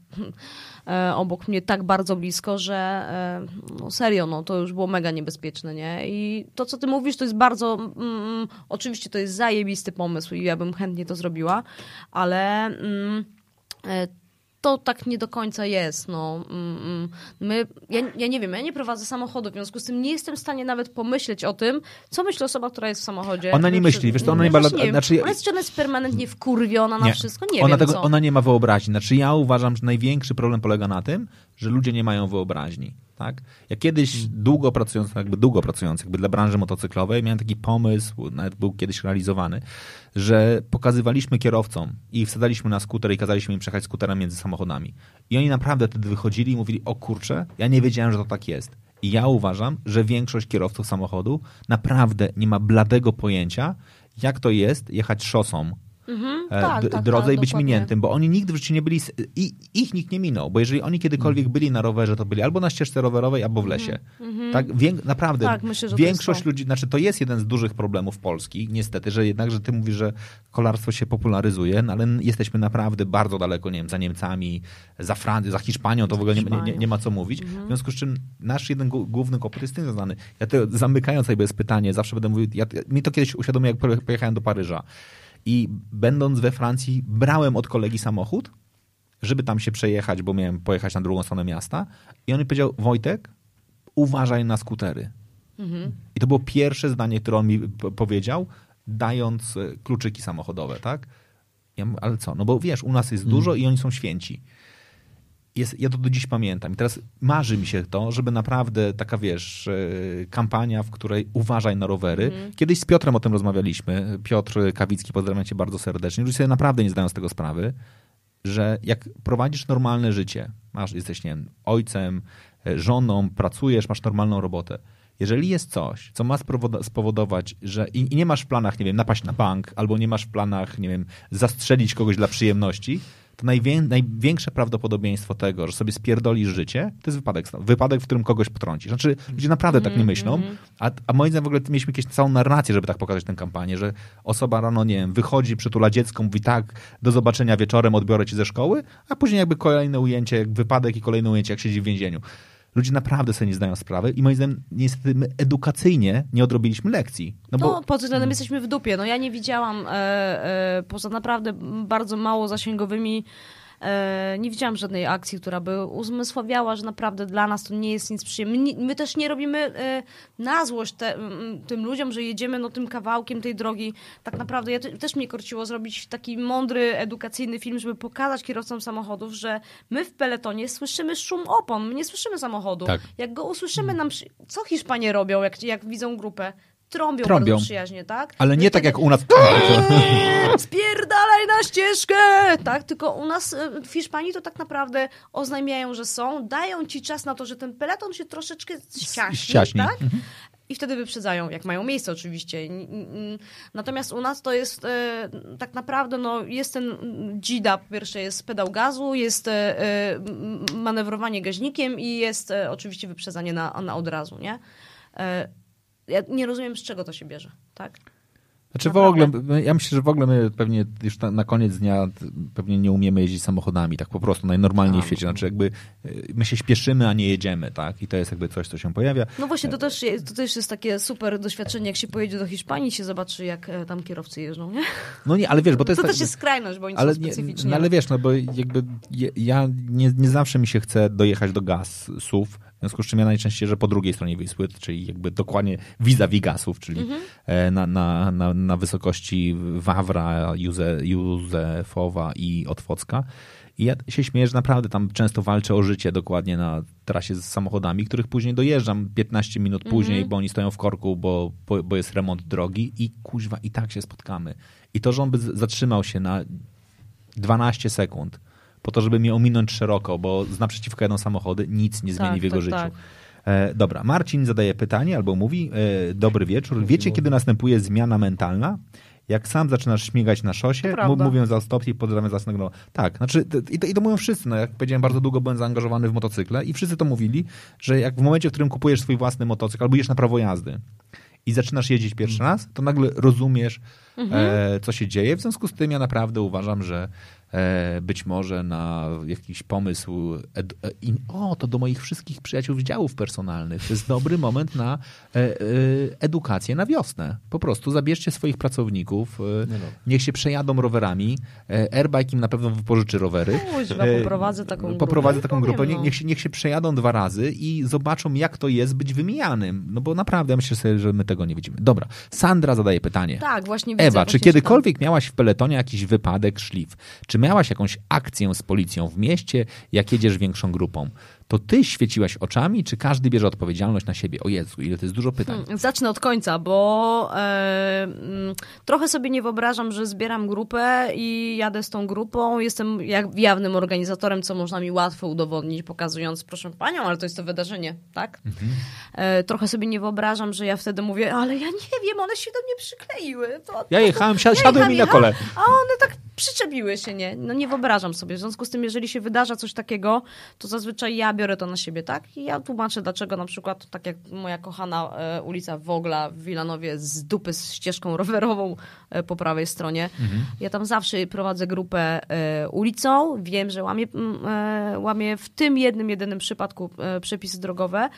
obok mnie tak bardzo blisko, że e, no serio, no to już było mega niebezpieczne, nie? I to, co ty mówisz, to jest bardzo, mm, oczywiście to jest zajebisty pomysł i ja bym chętnie to zrobiła, ale mm, e, to tak nie do końca jest. No. Mm, mm. My, ja, ja nie wiem, ja nie prowadzę samochodu, w związku z tym nie jestem w stanie nawet pomyśleć o tym, co myśli osoba, która jest w samochodzie. Ona nie myśli, wiesz co, ona nie ma- wiem. znaczy- Ona jest, czy ona jest permanentnie wkurwiona na Nie. wszystko? Nie ona, wiem tego, ona nie ma wyobraźni. Znaczy ja uważam, że największy problem polega na tym, że ludzie nie mają wyobraźni. Tak? Ja kiedyś Hmm. długo pracując, jakby długo pracując jakby dla branży motocyklowej, miałem taki pomysł, nawet był kiedyś realizowany, że pokazywaliśmy kierowcom i wsadzaliśmy na skuter i kazaliśmy im przejechać skuterem między samochodami. I oni naprawdę wtedy wychodzili i mówili, o kurczę, ja nie wiedziałem, że to tak jest. I ja uważam, że większość kierowców samochodu naprawdę nie ma bladego pojęcia, jak to jest jechać szosą e, tak, d- tak, drodze tak, i być dokładnie. miniętym, bo oni nigdy w życiu nie byli, i, ich nikt nie minął, bo jeżeli oni kiedykolwiek Mm. byli na rowerze, to byli albo na ścieżce rowerowej, albo w lesie. Tak, naprawdę, Mhm, Tak, myślę, większość jest ludzi, znaczy to jest jeden z dużych problemów Polski, niestety, że jednak, że ty mówisz, że kolarstwo się popularyzuje, no ale jesteśmy naprawdę bardzo daleko, nie wiem, za Niemcami, za Francją, za Hiszpanią, to w ogóle nie, nie, nie, nie ma co mówić. Mhm. W związku z czym nasz jeden główny kłopot jest tym związany. Ja to zamykając sobie bez pytanie, zawsze będę mówił, ja, mi to kiedyś uświadomiło, jak poje- pojechałem do Paryża. I będąc we Francji, brałem od kolegi samochód, żeby tam się przejechać, bo miałem pojechać na drugą stronę miasta. I on mi powiedział, Wojtek, uważaj na skutery. I to było pierwsze zdanie, które on mi powiedział, dając e, kluczyki samochodowe, tak? Ja mówię, ale co? No bo wiesz, u nas jest dużo i oni są święci. Jest, ja to do dziś pamiętam. I teraz marzy mi się to, żeby naprawdę taka, wiesz, e, kampania, w której uważaj na rowery. Mhm. Kiedyś z Piotrem o tym rozmawialiśmy. Piotr Kawicki, pozdrawiam cię bardzo serdecznie. Ludzie sobie naprawdę nie zdają z tego sprawy, że jak prowadzisz normalne życie, masz, jesteś, nie wiem, ojcem, e, żoną, pracujesz, masz normalną robotę. Jeżeli jest coś, co ma spowodować, że i, i nie masz w planach, nie wiem, napaść na bank, albo nie masz w planach, nie wiem, zastrzelić kogoś dla przyjemności, to najwię- największe prawdopodobieństwo tego, że sobie spierdolisz życie, to jest wypadek, wypadek, w którym kogoś potrącisz. Znaczy, ludzie naprawdę tak nie myślą, a, a moim zdaniem w ogóle mieliśmy jakąś całą narrację, żeby tak pokazać tę kampanię, że osoba rano, nie wiem, wychodzi, przytula dziecko, mówi tak, do zobaczenia wieczorem, odbiorę cię ze szkoły, a później jakby kolejne ujęcie, jak wypadek i kolejne ujęcie, jak siedzi w więzieniu. Ludzie naprawdę sobie nie zdają sprawy i moim zdaniem niestety my edukacyjnie nie odrobiliśmy lekcji. No No, bo pod względem jesteśmy w dupie. No ja nie widziałam, e, e, poza naprawdę bardzo mało zasięgowymi, nie widziałam żadnej akcji, która by uzmysławiała, że naprawdę dla nas to nie jest nic przyjemnego. My, też nie robimy e, na złość te, tym ludziom, że jedziemy no, tym kawałkiem tej drogi. Tak naprawdę ja te, też mnie korciło zrobić taki mądry, edukacyjny film, żeby pokazać kierowcom samochodów, że my w peletonie słyszymy szum opon, my nie słyszymy samochodu. Tak. Jak go usłyszymy, nam, co Hiszpanie robią, jak, jak widzą grupę? Trąbią, Trąbią. bardzo przyjaźnie, tak? ale My nie tak jak u nas. Spierdalaj na ścieżkę! Tak, tylko u nas y, w Hiszpanii to tak naprawdę oznajmiają, że są, dają ci czas na to, że ten peleton się troszeczkę ściaśni, ściaśni. tak? I wtedy wyprzedzają, jak mają miejsce oczywiście. Natomiast u nas to jest e, tak naprawdę, no, jest ten dzida, po pierwsze jest pedał gazu, jest e, manewrowanie gaźnikiem i jest e, oczywiście wyprzedzanie na, na od razu, nie? E, ja nie rozumiem, z czego to się bierze, tak? Znaczy w Naprawdę. ogóle, my- ja myślę, że w ogóle my pewnie już na, na koniec dnia pewnie nie umiemy jeździć samochodami, tak po prostu, najnormalniej w świecie. Znaczy jakby y, my się śpieszymy, a nie jedziemy, tak? I to jest jakby coś, co się pojawia. No właśnie, to też, jest, to też jest takie super doświadczenie, jak się pojedzie do Hiszpanii się zobaczy, jak e, tam kierowcy jeżdżą, nie? No nie, ale wiesz, bo to To, jest... tak, też jest skrajność, bo oni ale są nie, specyficzni. no ale wiesz, no bo jakby ja nie, nie zawsze mi się chce dojechać do gasów, w związku z czym ja najczęściej, że po drugiej stronie Wisły, czyli jakby dokładnie vis-a-vis gasów, czyli Mhm. e, na, na, na, na wysokości Wawra, Józe, Józefowa i Otwocka. I ja się śmieję, że naprawdę tam często walczę o życie dokładnie na trasie z samochodami, których później dojeżdżam 15 minut później, bo oni stoją w korku, bo, bo, bo jest remont drogi i kuźwa, i tak się spotkamy. I to, że on by zatrzymał się na 12 sekund po to, żeby mnie ominąć szeroko, bo z naprzeciwko jadą samochody, nic nie zmieni Tak, w jego tak, życiu. tak. E, dobra, Marcin zadaje pytanie albo mówi, e, dobry wieczór, wiecie kiedy następuje zmiana mentalna? Jak sam zaczynasz śmigać na szosie, mówią za stop i pozdrawiam za jasnego. Tak, znaczy, i to, i to mówią wszyscy. No, jak powiedziałem, bardzo długo byłem zaangażowany w motocykle i wszyscy to mówili, że jak w momencie, w którym kupujesz swój własny motocykl albo idziesz na prawo jazdy i zaczynasz jeździć pierwszy raz, to nagle rozumiesz, e, co się dzieje. W związku z tym ja naprawdę uważam, że być może na jakiś pomysł, e, o, to do moich wszystkich przyjaciół z działów personalnych. To jest dobry moment na e, e, edukację na wiosnę. Po prostu zabierzcie swoich pracowników, e, niech się przejadą rowerami. E, Airbike im na pewno wypożyczy rowery. Kuźwa, E, poprowadzę taką grupę. Poprowadzę taką grupę. Nie, no. niech, się, niech się przejadą dwa razy i zobaczą, jak to jest być wymijanym. No bo naprawdę, ja myślę sobie, że my tego nie widzimy. Dobra, Sandra zadaje pytanie. Tak, właśnie widzę. Ewa, czy kiedykolwiek miałaś w peletonie jakiś wypadek, szlif? Czy miałaś jakąś akcję z policją w mieście, jak jedziesz większą grupą? To ty świeciłaś oczami, czy każdy bierze odpowiedzialność na siebie? O Jezu, ile to jest dużo pytań. czytam. Zacznę od końca, bo e, mm, trochę sobie nie wyobrażam, że zbieram grupę i jadę z tą grupą. Jestem jak jawnym organizatorem, co można mi łatwo udowodnić, pokazując, proszę panią, ale to jest to wydarzenie, tak? Mhm. E, trochę sobie nie wyobrażam, że ja wtedy mówię, ale ja nie wiem, one się do mnie przykleiły. To, Ja jechałem, siad- Ja siadłem jechałem, mi na jechałem, kole. A one tak przyczepiły się, nie? No nie wyobrażam sobie. W związku z tym, jeżeli się wydarza coś takiego, to zazwyczaj ja biorę to na siebie, tak? I ja tłumaczę, dlaczego na przykład, tak jak moja kochana e, ulica Wogla w Wilanowie z dupy z ścieżką rowerową e, po prawej stronie. Ja tam zawsze prowadzę grupę e, ulicą. Wiem, że łamię, e, łamię w tym jednym, jedynym przypadku e, przepisy drogowe.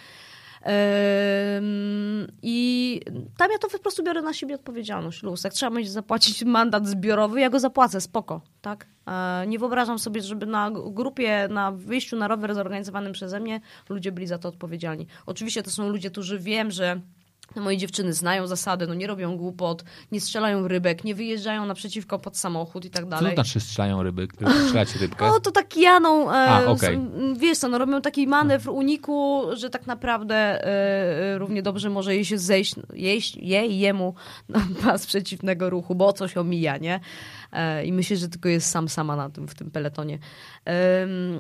I tam ja to po prostu biorę na siebie odpowiedzialność, luz. Jak trzeba będzie zapłacić mandat zbiorowy, ja go zapłacę, spoko, tak? E, Nie wyobrażam sobie, żeby na grupie, na wyjściu na rower zorganizowanym przeze mnie ludzie byli za to odpowiedzialni. Oczywiście to są ludzie, którzy wiem, że moje dziewczyny znają zasady, no nie robią głupot, nie strzelają rybek, nie wyjeżdżają naprzeciwko pod samochód i tak Co dalej. to znaczy strzelają ryby? Strzelacie rybkę? No to tak janą, e, A, s- wiesz co, no robią taki manewr uniku, że tak naprawdę e, e, równie dobrze może jej się zejść, jeść, jej, jemu na pas przeciwnego ruchu, bo coś omija, nie? E, I myślę, że tylko jest sam sama na tym, w tym peletonie.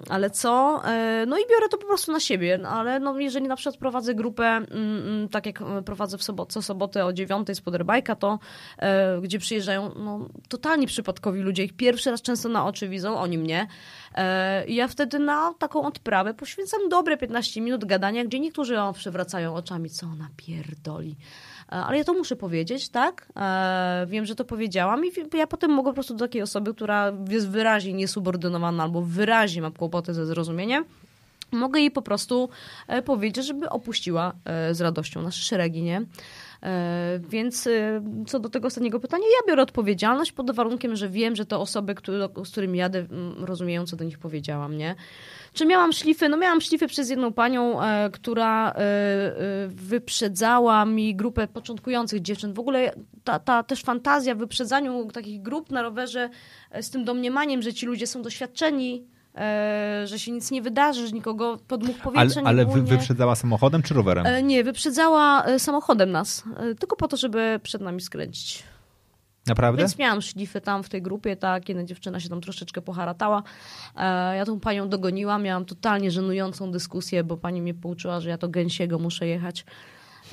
Ale co? E, no i biorę to po prostu na siebie, ale no, jeżeli na przykład prowadzę grupę, mm, mm, tak jak e, prowadzę w sobot, co sobotę o dziewiątej z Poderbajka, to gdzie przyjeżdżają no, totalnie przypadkowi ludzie, ich pierwszy raz często na oczy widzą, oni mnie. I ja wtedy na taką odprawę poświęcam dobre 15 minut gadania, gdzie niektórzy o, przewracają oczami, co ona pierdoli. E, Ale ja to muszę powiedzieć, tak? E, wiem, że to powiedziałam i ja potem mogę po prostu do takiej osoby, która jest wyraźnie niesubordynowana albo wyraźnie ma kłopoty ze zrozumieniem, mogę jej po prostu e, powiedzieć, żeby opuściła z radością nasze szeregi, nie? E, Więc e, co do tego ostatniego pytania, ja biorę odpowiedzialność pod warunkiem, że wiem, że te osoby, z którymi jadę, rozumieją, co do nich powiedziałam, nie? Czy miałam szlify? No miałam szlify przez jedną panią, e, która wyprzedzała mi grupę początkujących dziewczyn. W ogóle ta, ta też fantazja w wyprzedzaniu takich grup na rowerze z tym domniemaniem, że ci ludzie są doświadczeni, że się nic nie wydarzy, że nikogo podmuch Ale, powietrza nie ale wy, wyprzedzała samochodem czy rowerem? E, Nie, wyprzedzała e, samochodem nas, e, tylko po to, żeby przed nami skręcić. Naprawdę? Więc miałam szlify tam w tej grupie, tak, jedna dziewczyna się tam troszeczkę poharatała. E, ja tą panią dogoniłam, miałam totalnie żenującą dyskusję, bo pani mnie pouczyła, że ja to gęsiego muszę jechać.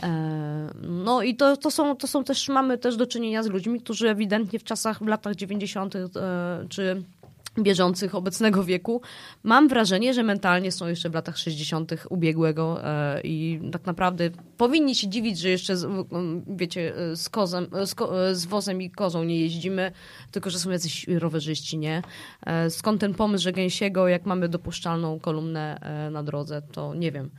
E, No i to, to, są, to są też, mamy też do czynienia z ludźmi, którzy ewidentnie w czasach, w latach 90. e, czy bieżących obecnego wieku, mam wrażenie, że mentalnie są jeszcze w latach 60. ubiegłego e, i tak naprawdę powinni się dziwić, że jeszcze z, wiecie, e, z, kozem, e, z, ko, z wozem i kozą nie jeździmy, tylko że są jacyś rowerzyści, nie? Skąd ten pomysł, że gęsiego, jak mamy dopuszczalną kolumnę na drodze, to nie wiem.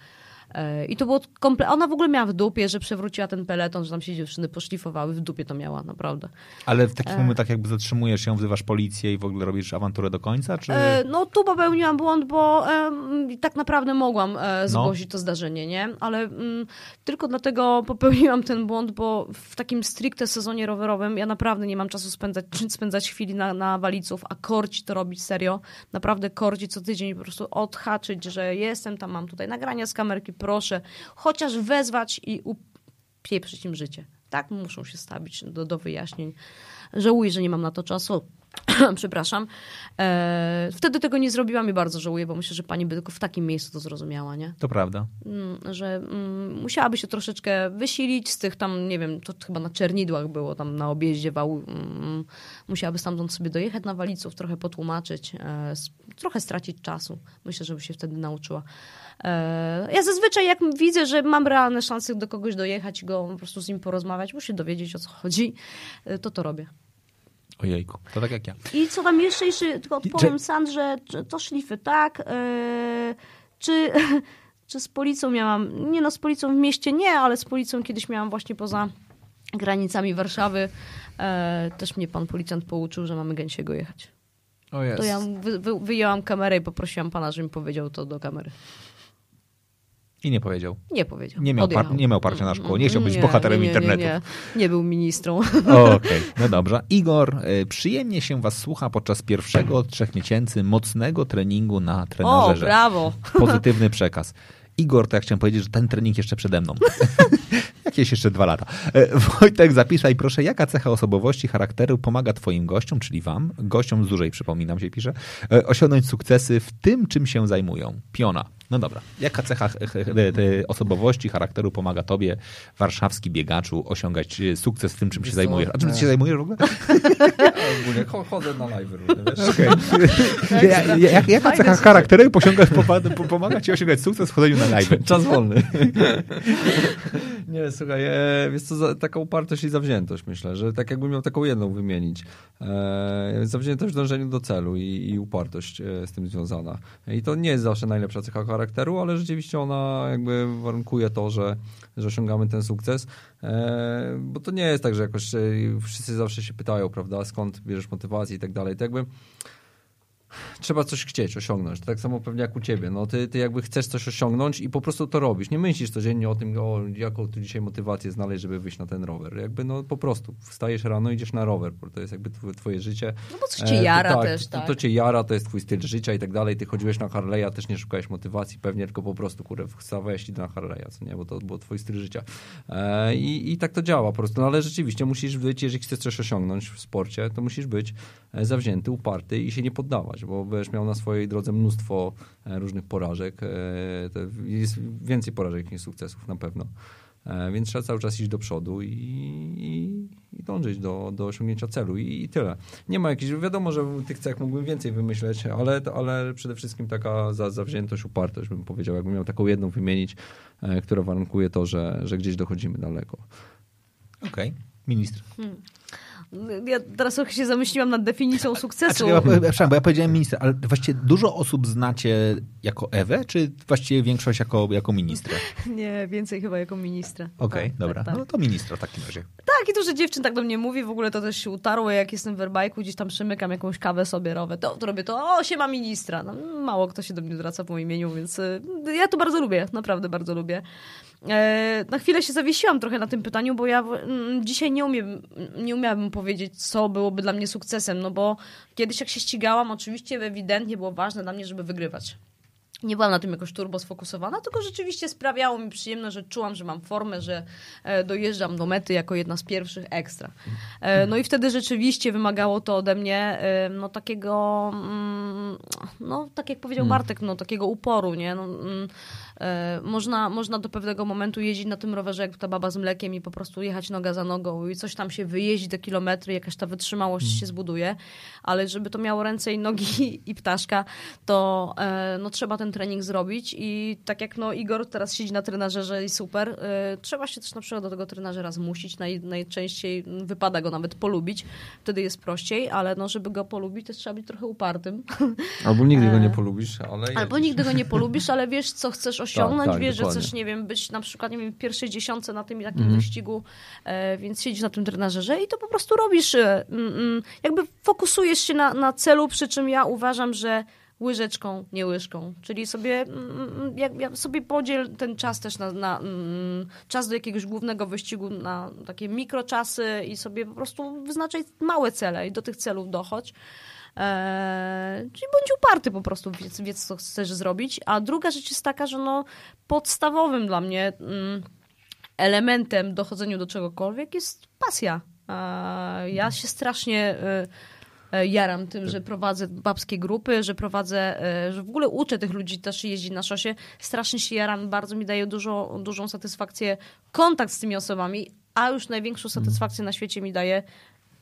E, I to było komple... Ona w ogóle miała w dupie, że przewróciła ten peleton, że tam się dziewczyny poszlifowały. W dupie to miała, naprawdę. Ale w takich E. momentach jakby zatrzymujesz się, wzywasz policję i w ogóle robisz awanturę do końca, czy... E, no tu popełniłam błąd, bo em, tak naprawdę mogłam No. e, zgłosić to zdarzenie, nie? Ale mm, tylko dlatego popełniłam ten błąd, bo w takim stricte sezonie rowerowym ja naprawdę nie mam czasu spędzać, spędzać chwili na, na waliców, a korci to robić serio. Naprawdę korci co tydzień po prostu odhaczyć, że jestem tam, mam tutaj nagrania z kamerki, proszę. Chociaż wezwać i upieprzyć im życie. Tak, muszą się stawić do, do wyjaśnień. Żałuję, że nie mam na to czasu. Przepraszam. E, wtedy tego nie zrobiłam i bardzo żałuję, bo myślę, że pani by tylko w takim miejscu to zrozumiała, nie? To prawda. Mm, że mm, musiałaby się troszeczkę wysilić z tych tam, nie wiem, to chyba na Czernidłach było, tam na objeździe wał. Mm, musiałaby stamtąd sobie dojechać na Waliców, trochę potłumaczyć, e, trochę stracić czasu. Myślę, że by się wtedy nauczyła. E, ja zazwyczaj jak widzę, że mam realne szanse do kogoś dojechać i go po prostu z nim porozmawiać, muszę się dowiedzieć o co chodzi, e, to to robię. Ojejku, to tak jak ja. I co tam jeszcze, jeszcze tylko odpowiem Sandrze, czy to szlify, tak? Yy, czy, czy z policją miałam, nie no, z policją w mieście nie, ale z policją kiedyś miałam właśnie poza granicami Warszawy. E, też mnie pan policjant pouczył, że mamy gęsiego jechać. O jest. To ja wy, wy, wyjęłam kamerę i poprosiłam pana, żeby mi powiedział to do kamery. I nie powiedział. Nie powiedział. Nie miał, par- nie miał parcia na szkło. Nie chciał być Nie, bohaterem nie, nie, internetu. Nie, nie, był ministrą. Okej, no dobrze. Igor, y, przyjemnie się was słucha podczas pierwszego od trzech miesięcy mocnego treningu na O, trenażerze. brawo. Pozytywny przekaz. Igor, to ja chciałem powiedzieć, że ten trening jeszcze przede mną. Jakieś jeszcze dwa lata. E, Wojtek, zapisaj proszę, jaka cecha osobowości, charakteru pomaga twoim gościom, czyli wam, gościom z dłużej przypominam się pisze, e, osiągnąć sukcesy w tym, czym się zajmują. Piona. No dobra. Jaka cecha ch- ch- ch- te osobowości, charakteru pomaga tobie, warszawski biegaczu, osiągać e, sukces w tym, czym się zajmujesz? A czym ty e, się zajmujesz w ogóle? Ogólnie cho- chodzę na live różne, wiesz? Jaka cecha charakteru pomaga, po- pomaga ci osiągać sukces w chodzeniu na live? Czas wolny. Nie, słuchaj, e, wiesz co, za, taka upartość i zawziętość myślę, że tak jakbym miał taką jedną wymienić. E, zawziętość w dążeniu do celu i, i upartość e, z tym związana. I to nie jest zawsze najlepsza cecha charakteru, ale rzeczywiście ona jakby warunkuje to, że, że osiągamy ten sukces. E, bo to nie jest tak, że jakoś e, wszyscy zawsze się pytają, prawda, skąd bierzesz motywację i tak dalej. To jakby trzeba coś chcieć osiągnąć. Tak samo pewnie jak u ciebie. No, ty, ty jakby chcesz coś osiągnąć i po prostu to robisz. Nie myślisz codziennie o tym, o, jaką tu dzisiaj motywację znaleźć, żeby wyjść na ten rower. Jakby no po prostu wstajesz rano, idziesz na rower, bo to jest jakby twoje, życie. No bo coś cię jara to, tak, też, tak. To, to cię jara, to jest twój styl życia i tak dalej. Ty chodziłeś na Harley'a, też nie szukałeś motywacji pewnie, tylko po prostu, kurde, wstawałeś i na Harley'a, co nie? Bo to było twój styl życia. E, i, I tak to działa po prostu. No, ale rzeczywiście musisz być, jeżeli chcesz coś osiągnąć w sporcie, to musisz być e, zawzięty, uparty i się nie poddawać, bo będziesz miał na swojej drodze mnóstwo e, różnych porażek. E, jest więcej porażek niż sukcesów na pewno. E, więc trzeba cały czas iść do przodu i, i, i dążyć do, do osiągnięcia celu I, i, tyle. Nie ma jakichś, wiadomo, że tych cech mógłbym więcej wymyśleć, ale, ale przede wszystkim taka za, zawziętość, upartość bym powiedział, jakbym miał taką jedną wymienić, która warunkuje to, że, że gdzieś dochodzimy daleko. Okej, okay. ministr. Hmm. Ja teraz trochę się zamyśliłam nad definicją sukcesu. A, a, ja, bo ja powiedziałem minister, ale właściwie dużo osób znacie jako Ewę, czy właściwie większość jako, jako ministra? Nie, więcej chyba jako ministra. Okej, okay, tak, dobra. Tak, tak. No to ministra w takim razie. Tak, i dużo dziewczyn tak do mnie mówi, w ogóle to też się utarło, jak jestem w werbajku, gdzieś tam przymykam jakąś kawę sobie, robię, to, to robię to, o, się ma ministra. No, mało kto się do mnie zwraca w moim imieniu, więc y, ja to bardzo lubię, naprawdę bardzo lubię. E, na chwilę się zawiesiłam trochę na tym pytaniu, bo ja dzisiaj nie umiem, nie umiałabym powiedzieć, co byłoby dla mnie sukcesem, no bo kiedyś jak się ścigałam, oczywiście ewidentnie było ważne dla mnie, żeby wygrywać. Nie byłam na tym jakoś turbo sfokusowana, tylko rzeczywiście sprawiało mi przyjemność, że czułam, że mam formę, że e, dojeżdżam do mety jako jedna z pierwszych ekstra. E, no i wtedy rzeczywiście wymagało to ode mnie no takiego, mm, no tak jak powiedział hmm. Bartek, no takiego uporu, nie? No, mm, E, można, można do pewnego momentu jeździć na tym rowerze jak ta baba z mlekiem i po prostu jechać noga za nogą i coś tam się wyjeździ te kilometry, jakaś ta wytrzymałość mm. się zbuduje, ale żeby to miało ręce i nogi i ptaszka, to e, no, trzeba ten trening zrobić i tak jak no, Igor teraz siedzi na trenażerze i super, e, trzeba się też na przykład do tego trenażera zmusić, Naj, najczęściej wypada go nawet polubić, wtedy jest prościej, ale no, żeby go polubić, to trzeba być trochę upartym. Albo nigdy go nie polubisz, ale... Albo nigdy go nie polubisz, ale wiesz, co chcesz osiągnąć, tak, tak, wiesz, dokładnie. że chcesz, nie wiem, być na przykład, nie wiem, w pierwszej dziesiątce na tym takim mm. wyścigu, e, więc siedzisz na tym trenażerze i to po prostu robisz, e, mm, mm, jakby fokusujesz się na, na celu, przy czym ja uważam, że łyżeczką, nie łyżką. Czyli sobie, mm, jak, ja sobie podziel ten czas też na, na mm, czas do jakiegoś głównego wyścigu na takie mikroczasy i sobie po prostu wyznaczaj małe cele i do tych celów dochodź. Eee, czyli bądź uparty po prostu, wiedz, wiedz, co chcesz zrobić. A druga rzecz jest taka, że no, podstawowym dla mnie mm, elementem dochodzeniu do czegokolwiek jest pasja. Eee, ja się strasznie e, jaram tym, że prowadzę babskie grupy, że prowadzę, e, że w ogóle uczę tych ludzi też jeździć na szosie. Strasznie się jaram, bardzo mi daje dużo, dużą satysfakcję kontakt z tymi osobami, a już największą satysfakcję na świecie mi daje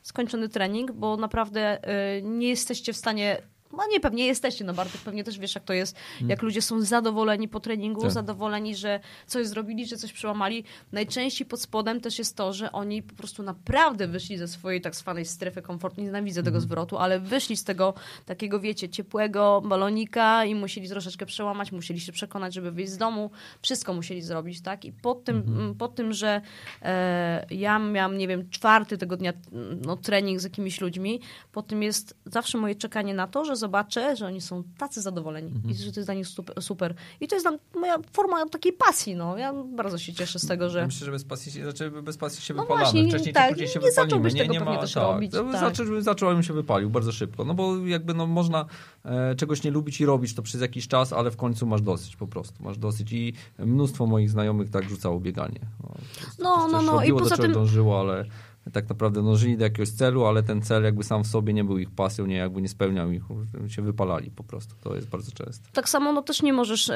skończony trening, bo naprawdę y, nie jesteście w stanie no nie, pewnie jesteście, no Bartek, pewnie też wiesz, jak to jest, hmm. jak ludzie są zadowoleni po treningu, tak. zadowoleni, że coś zrobili, że coś przełamali. Najczęściej pod spodem też jest to, że oni po prostu naprawdę wyszli ze swojej tak zwanej strefy komfortu. Nienawidzę tego hmm. zwrotu, ale wyszli z tego takiego, wiecie, ciepłego balonika i musieli troszeczkę przełamać, musieli się przekonać, żeby wyjść z domu. Wszystko musieli zrobić, tak? I pod tym, hmm. pod tym że e, ja miałam, nie wiem, czwarty tego dnia no, trening z jakimiś ludźmi, po tym jest zawsze moje czekanie na to, że zobaczę, że oni są tacy zadowoleni mhm. i że to jest dla nich super. I to jest moja forma takiej pasji. No. Ja bardzo się cieszę z tego, że... Myślę, że bez pasji, znaczy bez pasji się no wypalamy. Właśnie, Wcześniej tak, czy się nie wypalimy. Nie, nie ma, też tak. robić. No, tak. Zaczął, zacząłem się wypalił bardzo szybko. No bo jakby no, można e, czegoś nie lubić i robić to przez jakiś czas, ale w końcu masz dosyć po prostu. Masz dosyć i mnóstwo moich znajomych tak rzucało bieganie. No, no, no, no. I poza tym... dążyło, ale tak naprawdę dążyli do jakiegoś celu, ale ten cel jakby sam w sobie nie był ich pasją, nie jakby nie spełniał ich, się wypalali po prostu. To jest bardzo często. Tak samo no też nie możesz, yy,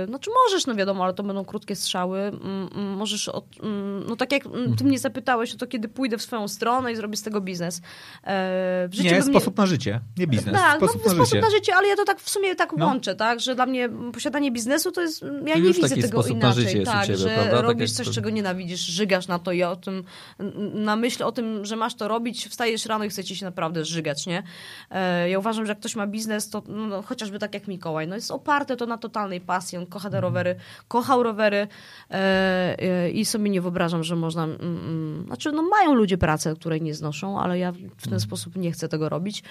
yy, znaczy możesz, no wiadomo, ale to będą krótkie strzały. Yy, możesz, od, no tak jak ty mnie zapytałeś o to, kiedy pójdę w swoją stronę i zrobię z tego biznes. życiu nie, sposób na życie, nie biznes. Tak, sposób, no, na, sposób życie. na życie, ale ja to tak w sumie tak no. łączę, tak, że dla mnie posiadanie biznesu to jest, ja nie widzę tego inaczej. tak, że prawda? Tak robisz tak coś, czego nienawidzisz, żygasz na to i o tym na na myśl o tym, że masz to robić, wstajesz rano i chcecie się naprawdę żygać, nie? E, ja uważam, że jak ktoś ma biznes, to no, chociażby tak jak Mikołaj, no jest oparte to na totalnej pasji, on kocha te rowery, kochał rowery e, e, i sobie nie wyobrażam, że można, mm, mm, znaczy no mają ludzie pracę, której nie znoszą, ale ja w ten sposób nie chcę tego robić.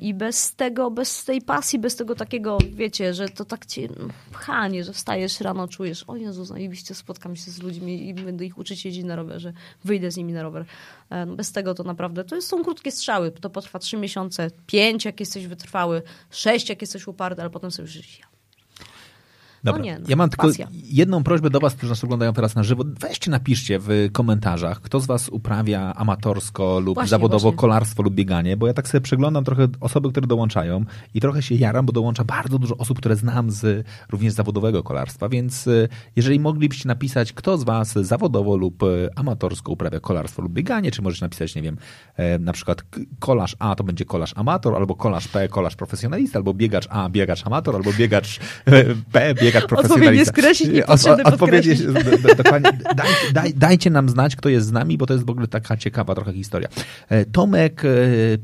I bez tego, bez tej pasji, bez tego takiego, wiecie, że to tak cię no, pchanie, że wstajesz rano, czujesz, o Jezu, zajebiście spotkam się z ludźmi i będę ich uczyć jeździć na rowerze, wyjdę z nimi na rower. E, no bez tego to naprawdę, to są krótkie strzały, to potrwa trzy miesiące, pięć jak jesteś wytrwały, sześć jak jesteś uparty, ale potem sobie już ja. Dobra. No nie, no, ja mam tylko pasja. jedną prośbę do Was, którzy nas oglądają teraz na żywo. Weźcie, napiszcie w komentarzach, kto z Was uprawia amatorsko lub Właśnie, zawodowo właśnie. kolarstwo lub bieganie, bo ja tak sobie przeglądam trochę osoby, które dołączają i trochę się jaram, bo dołącza bardzo dużo osób, które znam z również zawodowego kolarstwa, więc y, jeżeli moglibyście napisać, kto z Was zawodowo lub y, amatorsko uprawia kolarstwo lub bieganie, czy możecie napisać, nie wiem, e, na przykład kolarz A to będzie kolarz amator, albo kolarz P, kolarz profesjonalista, albo biegacz A, biegacz amator, albo biegacz e, P, biegacz profesjonalista. nie skreślić, Od- niepotrzebne od- odpowiedzi- podkreślić. do- do- dokładnie. Daj, daj, dajcie nam znać, kto jest z nami, bo to jest w ogóle taka ciekawa trochę historia. E, Tomek e,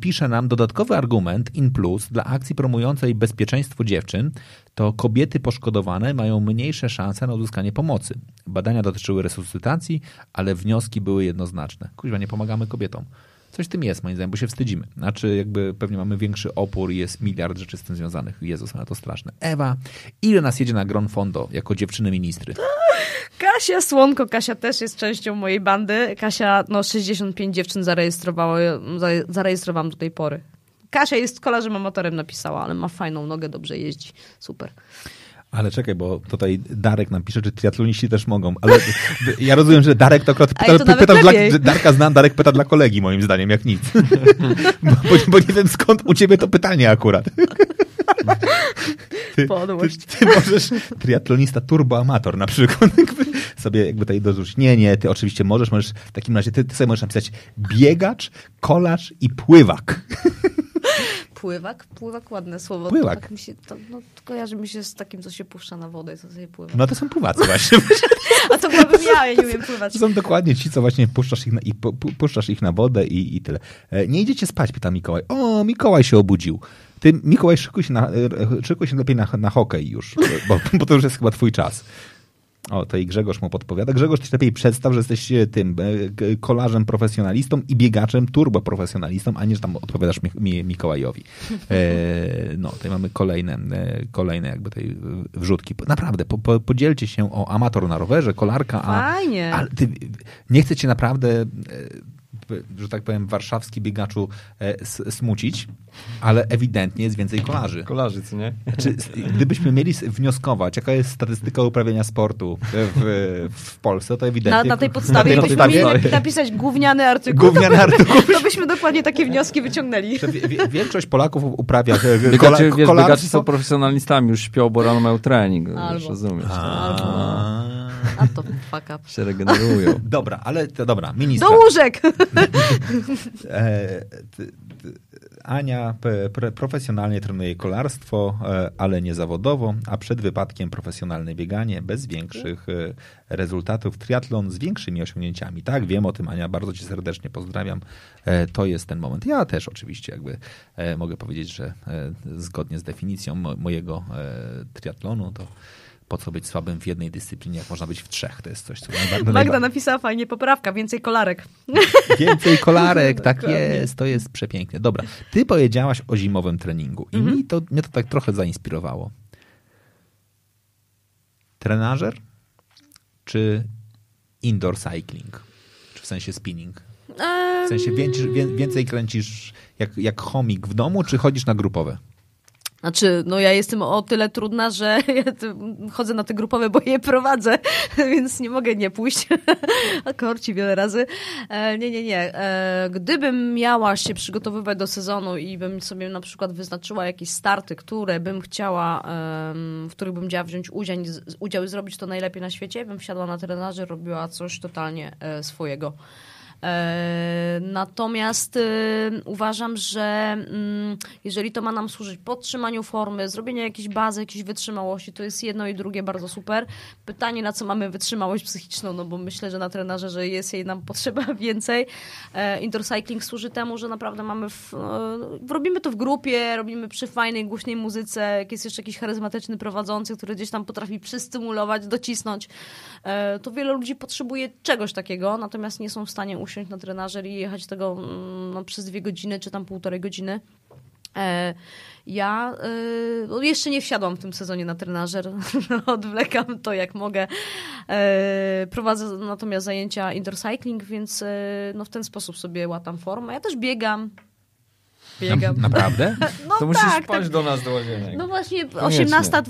pisze nam dodatkowy argument in plus dla akcji promującej bezpieczeństwo dziewczyn, to kobiety poszkodowane mają mniejsze szanse na uzyskanie pomocy. Badania dotyczyły resuscytacji, ale wnioski były jednoznaczne. Kuźwa, nie pomagamy kobietom. Coś w tym jest, moim zdaniem, bo się wstydzimy. Znaczy, jakby pewnie mamy większy opór jest miliard rzeczy z tym związanych. Jezus, ale to straszne. Ewa, ile nas jedzie na Gron Fondo jako dziewczyny ministry? Kasia Słonko, Kasia też jest częścią mojej bandy. Kasia, no 65 dziewczyn zarejestrowała, zare- zarejestrowałam do tej pory. Kasia jest kolarzem amatorem napisała, ale ma fajną nogę, dobrze jeździ. Super. Ale czekaj, bo tutaj Darek nam pisze, czy triatloniści też mogą. Ale ja rozumiem, że Darek to akurat pyta, to pyta dla, Darka znam, Darek pyta dla kolegi, moim zdaniem, jak nic. bo, bo, nie wiem skąd u ciebie to pytanie akurat. Ty, ty, ty możesz, triatlonista turboamator na przykład, sobie jakby tutaj dorzucić. Nie, nie, ty oczywiście możesz, możesz w takim razie, ty, ty sobie możesz napisać biegacz, kolarz i pływak. Pływak? Pływak, ładne słowo. Pływak. To tak mi się, to, no, kojarzy mi się z takim, co się puszcza na wodę i co sobie pływa. No to są pływacy właśnie. A to byłabym ja, ja nie umiem pływać. To są dokładnie ci, co właśnie puszczasz ich na, i pu, pu- puszczasz ich na wodę i, i tyle. E, Nie idziecie spać, pyta Mikołaj. O, Mikołaj się obudził. Ty, Mikołaj, szykuj się, na, e, szykuj się lepiej na, na hokej już, bo, bo to już jest chyba twój czas. O, to i Grzegorz mu podpowiada. Grzegorz, ty lepiej przedstaw, że jesteś e, tym e, kolarzem profesjonalistą i biegaczem turboprofesjonalistą, a nie, że tam odpowiadasz mi, mi, Mikołajowi. E, no, tutaj mamy kolejne, e, kolejne jakby tej wrzutki. Naprawdę, po, po, podzielcie się o amator na rowerze, kolarka, a Fajnie. ale ty, nie chcę cię naprawdę, e, że tak powiem, warszawski biegaczu e, s- smucić, ale ewidentnie jest więcej kolarzy. Kolarzy, co nie? Czy, gdybyśmy mieli wnioskować, jaka jest statystyka uprawiania sportu w, w Polsce, to Na, ewidentnie... na tej podstawie, na tej podstawie mieli napisać gówniany artykuł, Gówniany to, by- artykuł. to byśmy dokładnie takie wnioski wyciągnęli. większość Polaków uprawia e, kola, Biegacze, wiesz, biegacze są profesjonalistami, już śpią, bo rano mają trening. Albo. Już rozumiesz. A. A to fuck up. Się regenerują. Dobra, ale to dobra, ministra. Do łóżek! E, ty- ty- Ania profesjonalnie trenuje kolarstwo, e, ale nie zawodowo, a przed wypadkiem profesjonalne bieganie bez większych e, rezultatów. Triatlon z większymi osiągnięciami. Tak, wiem o tym, Ania, bardzo cię serdecznie pozdrawiam. E, To jest ten moment. Ja też oczywiście jakby e, mogę powiedzieć, że e, zgodnie z definicją mo- mojego e, triatlonu to po co być słabym w jednej dyscyplinie, jak można być w trzech. To jest coś, co. Magda napisała fajnie poprawka, więcej kolarek. Więcej kolarek, tak Dokładnie. jest, to jest przepięknie. Dobra, ty powiedziałaś o zimowym treningu i Mhm. mi to, mnie to tak trochę zainspirowało. Trenażer czy indoor cycling? Czy w sensie spinning? W sensie więcej, wię- więcej kręcisz jak, jak chomik w domu, czy chodzisz na grupowe? Znaczy, no ja jestem o tyle trudna, że ja chodzę na te grupowe, bo je prowadzę, więc nie mogę nie pójść. Korci wiele razy. E, nie, nie, nie. E, gdybym miała się przygotowywać do sezonu i bym sobie na przykład wyznaczyła jakieś starty, które bym chciała, em, w których bym chciała wziąć udział, udział i zrobić to najlepiej na świecie, bym wsiadła na trenażer, robiła coś totalnie e, swojego. E, natomiast e, uważam, że mm, jeżeli to ma nam służyć podtrzymaniu formy, zrobieniu jakiejś bazy, jakiejś wytrzymałości, to jest jedno i drugie bardzo super. Pytanie, na co mamy wytrzymałość psychiczną, no bo myślę, że na trenerze, że jest jej nam potrzeba więcej. E, indoor cycling służy temu, że naprawdę mamy, w, robimy to w grupie, robimy przy fajnej, głośnej muzyce, jak jest jeszcze jakiś charyzmatyczny prowadzący, który gdzieś tam potrafi przystymulować, docisnąć, to wiele ludzi potrzebuje czegoś takiego, natomiast nie są w stanie usiąść usiąść na trenażer i jechać tego mm, no, przez dwie godziny, czy tam półtorej godziny. E, ja e, no jeszcze nie wsiadłam w tym sezonie na trenażer, odwlekam to jak mogę. E, prowadzę natomiast zajęcia indoor cycling, więc no, w ten sposób sobie łatam formę. Ja też biegam, biegam. Naprawdę? No to musisz tak, spać tak. do nas do łazienek. No właśnie, 18,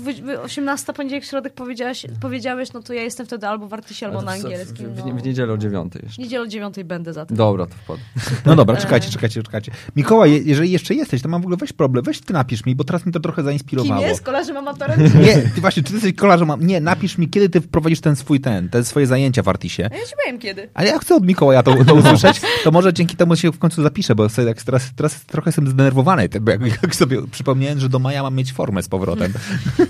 18 poniedziałek, środek powiedziałaś, powiedziałeś, no to ja jestem wtedy albo w Artysie, albo na angielskim. W, w, no. w niedzielę o dziewiątej jeszcze. W niedzielę o dziewiątej będę za tym. Dobra, to wpadł. No dobra, czekajcie, czekajcie, czekajcie. Mikołaj, jeżeli jeszcze jesteś, to mam w ogóle weź problem, weź ty napisz mi, bo teraz mnie to trochę Kim zainspirowało. jest? Kolarzem amatorem? Nie, ty właśnie, czy ty jesteś kolarzem? Nie, napisz mi, kiedy ty wprowadzisz ten swój ten, te swoje zajęcia w Artisie. A ja ci powiem kiedy. Ale ja chcę od Mikołaja to, to usłyszeć, to może dzięki temu się w końcu zapiszę, bo sobie tak teraz, teraz trochę jestem zdenerwowany, bo jak, jak sobie przypomniałem, że do maja mam mieć formę z powrotem.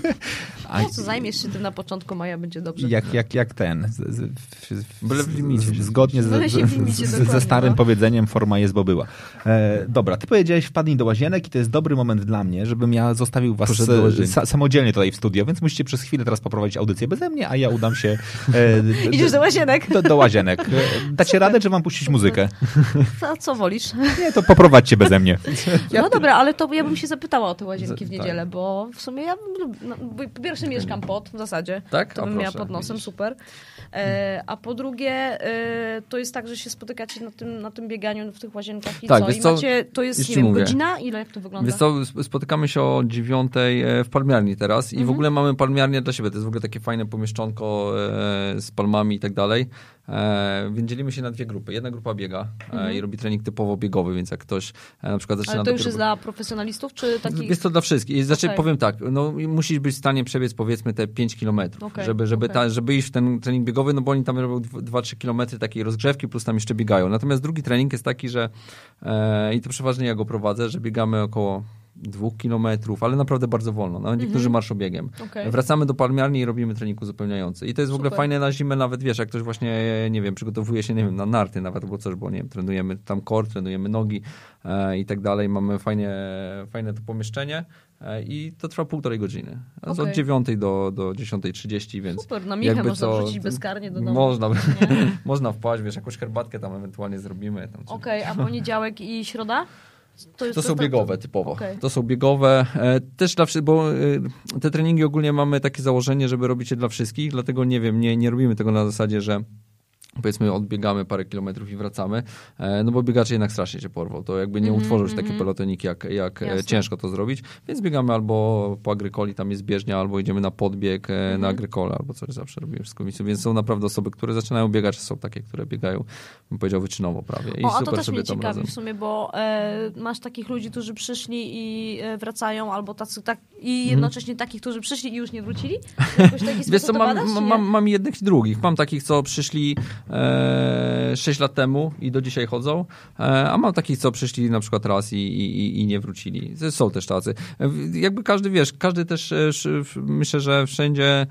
A No co, zajmiesz się tym na początku maja, będzie dobrze. jak, jak, jak ten, z, z, w, Byle w limicie się zgodnie z, ze dokładnie, starym no. powiedzeniem forma jest, bo była. E, dobra, ty powiedziałeś wpadnij do łazienek i to jest dobry moment dla mnie, żebym ja zostawił was sa, samodzielnie tutaj w studio, więc musicie przez chwilę teraz poprowadzić audycję beze mnie, a ja udam się e, Idziesz do łazienek? do, do łazienek. E, Dacie radę, czy wam puścić muzykę? A co wolisz? Nie, to poprowadźcie beze mnie. no dobra, ale to ja bym się zapytała o te łazienki w niedzielę, bo w sumie ja no, po pierwsze mieszkam pod w zasadzie. Tak? To bym miała proszę, pod nosem, widzisz. super. E, a po drugie, e, to jest tak, że się spotykacie na tym, na tym bieganiu w tych łazienkach i Tak, co? wiesz I co, macie, to jest, nie wiem, mówię. godzina? Ile jak to wygląda? Więc co, sp- spotykamy się o dziewiątej e, w palmiarni teraz i w ogóle mamy palmiarnię dla siebie. To jest w ogóle takie fajne pomieszczonko e, z palmami i tak dalej. E, więc dzielimy się na dwie grupy. Jedna grupa biega e, i robi trening typowo biegowy, więc jak ktoś e, na przykład zaczyna Ale to już dopiero- jest dla profesjonalistów, czy takich... Jest to dla wszystkich. Znaczy, Okej. powiem tak, no, musisz być w stanie przebiec powiedzmy te 5 kilometrów, Okej, żeby, żeby, okej. ta, żeby iść w ten trening biegowy, no bo oni tam robią 2-3 kilometry takiej rozgrzewki, plus tam jeszcze biegają. Natomiast drugi trening jest taki, że e, i to przeważnie ja go prowadzę, że biegamy około dwóch kilometrów, ale naprawdę bardzo wolno. Nawet niektórzy marszobiegiem. Mhm. Okej. Wracamy do palmiarni i robimy trening uzupełniający. I to jest w ogóle Super. fajne na zimę, nawet wiesz, jak ktoś właśnie, nie wiem, przygotowuje się, nie wiem, na narty nawet, albo coś, bo nie wiem, trenujemy tam core, trenujemy nogi e, i tak dalej. Mamy fajnie, fajne to pomieszczenie e, i to trwa półtorej godziny. Okej. Od 9 do, do 10.30, więc Super, na Michę można to- wrzucić bezkarnie do domu. Można, można wpaść, wiesz, jakąś herbatkę tam ewentualnie zrobimy. Okej, a poniedziałek i środa? Jest To są biegowe typowo. Okej. To są biegowe. Też dla bo e, te treningi ogólnie mamy takie założenie, żeby robić je dla wszystkich, dlatego nie wiem, nie, nie robimy tego na zasadzie, że powiedzmy odbiegamy parę kilometrów i wracamy, e, no bo biegacze jednak strasznie się porwą. To jakby nie Mhm, utworzył się takie mhm. pelotoniki, jak, jak e, Jasne. ciężko to zrobić, więc biegamy albo po agrykoli, tam jest bieżnia, albo idziemy na podbieg e, Mhm. na agrykole, albo coś zawsze robimy wszystko. Więc są naprawdę osoby, które zaczynają biegać, są takie, które biegają, bym powiedział, wyczynowo prawie. I O, a to też sobie mnie tam ciekawi razem. w sumie, bo e, masz takich ludzi, którzy przyszli i wracają, albo tacy, tak, i jednocześnie takich, którzy przyszli i już nie wrócili? Jakoś taki Wiesz co, mam, badasz, mam, mam, mam jednych i drugich. Mam takich, co przyszli e, 6 lat temu i do dzisiaj chodzą, e, a mam takich, co przyszli na przykład raz i, i, i nie wrócili. Są też tacy. E, jakby każdy, wiesz, każdy też, e, myślę, że wszędzie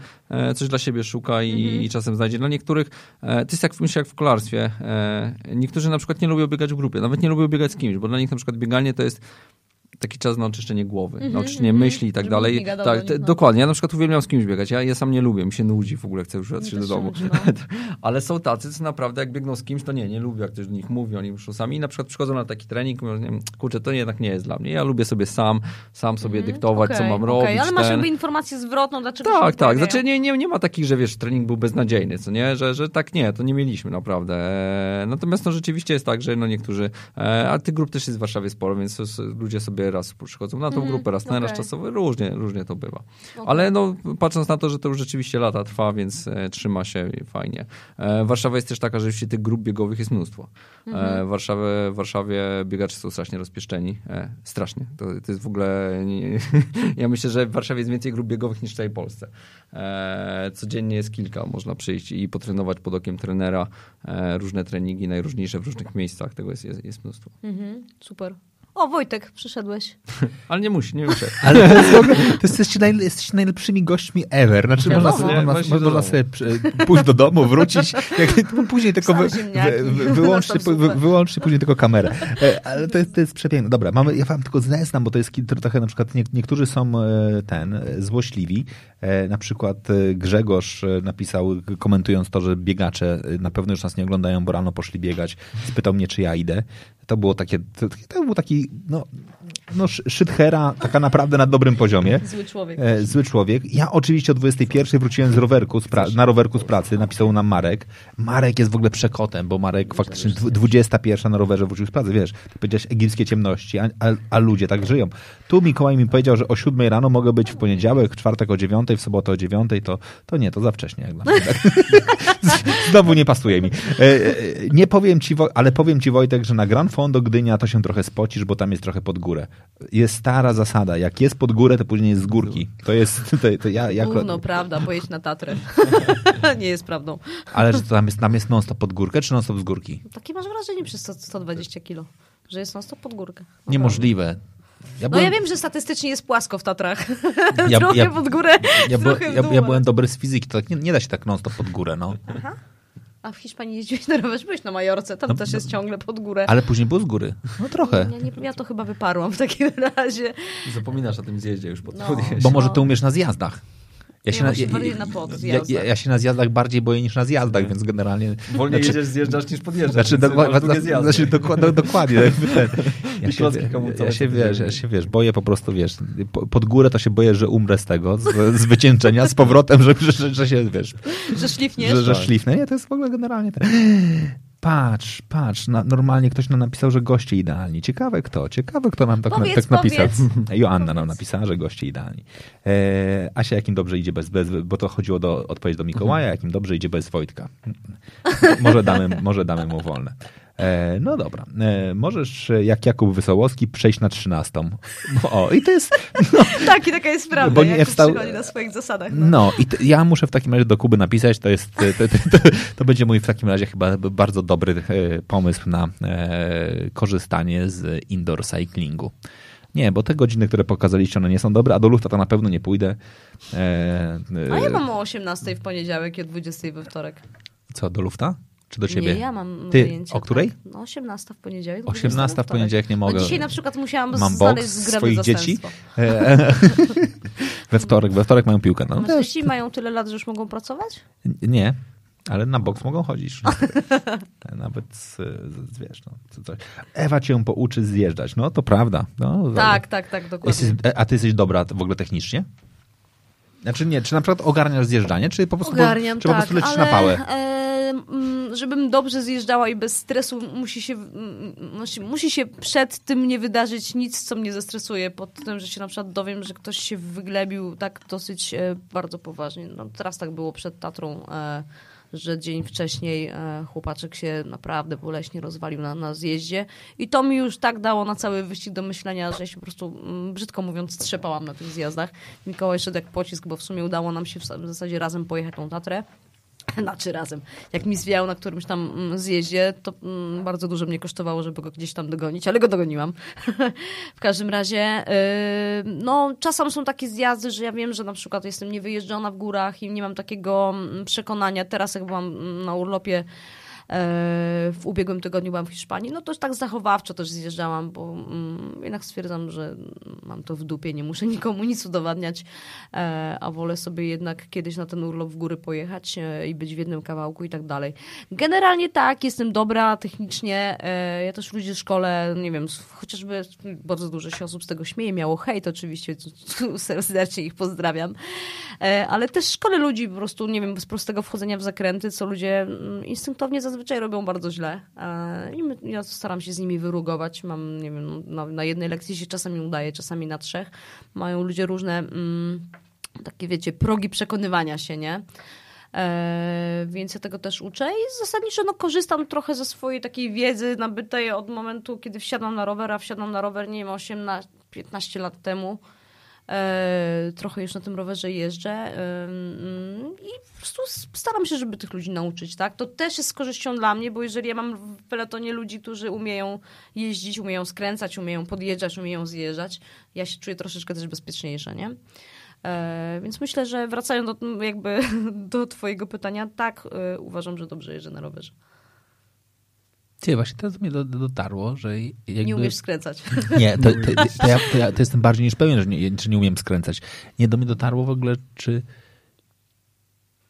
coś dla siebie szuka i, Mhm. i czasem znajdzie. Dla niektórych, to jest jak, myślę, jak w kolarstwie. Niektórzy na przykład nie lubią biegać w grupie, nawet nie lubią biegać z kimś, bo dla nich na przykład bieganie to jest taki czas na oczyszczenie głowy, na oczyszczenie mhm. myśli i tak Żeby dalej. tak, te- no. dokładnie. Ja na przykład uwielbiam z kimś biegać. Ja, ja sam nie lubię, mi się nudzi, w ogóle chcę już wracać do domu. no. Ale są tacy, co naprawdę jak biegną z kimś, to nie, nie lubią, jak ktoś do nich mówi, oni muszą sami. I na przykład przychodzą na taki trening i mówią, nie, kurczę, to jednak nie jest dla mnie. Ja lubię sobie sam, sam sobie dyktować, co Mhm. Okej, mam okej, robić. Ale masz ten. jakby informację zwrotną, dlaczego Tak, tak. Znaczy nie, nie, nie ma takich, że wiesz, trening był beznadziejny, co nie? Że, że tak nie, to nie mieliśmy naprawdę. Natomiast no rzeczywiście jest tak, że no niektórzy, e, a tych grup też jest w Warszawie sporo, więc ludzie sobie sobie, raz przychodzą na tą Mhm, grupę, raz na raz czasowy, różnie, różnie to bywa. Okej. Ale no, patrząc na to, że to już rzeczywiście lata trwa, więc e, trzyma się fajnie. E, Warszawa jest też taka, że rzeczywiście tych grup biegowych jest mnóstwo. E, w, Warszawie, w Warszawie biegacze są strasznie rozpieszczeni. E, strasznie. To, to jest w ogóle... Nie, ja myślę, że w Warszawie jest więcej grup biegowych niż w całej Polsce. E, codziennie jest kilka. Można przyjść i potrenować pod okiem trenera różne treningi, najróżniejsze w różnych miejscach. Tego jest, jest, jest mnóstwo. Mhm, super. O, Wojtek, przyszedłeś. Ale nie musi, nie muszę. Ale to jest, to jesteście, najle- jesteście najlepszymi gośćmi ever. Znaczy, można, sobie, Nie, można, właśnie do można domu. sobie pójść do domu, wrócić. Jak, później tylko wy, wy, wy, wyłączcie, wy, wyłączcie później tylko kamerę. E, Ale to jest, to jest przepiękne. Dobra, mamy, ja wam tylko zeznam, bo to jest trochę na przykład nie, niektórzy są e, ten, e, złośliwi. Na przykład Grzegorz napisał, komentując to, że biegacze na pewno już nas nie oglądają, bo rano poszli biegać. Spytał mnie, czy ja idę. To było takie, to, to był taki, no, no sz- szythera, taka naprawdę na dobrym poziomie. Zły człowiek. E, zły człowiek. Ja oczywiście o 21 wróciłem z rowerku, z na rowerku z pracy, napisał nam Marek. Marek jest w ogóle przekotem, bo Marek faktycznie dwu- 21 na rowerze wrócił z pracy, wiesz, ty powiedziałeś egipskie ciemności, a, a, a ludzie tak żyją. Tu Mikołaj mi powiedział, że o 7 rano mogę być w poniedziałek, w czwartek o 9, w sobotę o 9, to, to nie, to za wcześnie. Jak dla mnie, tak? Znowu nie pasuje mi. E, e, nie powiem ci, ale powiem ci Wojtek, że na Gran Fondo Gdynia to się trochę spocisz, bo tam jest trochę pod górę. Jest stara zasada, jak jest pod górę, to później jest z górki. To jest, to, to ja, ja Gówno, prawda, pojedź na Tatrę. nie jest prawdą. Ale że to tam jest, tam jest non-stop pod górkę, czy non-stop z górki? Takie masz wrażenie przez 100, 120 kilo, że jest non stop pod górkę. No Niemożliwe. Ja No ja wiem, że statystycznie jest płasko w Tatrach. Ja- trochę ja- pod górę, ja, trochę ja, ja byłem dobry z fizyki, to tak nie, nie da się tak non-stop pod górę, no. A w Hiszpanii jeździłeś na rowerze, byłeś na Majorce, tam No, też jest ciągle pod górę. Ale później było z góry. No trochę. Ja, nie, ja to chyba wyparłam w takim razie. Zapominasz o tym zjeździe już pod No. Bo może No. ty umiesz na zjazdach. Ja właśnie bardziej na podzjazdach. ja, ja, ja się na zjazdach bardziej boję niż na zjazdach, więc generalnie... Wolniej znaczy, jedziesz, zjeżdżasz niż podjeżdżasz. Znaczy, dokładnie, zjazdy. znaczy dokładnie, dokładnie. jakby Ten, ja, się, ja, ja, się, pod wiesz, ja się wiesz, boję po prostu, wiesz, po- pod górę to się boję, że umrę z tego, z, z wycieńczenia, z powrotem, że, że, że się, wiesz, Że szlifniesz? że, że Tak. szlifnę. Nie, to jest w ogóle generalnie ten... Patrz, patrz, na, normalnie ktoś nam napisał, że goście idealni. Ciekawe kto, ciekawe kto nam tak, Powiedz, tak napisał. powiedz. Joanna nam Powiedz. napisała, że goście idealni. E, Asia, jakim dobrze idzie bez, bez, bo to chodziło do odpowiedź do Mikołaja, jakim dobrze idzie bez Wojtka. może, damy, może damy mu wolne. E, no dobra, e, możesz e, jak Jakub Wysołowski przejść na trzynastą. O, i to jest, Tak, i taka jest prawda, Bo nie wstał- przychodzi na swoich zasadach. No. no i ja muszę w takim razie do Kuby napisać, to jest, to, to, to, będzie mój w takim razie chyba bardzo dobry e, pomysł na e, korzystanie z indoor cyclingu. Nie, bo te godziny, które pokazaliście, one nie są dobre, a do lufta to na pewno nie pójdę. E, A ja e, mam o 18 w poniedziałek i o 20 we wtorek. Co, do lufta? Czy do ciebie? Nie, ja mam Ty, wyjęcie. o której? Tak. No 18 w poniedziałek. 20 we 18 w poniedziałek nie mogę. No dzisiaj na przykład musiałam Mam znaleźć boks swoich dzieci. E, we wtorek, we wtorek mają piłkę. No, jest, dzieci mają tyle lat, że już mogą pracować? nie, ale na boks mogą chodzić. Nawet, z, z, wiesz, no, co- coś. Ewa cię pouczy zjeżdżać. No, to prawda. No, Tak, tak, tak, dokładnie. Jesteś, e, a ty jesteś dobra w ogóle technicznie? Znaczy nie, czy na przykład ogarniasz zjeżdżanie, czy po prostu, Ogarniam, czy tak, po prostu lecisz ale, na pałę? E, żebym dobrze zjeżdżała i bez stresu musi się, musi, musi się przed tym nie wydarzyć nic, co mnie zestresuje. Pod tym, że się na przykład dowiem, że ktoś się wyglebił tak dosyć e, bardzo poważnie. No, teraz tak było przed Tatrą, e, że dzień wcześniej e, chłopaczek się naprawdę boleśnie rozwalił na, na zjeździe. I to mi już tak dało na cały wyścig do myślenia, że ja się po prostu, brzydko mówiąc, trzepałam na tych zjazdach. Mikołaj szedł jak pocisk, bo w sumie udało nam się w w zasadzie razem pojechać tą Tatrę. Znaczy razem. Jak mi zwiał na którymś tam mm, zjeździe, to mm, bardzo dużo mnie kosztowało, żeby go gdzieś tam dogonić, ale go dogoniłam. w każdym razie, yy, no czasem są takie zjazdy, że ja wiem, że na przykład jestem niewyjeżdżona w górach i nie mam takiego mm, przekonania. Teraz jak byłam na urlopie w ubiegłym tygodniu byłam w Hiszpanii, no to tak zachowawczo też zjeżdżałam, bo mm, jednak stwierdzam, że mam to w dupie, nie muszę nikomu nic udowadniać, e, a wolę sobie jednak kiedyś na ten urlop w góry pojechać e, i być w jednym kawałku i tak dalej. Generalnie tak, jestem dobra technicznie, e, ja też ludzi w szkole, nie wiem, chociażby bardzo dużo się osób z tego śmieje, miało hejt oczywiście, serdecznie ich pozdrawiam, e, ale też szkole ludzi po prostu, nie wiem, z prostego wchodzenia w zakręty, co ludzie mm, instynktownie zazwyczaj zazwyczaj robią bardzo źle. I ja staram się z nimi wyrugować. Mam, nie wiem, na, na jednej lekcji się czasami udaje, czasami na trzech. Mają ludzie różne mm, takie, wiecie, progi przekonywania się, nie? E, więc ja tego też uczę i zasadniczo no, korzystam trochę ze swojej takiej wiedzy nabytej od momentu, kiedy wsiadam na rower, a wsiadam na rower, nie wiem, 18, 15 lat temu. E, trochę już na tym rowerze jeżdżę e, mm, i po prostu staram się, żeby tych ludzi nauczyć, tak? To też jest z korzyścią dla mnie, bo jeżeli ja mam w peletonie ludzi, którzy umieją jeździć, umieją skręcać, umieją podjeżdżać, umieją zjeżdżać, ja się czuję troszeczkę też bezpieczniejsza, nie? E, więc myślę, że wracając do, jakby do twojego pytania, tak, uważam, że dobrze jeżdżę na rowerze. Ty, właśnie teraz mnie dotarło, że jakby... Nie umiesz skręcać. Nie, to, to, to, ja, to, ja, to jestem bardziej niż pewien, że nie, że nie umiem skręcać. Nie, do mnie dotarło w ogóle, czy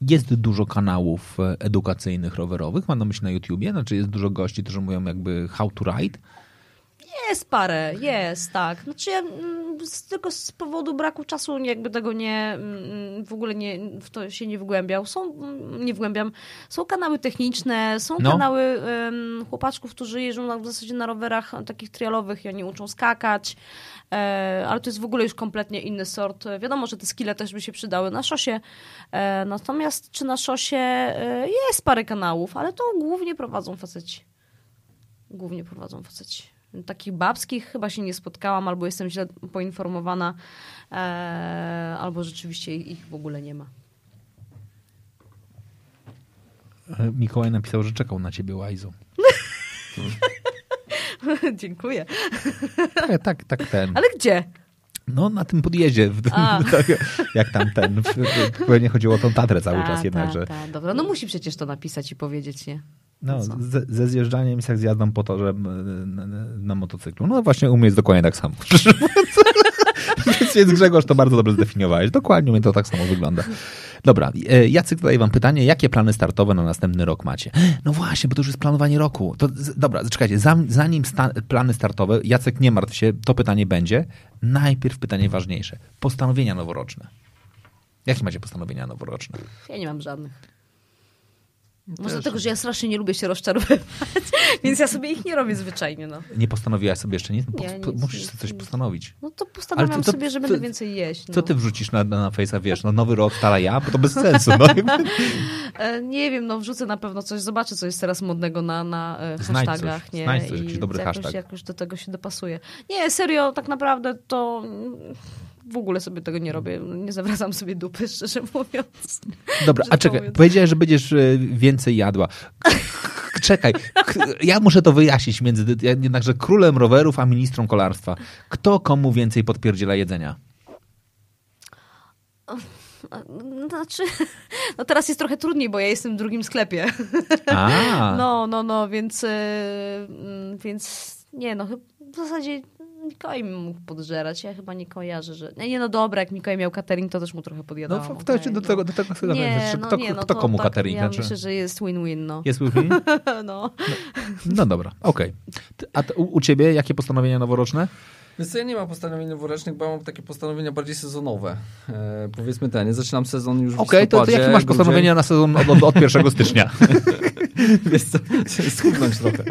jest dużo kanałów e, edukacyjnych rowerowych, mam na myśli na YouTubie, znaczy jest dużo gości, którzy mówią jakby how to ride, jest parę, jest, tak. Znaczy ja mm, tylko z powodu braku czasu jakby tego nie, mm, w ogóle nie, w to się nie wgłębiał. Są, mm, nie wgłębiam, są kanały techniczne, są no. kanały um, chłopaczków, którzy jeżdżą na, w zasadzie na rowerach takich trialowych i oni uczą skakać, e, ale to jest w ogóle już kompletnie inny sort. Wiadomo, że te skille też by się przydały na szosie, e, natomiast czy na szosie e, jest parę kanałów, ale to głównie prowadzą faceci. Głównie prowadzą faceci takich babskich chyba się nie spotkałam, albo jestem źle poinformowana, e, albo rzeczywiście ich w ogóle nie ma. E, Mikołaj napisał, że czekał na ciebie, Łajzo. Dziękuję. Tak, tak, tak ten. Ale gdzie? No, na tym podjeździe. Tak, jak tam ten. Pewnie chodziło o tą Tatrę cały ta, czas jednakże. Ta, ta, dobra, no musi przecież to napisać i powiedzieć, nie? No, ze, ze zjeżdżaniem jest jak zjazdą po torze na, na, na, motocyklu. No właśnie u mnie jest dokładnie tak samo. więc, więc Grzegorz to bardzo dobrze zdefiniowałeś. Dokładnie u mnie to tak samo wygląda. Dobra, e, Jacek zadaje wam pytanie, jakie plany startowe na następny rok macie? No właśnie, bo to już jest planowanie roku. To, dobra, czekajcie, zanim sta plany startowe, Jacek nie martw się, to pytanie będzie. Najpierw pytanie ważniejsze. Postanowienia noworoczne. Jakie macie postanowienia noworoczne? Ja nie mam żadnych. Może dlatego, że ja strasznie nie lubię się rozczarowywać, więc ja sobie ich nie robię zwyczajnie. No. Nie postanowiłaś sobie jeszcze nic? Nie, nic musisz nic, coś nic. postanowić. No to postanawiam to, to, sobie, że będę więcej jeść. No. Co ty wrzucisz na, na, na Face'a, wiesz, no nowy rok, stara ja? Bo to bez sensu. No. E, nie wiem, no wrzucę na pewno coś, zobaczę, co jest teraz modnego na, na e, hashtagach. Coś, nie? Znajdź coś, jakiś dobry jakoś, hashtag. jakoś do tego się dopasuje. Nie, serio, tak naprawdę to w ogóle sobie tego nie robię. Nie zawracam sobie dupy, szczerze mówiąc. Dobra, a czekaj, mówiąc. powiedziałeś, że będziesz e, więcej jadła. Czekaj, ja muszę to wyjaśnić między jednakże królem rowerów a ministrą kolarstwa. Kto komu więcej podpierdziela jedzenia? Znaczy, no teraz jest trochę trudniej, bo ja jestem w drugim sklepie. A. No, no, no, więc, e, mm, więc nie, no w zasadzie Mikołaj mógł podżerać. Ja chyba nie kojarzę, że... Nie, no dobra, jak Mikołaj miał catering, to też mu trochę podjadał. No okay, do, tego, do tego chcę nie, no, kto, nie, no, kto komu tak, catering? Ja znaczy... myślę, że jest win-win, no. Jest win-win? no. no. No dobra, okej. Okay. A u, u ciebie jakie postanowienia noworoczne? Więc ja nie mam postanowień noworocznych, bo mam takie postanowienia bardziej sezonowe. E, powiedzmy ten, nie zaczynam sezon już w Okej, okay, to, to jakie masz postanowienia na sezon od, od, od 1 stycznia? Wiesz co, schudnąć trochę.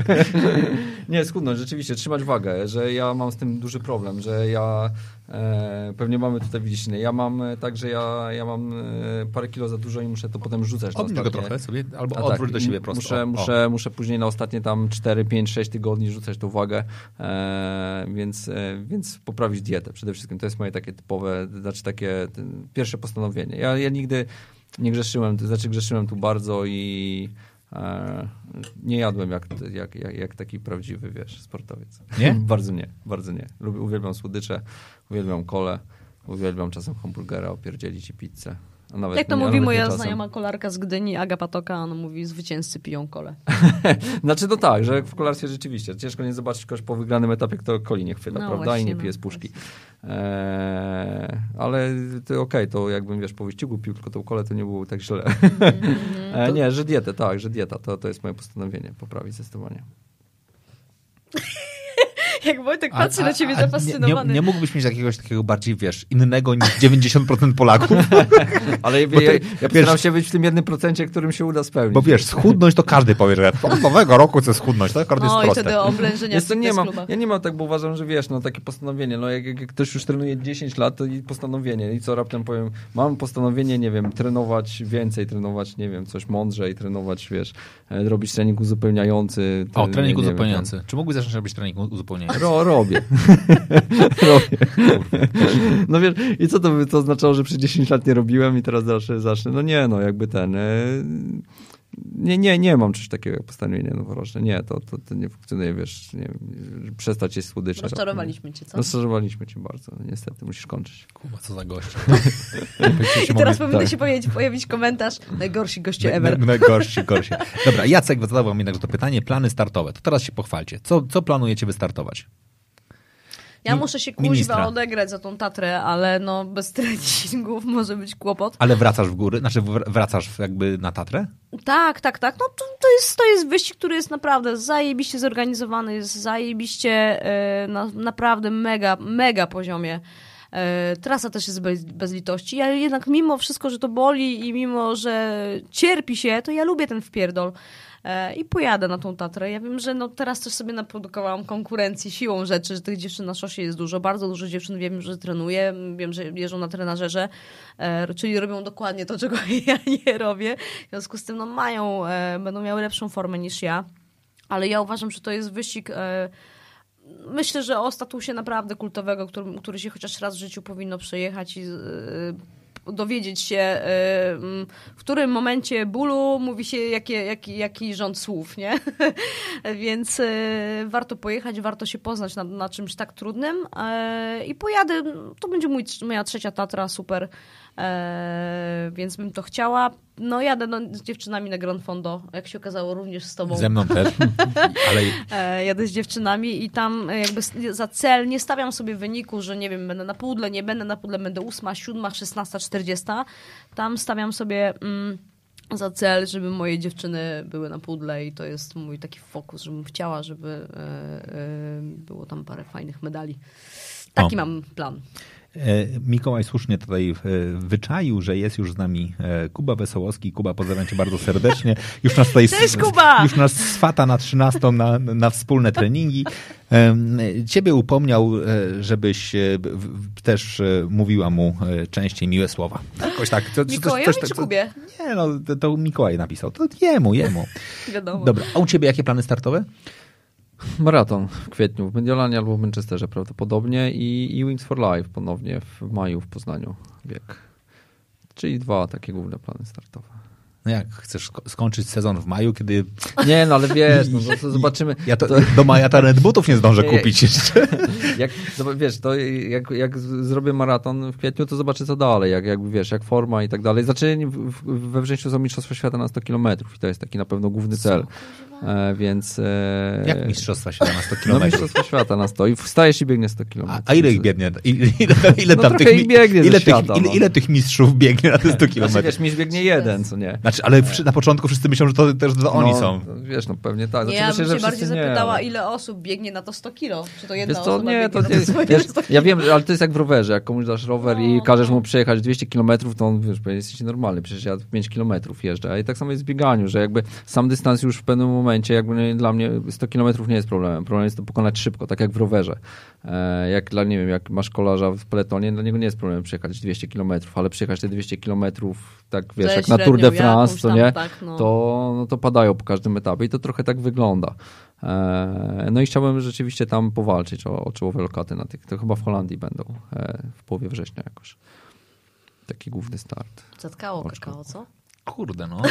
nie, schudnąć, rzeczywiście, trzymać wagę, że ja mam z tym duży problem, że ja E, pewnie mamy tutaj widzieć Ja mam e, tak, że ja, ja mam e, parę kilo za dużo i muszę to potem rzucać. Odwróć go trochę sobie, albo tak, odwróć do siebie prosto. Muszę, muszę, muszę później na ostatnie tam 4, 5, 6 tygodni rzucać tą wagę, e, więc, e, więc poprawić dietę przede wszystkim. To jest moje takie typowe, znaczy takie pierwsze postanowienie. Ja, ja nigdy nie grzeszyłem, to znaczy grzeszyłem tu bardzo i E, nie jadłem jak, jak, jak, jak, taki prawdziwy, wiesz, sportowiec. Nie? bardzo nie, bardzo nie. Lubię, uwielbiam słodycze, uwielbiam kole, uwielbiam czasem hamburgera, opierdzielić i pizzę. Nawet, Jak to mówi moja czasem. znajoma kolarka z Gdyni, Aga Patoka, ona mówi, zwycięzcy piją kole. znaczy to tak, że w kolarstwie rzeczywiście ciężko nie zobaczyć kogoś po wygranym etapie, kto coli nie chwyta, no prawda? Właśnie, I nie no, pije z puszki. Eee, ale okej, okay, to jakbym, wiesz, po wyścigu pił tylko tą kolę, to nie było tak źle. Eee, nie, że dietę, tak, że dieta, to, to jest moje postanowienie, poprawić zdecydowanie. Jak Wojtek patrzy na ciebie nie, nie, zafascynowany. nie mógłbyś mieć jakiegoś takiego bardziej, wiesz, innego niż 90% Polaków? Ale ja, ty- ja, ja postaram się być w tym jednym procencie, którym się uda spełnić. Bo wiesz, schudnąć to każdy powie, że od nowego roku chcę schudnąć. To akurat jest No i proste. wtedy oblężenia Jest to nie mam, ja nie mam tak, bo uważam, że wiesz, no takie postanowienie, no jak, jak ktoś już trenuje 10 lat, to i postanowienie i co raptem powiem, mam postanowienie, nie wiem, trenować więcej, trenować, nie wiem, coś mądrzej, trenować, wiesz, e, robić trening uzupełniający. O, trening nie wiem, uzupełniający. Czy mógłbyś zacząć robić trening uzupełniający? Ro, robię. robię. No wiesz, i co to by to oznaczało, że przez 10 lat nie robiłem i teraz zacznę, zacznę. No nie, no jakby ten... E, nie, nie, nie mam czegoś takiego jak postanowienie noworoczne. Nie, to, to, to nie funkcjonuje, wiesz, nie przestać jeść słodycze. Rozczarowaliśmy cię, co? Rozczarowaliśmy cię bardzo. No, Niestety, musisz kończyć. Kurwa, co za gość. I teraz powinien tak. się pojawić, pojawić komentarz najgorsi goście ever. Najgorsi, gorsi. Dobra, Jacek zadał wam jednak to pytanie. Plany startowe. To teraz się pochwalcie. Co, co planujecie wystartować? Ja muszę się kuźwa odegrać za tą Tatrę, ale no bez treningów może być kłopot. Ale wracasz w góry? Znaczy wr- wracasz jakby na Tatrę? Tak, tak, tak. No to, to, jest, to jest wyścig, który jest naprawdę zajebiście zorganizowany, jest zajebiście e, na naprawdę mega, mega poziomie. E, trasa też jest bez, bez litości, ale jednak mimo wszystko, że to boli i mimo, że cierpi się, to ja lubię ten wpierdol. E, I pojadę na tą Tatrę. Ja wiem, że no teraz też sobie naprodukowałam konkurencji siłą rzeczy, że tych dziewczyn na szosie jest dużo. Bardzo dużo dziewczyn wiem, że trenuje, wiem, że jeżdżą na trenażerze, e, czyli robią dokładnie to, czego ja nie robię. W związku z tym no, mają, e, będą miały lepszą formę niż ja. Ale ja uważam, że to jest wyścig. Myślę, że o statusie naprawdę kultowego, który, który się chociaż raz w życiu powinno przejechać i dowiedzieć się, e, m, w którym momencie bólu mówi się jaki, jaki rząd słów, nie? Więc e, warto pojechać, warto się poznać na, na czymś tak trudnym e, i pojadę, to będzie mój, moja trzecia Tatra, super, e, więc bym to chciała. No jadę no, z dziewczynami na Grand Fondo, jak się okazało również z tobą. Ze mną też. Ale E, jadę z dziewczynami i tam e, jakby za cel nie stawiam sobie wyniku, że nie wiem, będę na pudle, nie będę na pudle, będę 8, 7, 16, 40. Tam stawiam sobie mm, za cel, żeby moje dziewczyny były na pudle i to jest mój taki fokus, żebym chciała, żeby e, e, było tam parę fajnych medali. Taki O. mam plan. E, Mikołaj słusznie tutaj e, wyczaił, że jest już z nami e, Kuba Wesołowski. Kuba, pozdrawiam cię bardzo serdecznie. Już nas tutaj Cześć, Kuba! Już nas swata na 13 na, na wspólne treningi. Ciebie upomniał, żebyś też mówiła mu częściej miłe słowa. Jakoś tak. To- Mikołajowi coś- czy to- Kubie? Nie, no to, to Mikołaj napisał. To jemu, jemu. Wiadomo. Dobra, a u ciebie jakie plany startowe? Maraton w kwietniu w Mediolanie albo w Manchesterze prawdopodobnie i, i Wings for Life ponownie w maju w Poznaniu bieg. Czyli dwa takie główne plany startowe. No jak, chcesz sko- skończyć sezon w maju, kiedy Nie, no ale wiesz, no, to, to zobaczymy. ja to, to, do maja talent butów nie zdążę kupić jeszcze. jak, zob- wiesz, to jak, jak zrobię maraton w kwietniu, to zobaczę co dalej, jak, jak wiesz, jak forma i tak dalej. Znaczy we wrześniu są Mistrzostwa Świata na 100 km i to jest taki na pewno główny cel. E, więc... E, Jak mistrzostwa się na 100 No kilometrów? Mistrzostwa Świata na 100 i wstajesz i biegniesz 100 km. A, a ile ich biegnie? Ile, ile, ile No tam tych, ich biegnie ile, tych, świata, ile, no. ile tych mistrzów biegnie na te 100 Znaczy, kilometrów? wiesz, miś biegnie jeden, co nie? Znaczy, ale na początku wszyscy myślą, że to też to oni no, są. no, Wiesz, no pewnie tak. Nie, Znaczy, ja myślę, bym że się bardziej nie, zapytała, ale- ile osób biegnie na to 100 kilo. Czy to jedna Wiesz osoba nie, biegnie to na nie, swoje wiesz, 100 ja wiem, ale to jest jak w rowerze. Jak komuś dasz rower i No, każesz no. mu przejechać 200 km, to on, wiesz, jesteś normalny, przecież ja 5 km jeżdżę. A i tak samo jest w bieganiu, że jakby sam dystans już w pewnym momencie, jakby nie- dla mnie 100 km nie jest problemem. Problem jest to pokonać szybko, tak jak w rowerze. E, jak dla, nie wiem, jak masz kolarza w peletonie, dla niego nie jest problem przejechać 200 km, ale przejechać te 200 km, tak wiesz, jak na Tour de France, to nie? tak, no. to, no to padają po każdym etapie i to trochę tak wygląda. E, No i chciałbym rzeczywiście tam powalczyć o, o czołowe lokaty na tych. To chyba w Holandii będą e, w połowie września jakoś. Taki główny start. Zatkało kakao, co? Kurde, no.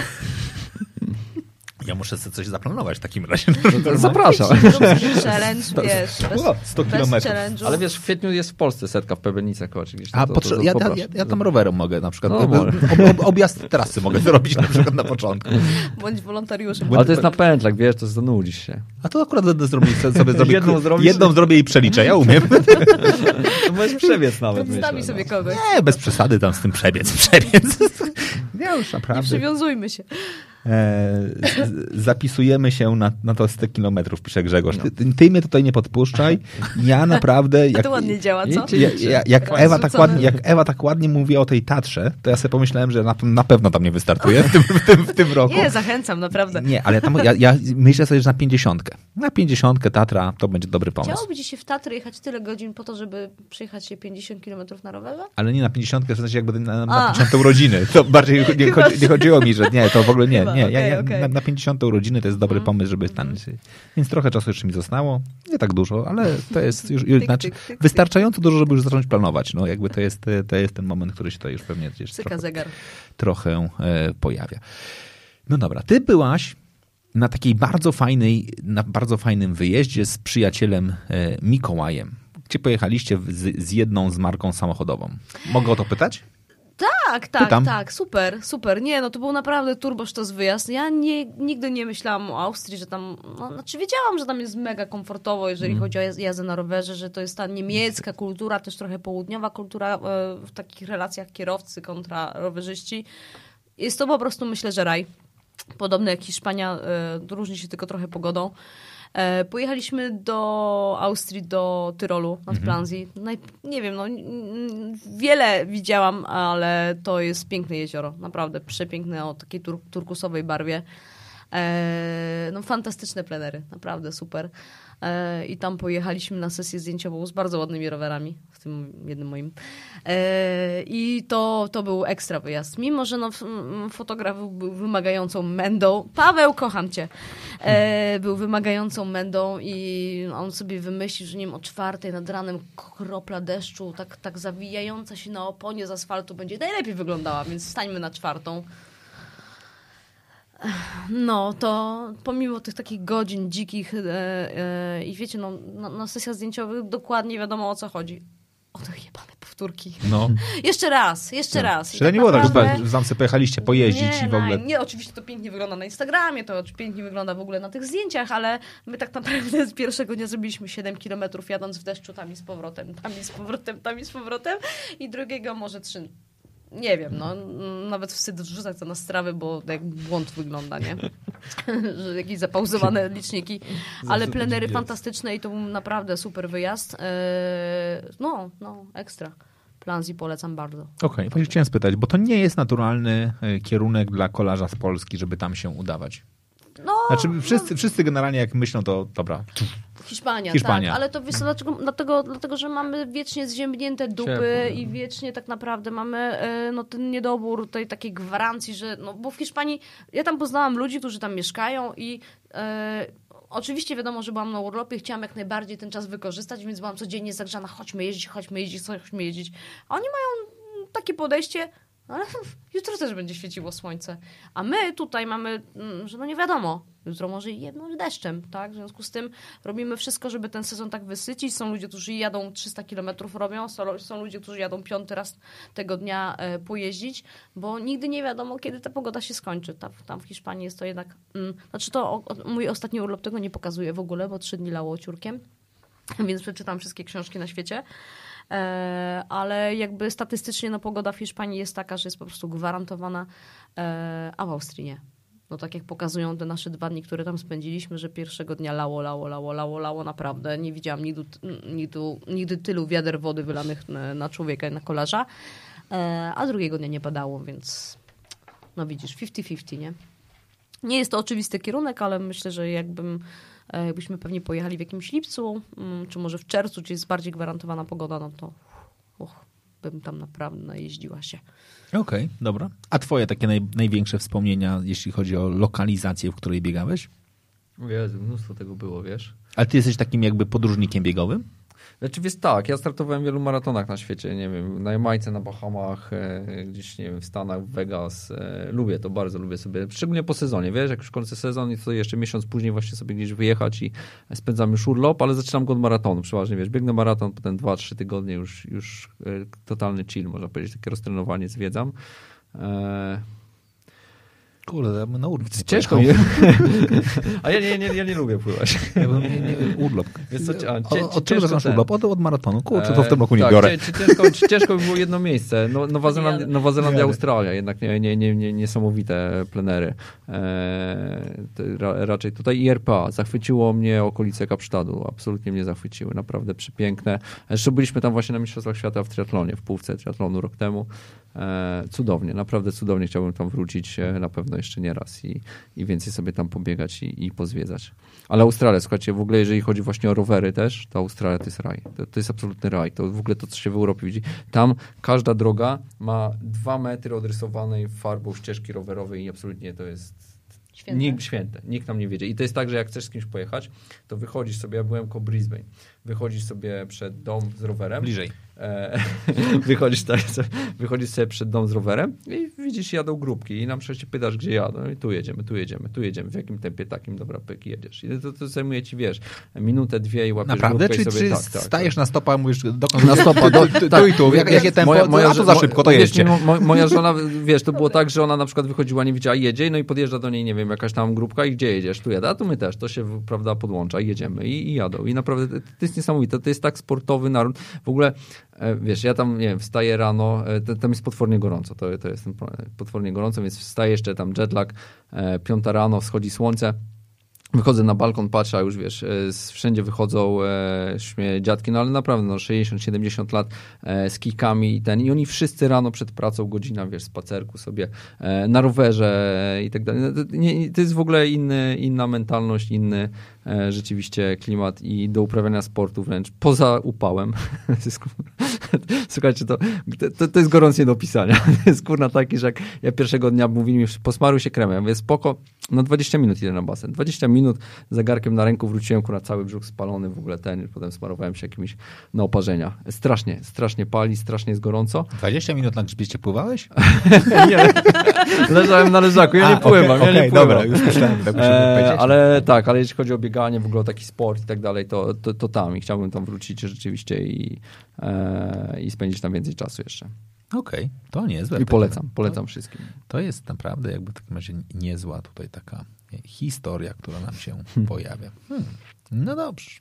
Ja muszę sobie coś zaplanować w takim razie. Zapraszam. Zrób sobie challenge, wiesz, bez, O, 100 bez kilometrów. Ale wiesz, w kwietniu jest w Polsce setka w Pebenicach oczywiście. A to, to, to ja, ja, ja, tam rowerem mogę na przykład. No, ob, ob, ob, objazd trasy mogę zrobić na przykład na początku. Bądź wolontariuszem. Ale to jest na pętlach, wiesz, to zanudzisz się. A to akurat będę zrobić sobie zrobię, Jedną zrobisz? jedną zrobię i przeliczę. Ja umiem. To możesz przebiec nawet, Przedstawi sobie kogoś. Nie, bez przesady tam z tym przebiec. Przebiec. Ja już Nie naprawdę. przywiązujmy się. E, zapisujemy się na, na to 100 kilometrów, pisze Grzegorz. Ty, ty, mnie tutaj nie podpuszczaj. Ja naprawdę... Jak, to ładnie działa, co? Ja, ja, jak, Ewa tak ładnie, jak Ewa tak ładnie mówi o tej Tatrze, to ja sobie pomyślałem, że na, na pewno tam nie wystartuję w tym, w tym, w tym roku. Nie, zachęcam, naprawdę. Nie, ale tam, ja, ja myślę sobie, że na 50. Na 50 Tatra to będzie dobry pomysł. Chciałoby ci się w Tatry jechać tyle godzin po to, żeby przejechać się 50 kilometrów na rowerze? Ale nie na 50, w sensie jakby na, na 50 urodziny. To bardziej nie, chodzi, nie, chodziło mi, że nie, to w ogóle nie. Nie. Ja, ja, okay. na, na 50 urodziny to jest dobry mm. pomysł, żeby stanąć. Mm. Więc trochę czasu jeszcze mi zostało. Nie tak dużo, ale to jest już, już znaczy, wystarczająco dużo, żeby już zacząć planować. No jakby to jest, to jest ten moment, który się tutaj już pewnie gdzieś trochę, zegar. trochę e, pojawia. No dobra, ty byłaś na takiej bardzo fajnej, na bardzo fajnym wyjeździe z przyjacielem e, Mikołajem, gdzie pojechaliście z, z jedną z marką samochodową. Mogę o to pytać? Tak, tak, Pytam. tak, super, super. Nie, no to był naprawdę turbosztos wyjazd. Ja nie, nigdy nie myślałam o Austrii, że tam, no, znaczy wiedziałam, że tam jest mega komfortowo, jeżeli mm. chodzi o jazdę na rowerze, że to jest ta niemiecka kultura, też trochę południowa kultura e, w takich relacjach kierowcy kontra rowerzyści. Jest to po prostu, myślę, że raj. Podobny jak Hiszpania, y, różni się tylko trochę pogodą. E, pojechaliśmy do Austrii, do Tyrolu, nad mhm. Planzji. nie wiem, no, wiele widziałam, ale to jest piękne jezioro. Naprawdę przepiękne, o takiej tur turkusowej barwie. E, no fantastyczne plenery, naprawdę super. E, I tam pojechaliśmy na sesję zdjęciową z bardzo ładnymi rowerami, w tym jednym moim. E, I to, to był ekstra wyjazd. Mimo, że no, fotograf był wymagającą mędą. Paweł, kocham cię. Był wymagającą mędą i on sobie wymyślił, że wiem, o czwartej nad ranem kropla deszczu, tak, tak zawijająca się na oponie z asfaltu będzie najlepiej wyglądała, więc stańmy na czwartą. No, to pomimo tych takich godzin dzikich e, e, i wiecie, no, na, na sesjach zdjęciowych dokładnie wiadomo o co chodzi. O te jebane powtórki. No. jeszcze raz, jeszcze no. raz. Czyli tak nie było tak, że w zamce pojechaliście pojeździć nie, i w ogóle... Nie, oczywiście to pięknie wygląda na Instagramie, to pięknie wygląda w ogóle na tych zdjęciach, ale my tak naprawdę z pierwszego dnia zrobiliśmy 7 kilometrów jadąc w deszczu tam i z powrotem, tam i z powrotem, tam i z powrotem i drugiego może trzy nie wiem, no nawet wstyd wrzucać to na strawy, bo jak błąd wygląda, nie? że jakieś zapauzowane liczniki. Ale plenery fantastyczne i to był naprawdę super wyjazd. Eee, no, no, ekstra. Planzi polecam bardzo. Okej, okay, chciałem spytać, bo to nie jest naturalny e, kierunek dla kolarza z Polski, żeby tam się udawać. No, znaczy wszyscy, no. wszyscy generalnie jak myślą, to dobra. Hiszpania, Hiszpania. tak. Ale to wiesz, dlaczego, dlatego, dlatego, że mamy wiecznie zziębnięte dupy i wiecznie tak naprawdę mamy e, no, ten niedobór tej takiej gwarancji, że no bo w Hiszpanii, ja tam poznałam ludzi, którzy tam mieszkają i e, oczywiście wiadomo, że byłam na urlopie, chciałam jak najbardziej ten czas wykorzystać, więc byłam codziennie zagrzana, chodźmy jeździć, chodźmy jeździć, chodźmy jeździć. A oni mają takie podejście, ale jutro też będzie świeciło słońce. A my tutaj mamy, mm, że no nie wiadomo, jutro może i jedną deszczem, tak? W związku z tym robimy wszystko, żeby ten sezon tak wysycić. Są ludzie, którzy jadą 300 kilometrów robią, są ludzie, którzy jadą piąty raz tego dnia e, pojeździć, bo nigdy nie wiadomo, kiedy ta pogoda się skończy. Tam, tam w Hiszpanii jest to jednak, mm, znaczy to o, mój ostatni urlop tego nie pokazuje w ogóle, bo trzy dni lało ciurkiem, więc przeczytam wszystkie książki na świecie. E, ale jakby statystycznie no, pogoda w Hiszpanii jest taka, że jest po prostu gwarantowana, e, a w Austrii nie. No tak jak pokazują te nasze dwa dni, które tam spędziliśmy, że pierwszego dnia lało, lało, lało, lało, lało naprawdę. Nie widziałam nigdy, nigdy, nigdy tylu wiader wody wylanych na, na człowieka i na kolarza, e, a drugiego dnia nie padało, więc no widzisz, 50-50, nie? Nie jest to oczywisty kierunek, ale myślę, że jakbym jakbyśmy pewnie pojechali w jakimś lipcu, mm, czy może w czerwcu, gdzie jest bardziej gwarantowana pogoda, no to uch, bym tam naprawdę najeździła się. Okej, okay, dobra. A twoje takie naj, największe wspomnienia, jeśli chodzi o lokalizację, w której biegałeś? Jezu, mnóstwo tego było, wiesz. Ale ty jesteś takim jakby podróżnikiem biegowym? Znaczy jest tak, ja startowałem w wielu maratonach na świecie, nie wiem, na Jamajce, na Bahamach, e, gdzieś, nie wiem, w Stanach, w Vegas. E, lubię to, bardzo lubię sobie, szczególnie po sezonie, wiesz, jak już kończę sezon i to jeszcze miesiąc później właśnie sobie gdzieś wyjechać i spędzam już urlop, ale zaczynam go od maratonu, przeważnie, wiesz, biegnę maraton, potem 2-3 tygodnie już, już e, totalny chill, można powiedzieć, takie roztrenowanie zwiedzam. Kurde, my na urlop. Ciężko mi. A ja nie, nie, ja nie lubię pływać. Ja bym, nie, nie, urlop. Wiesz co, a, Od, cie- od czego zaczynasz ten. urlop? Od, od maratonu. Kurczę, to w E, tym roku nie tak, biorę. Ciężko, ciężko by było jedno miejsce. No, Nowa, Zeland. Nowa Zelandia. Australia, jednak nie, nie, nie, nie, niesamowite plenery. E, ra, raczej tutaj i RPA. Zachwyciło mnie okolice Kapsztadu. Absolutnie mnie zachwyciły. Naprawdę przepiękne. Jeszcze byliśmy tam właśnie na Mistrzostwach Świata w triatlonie, w półce triatlonu rok temu. E, cudownie, naprawdę cudownie. Chciałbym tam wrócić e, na pewno jeszcze nie raz i, i więcej sobie tam pobiegać i, i pozwiedzać. Ale Australia, słuchajcie, w ogóle jeżeli chodzi właśnie o rowery też, to Australia to jest raj. To, to jest absolutny raj. To w ogóle to, co się w Europie widzi. Tam każda droga ma dwa metry odrysowanej farbą ścieżki rowerowej i absolutnie to jest Święte. Nikt, święte. Nikt tam nie wiedzie. I to jest tak, że jak chcesz z kimś pojechać, to wychodzisz sobie, ja byłem koło Brisbane, wychodzisz sobie przed dom z rowerem. Bliżej. E, wychodzisz, tak, wychodzisz sobie przed dom z rowerem i widzisz, jadą grupki i na przykład się pytasz, gdzie jadą i tu jedziemy, tu jedziemy, tu jedziemy, w jakim tempie takim, dobra, pyk, jedziesz. I to, to zajmuje ci, wiesz, minutę, dwie i łapiesz Naprawdę? grupkę Czy, i sobie, czy tak, tak, stajesz tak. na stopa, mówisz dokąd Na stopa, do, tu, tu i tu, jak, jakie tempo, a to za szybko, to jeźdźcie. mo- mo- moja żona, wiesz, to było tak, że ona na przykład wychodziła, nie widziała, jedzie, no i podjeżdża do niej, nie wiem, jakaś tam grupka i gdzie jedziesz? Tu jadę, a tu my też, to się, prawda, podłącza i jedziemy i, i jadą. I naprawdę to, jest niesamowite, to jest tak sportowy naród. W ogóle, wiesz, ja tam, nie wiem, wstaję rano, e, tam jest potwornie gorąco, to, to jest potwornie gorąco, więc wstaję jeszcze tam jetlag, e, piąta rano, wschodzi słońce, Wychodzę na balkon, patrzę, a już wiesz, e, wszędzie wychodzą e, dziadki, no ale naprawdę no, 60-70 lat e, z kikami i ten. I oni wszyscy rano przed pracą, godzina, wiesz, spacerku sobie e, na rowerze e, i tak dalej. No, to, to jest w ogóle inny, inna mentalność, inny e, rzeczywiście klimat i do uprawiania sportu wręcz poza upałem. Słuchajcie, to, to, to jest gorąc nie do opisania. To jest kurna taki, że jak ja pierwszego dnia mówili mi, posmaruj się kremem. Ja mówię, spoko, no 20 minut idę na basen. 20 minut zegarkiem na ręku wróciłem, kurwa, cały brzuch spalony, w ogóle ten, potem smarowałem się jakimiś na oparzenia. Strasznie, strasznie pali, strasznie jest gorąco. 20 minut na grzbiecie pływałeś? nie, leżałem na leżaku, ja nie A, pływam, okej, ja nie okej, pływam. dobra, już myślałem, tak E, ale tak, ale jeśli chodzi o bieganie, w ogóle taki sport i tak dalej, to, to, to tam i chciałbym tam wrócić rzeczywiście i, e, i spędzić tam więcej czasu jeszcze. Okej, to niezłe. I polecam, polecam wszystkim. To jest naprawdę jakby w takim razie niezła tutaj taka historia, która nam się pojawia. Hmm. No dobrze.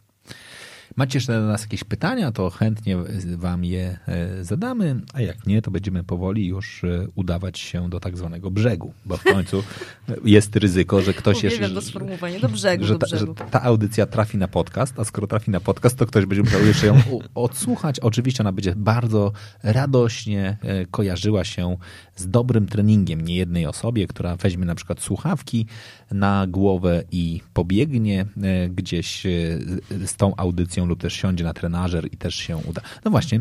Macie jeszcze do nas jakieś pytania, to chętnie wam je e, zadamy, a jak nie, to będziemy powoli już e, udawać się do tak zwanego brzegu, bo w końcu e, jest ryzyko, że ktoś Uwielbiam jeszcze... to sformułowanie. Do brzegu, że do ta, że brzegu. ta audycja trafi na podcast, a skoro trafi na podcast, to ktoś będzie musiał jeszcze ją odsłuchać. Oczywiście ona będzie bardzo radośnie kojarzyła się z dobrym treningiem niejednej osobie, która weźmie na przykład słuchawki na głowę i pobiegnie gdzieś z tą audycją lub też siądzie na trenażer i też się uda. No właśnie,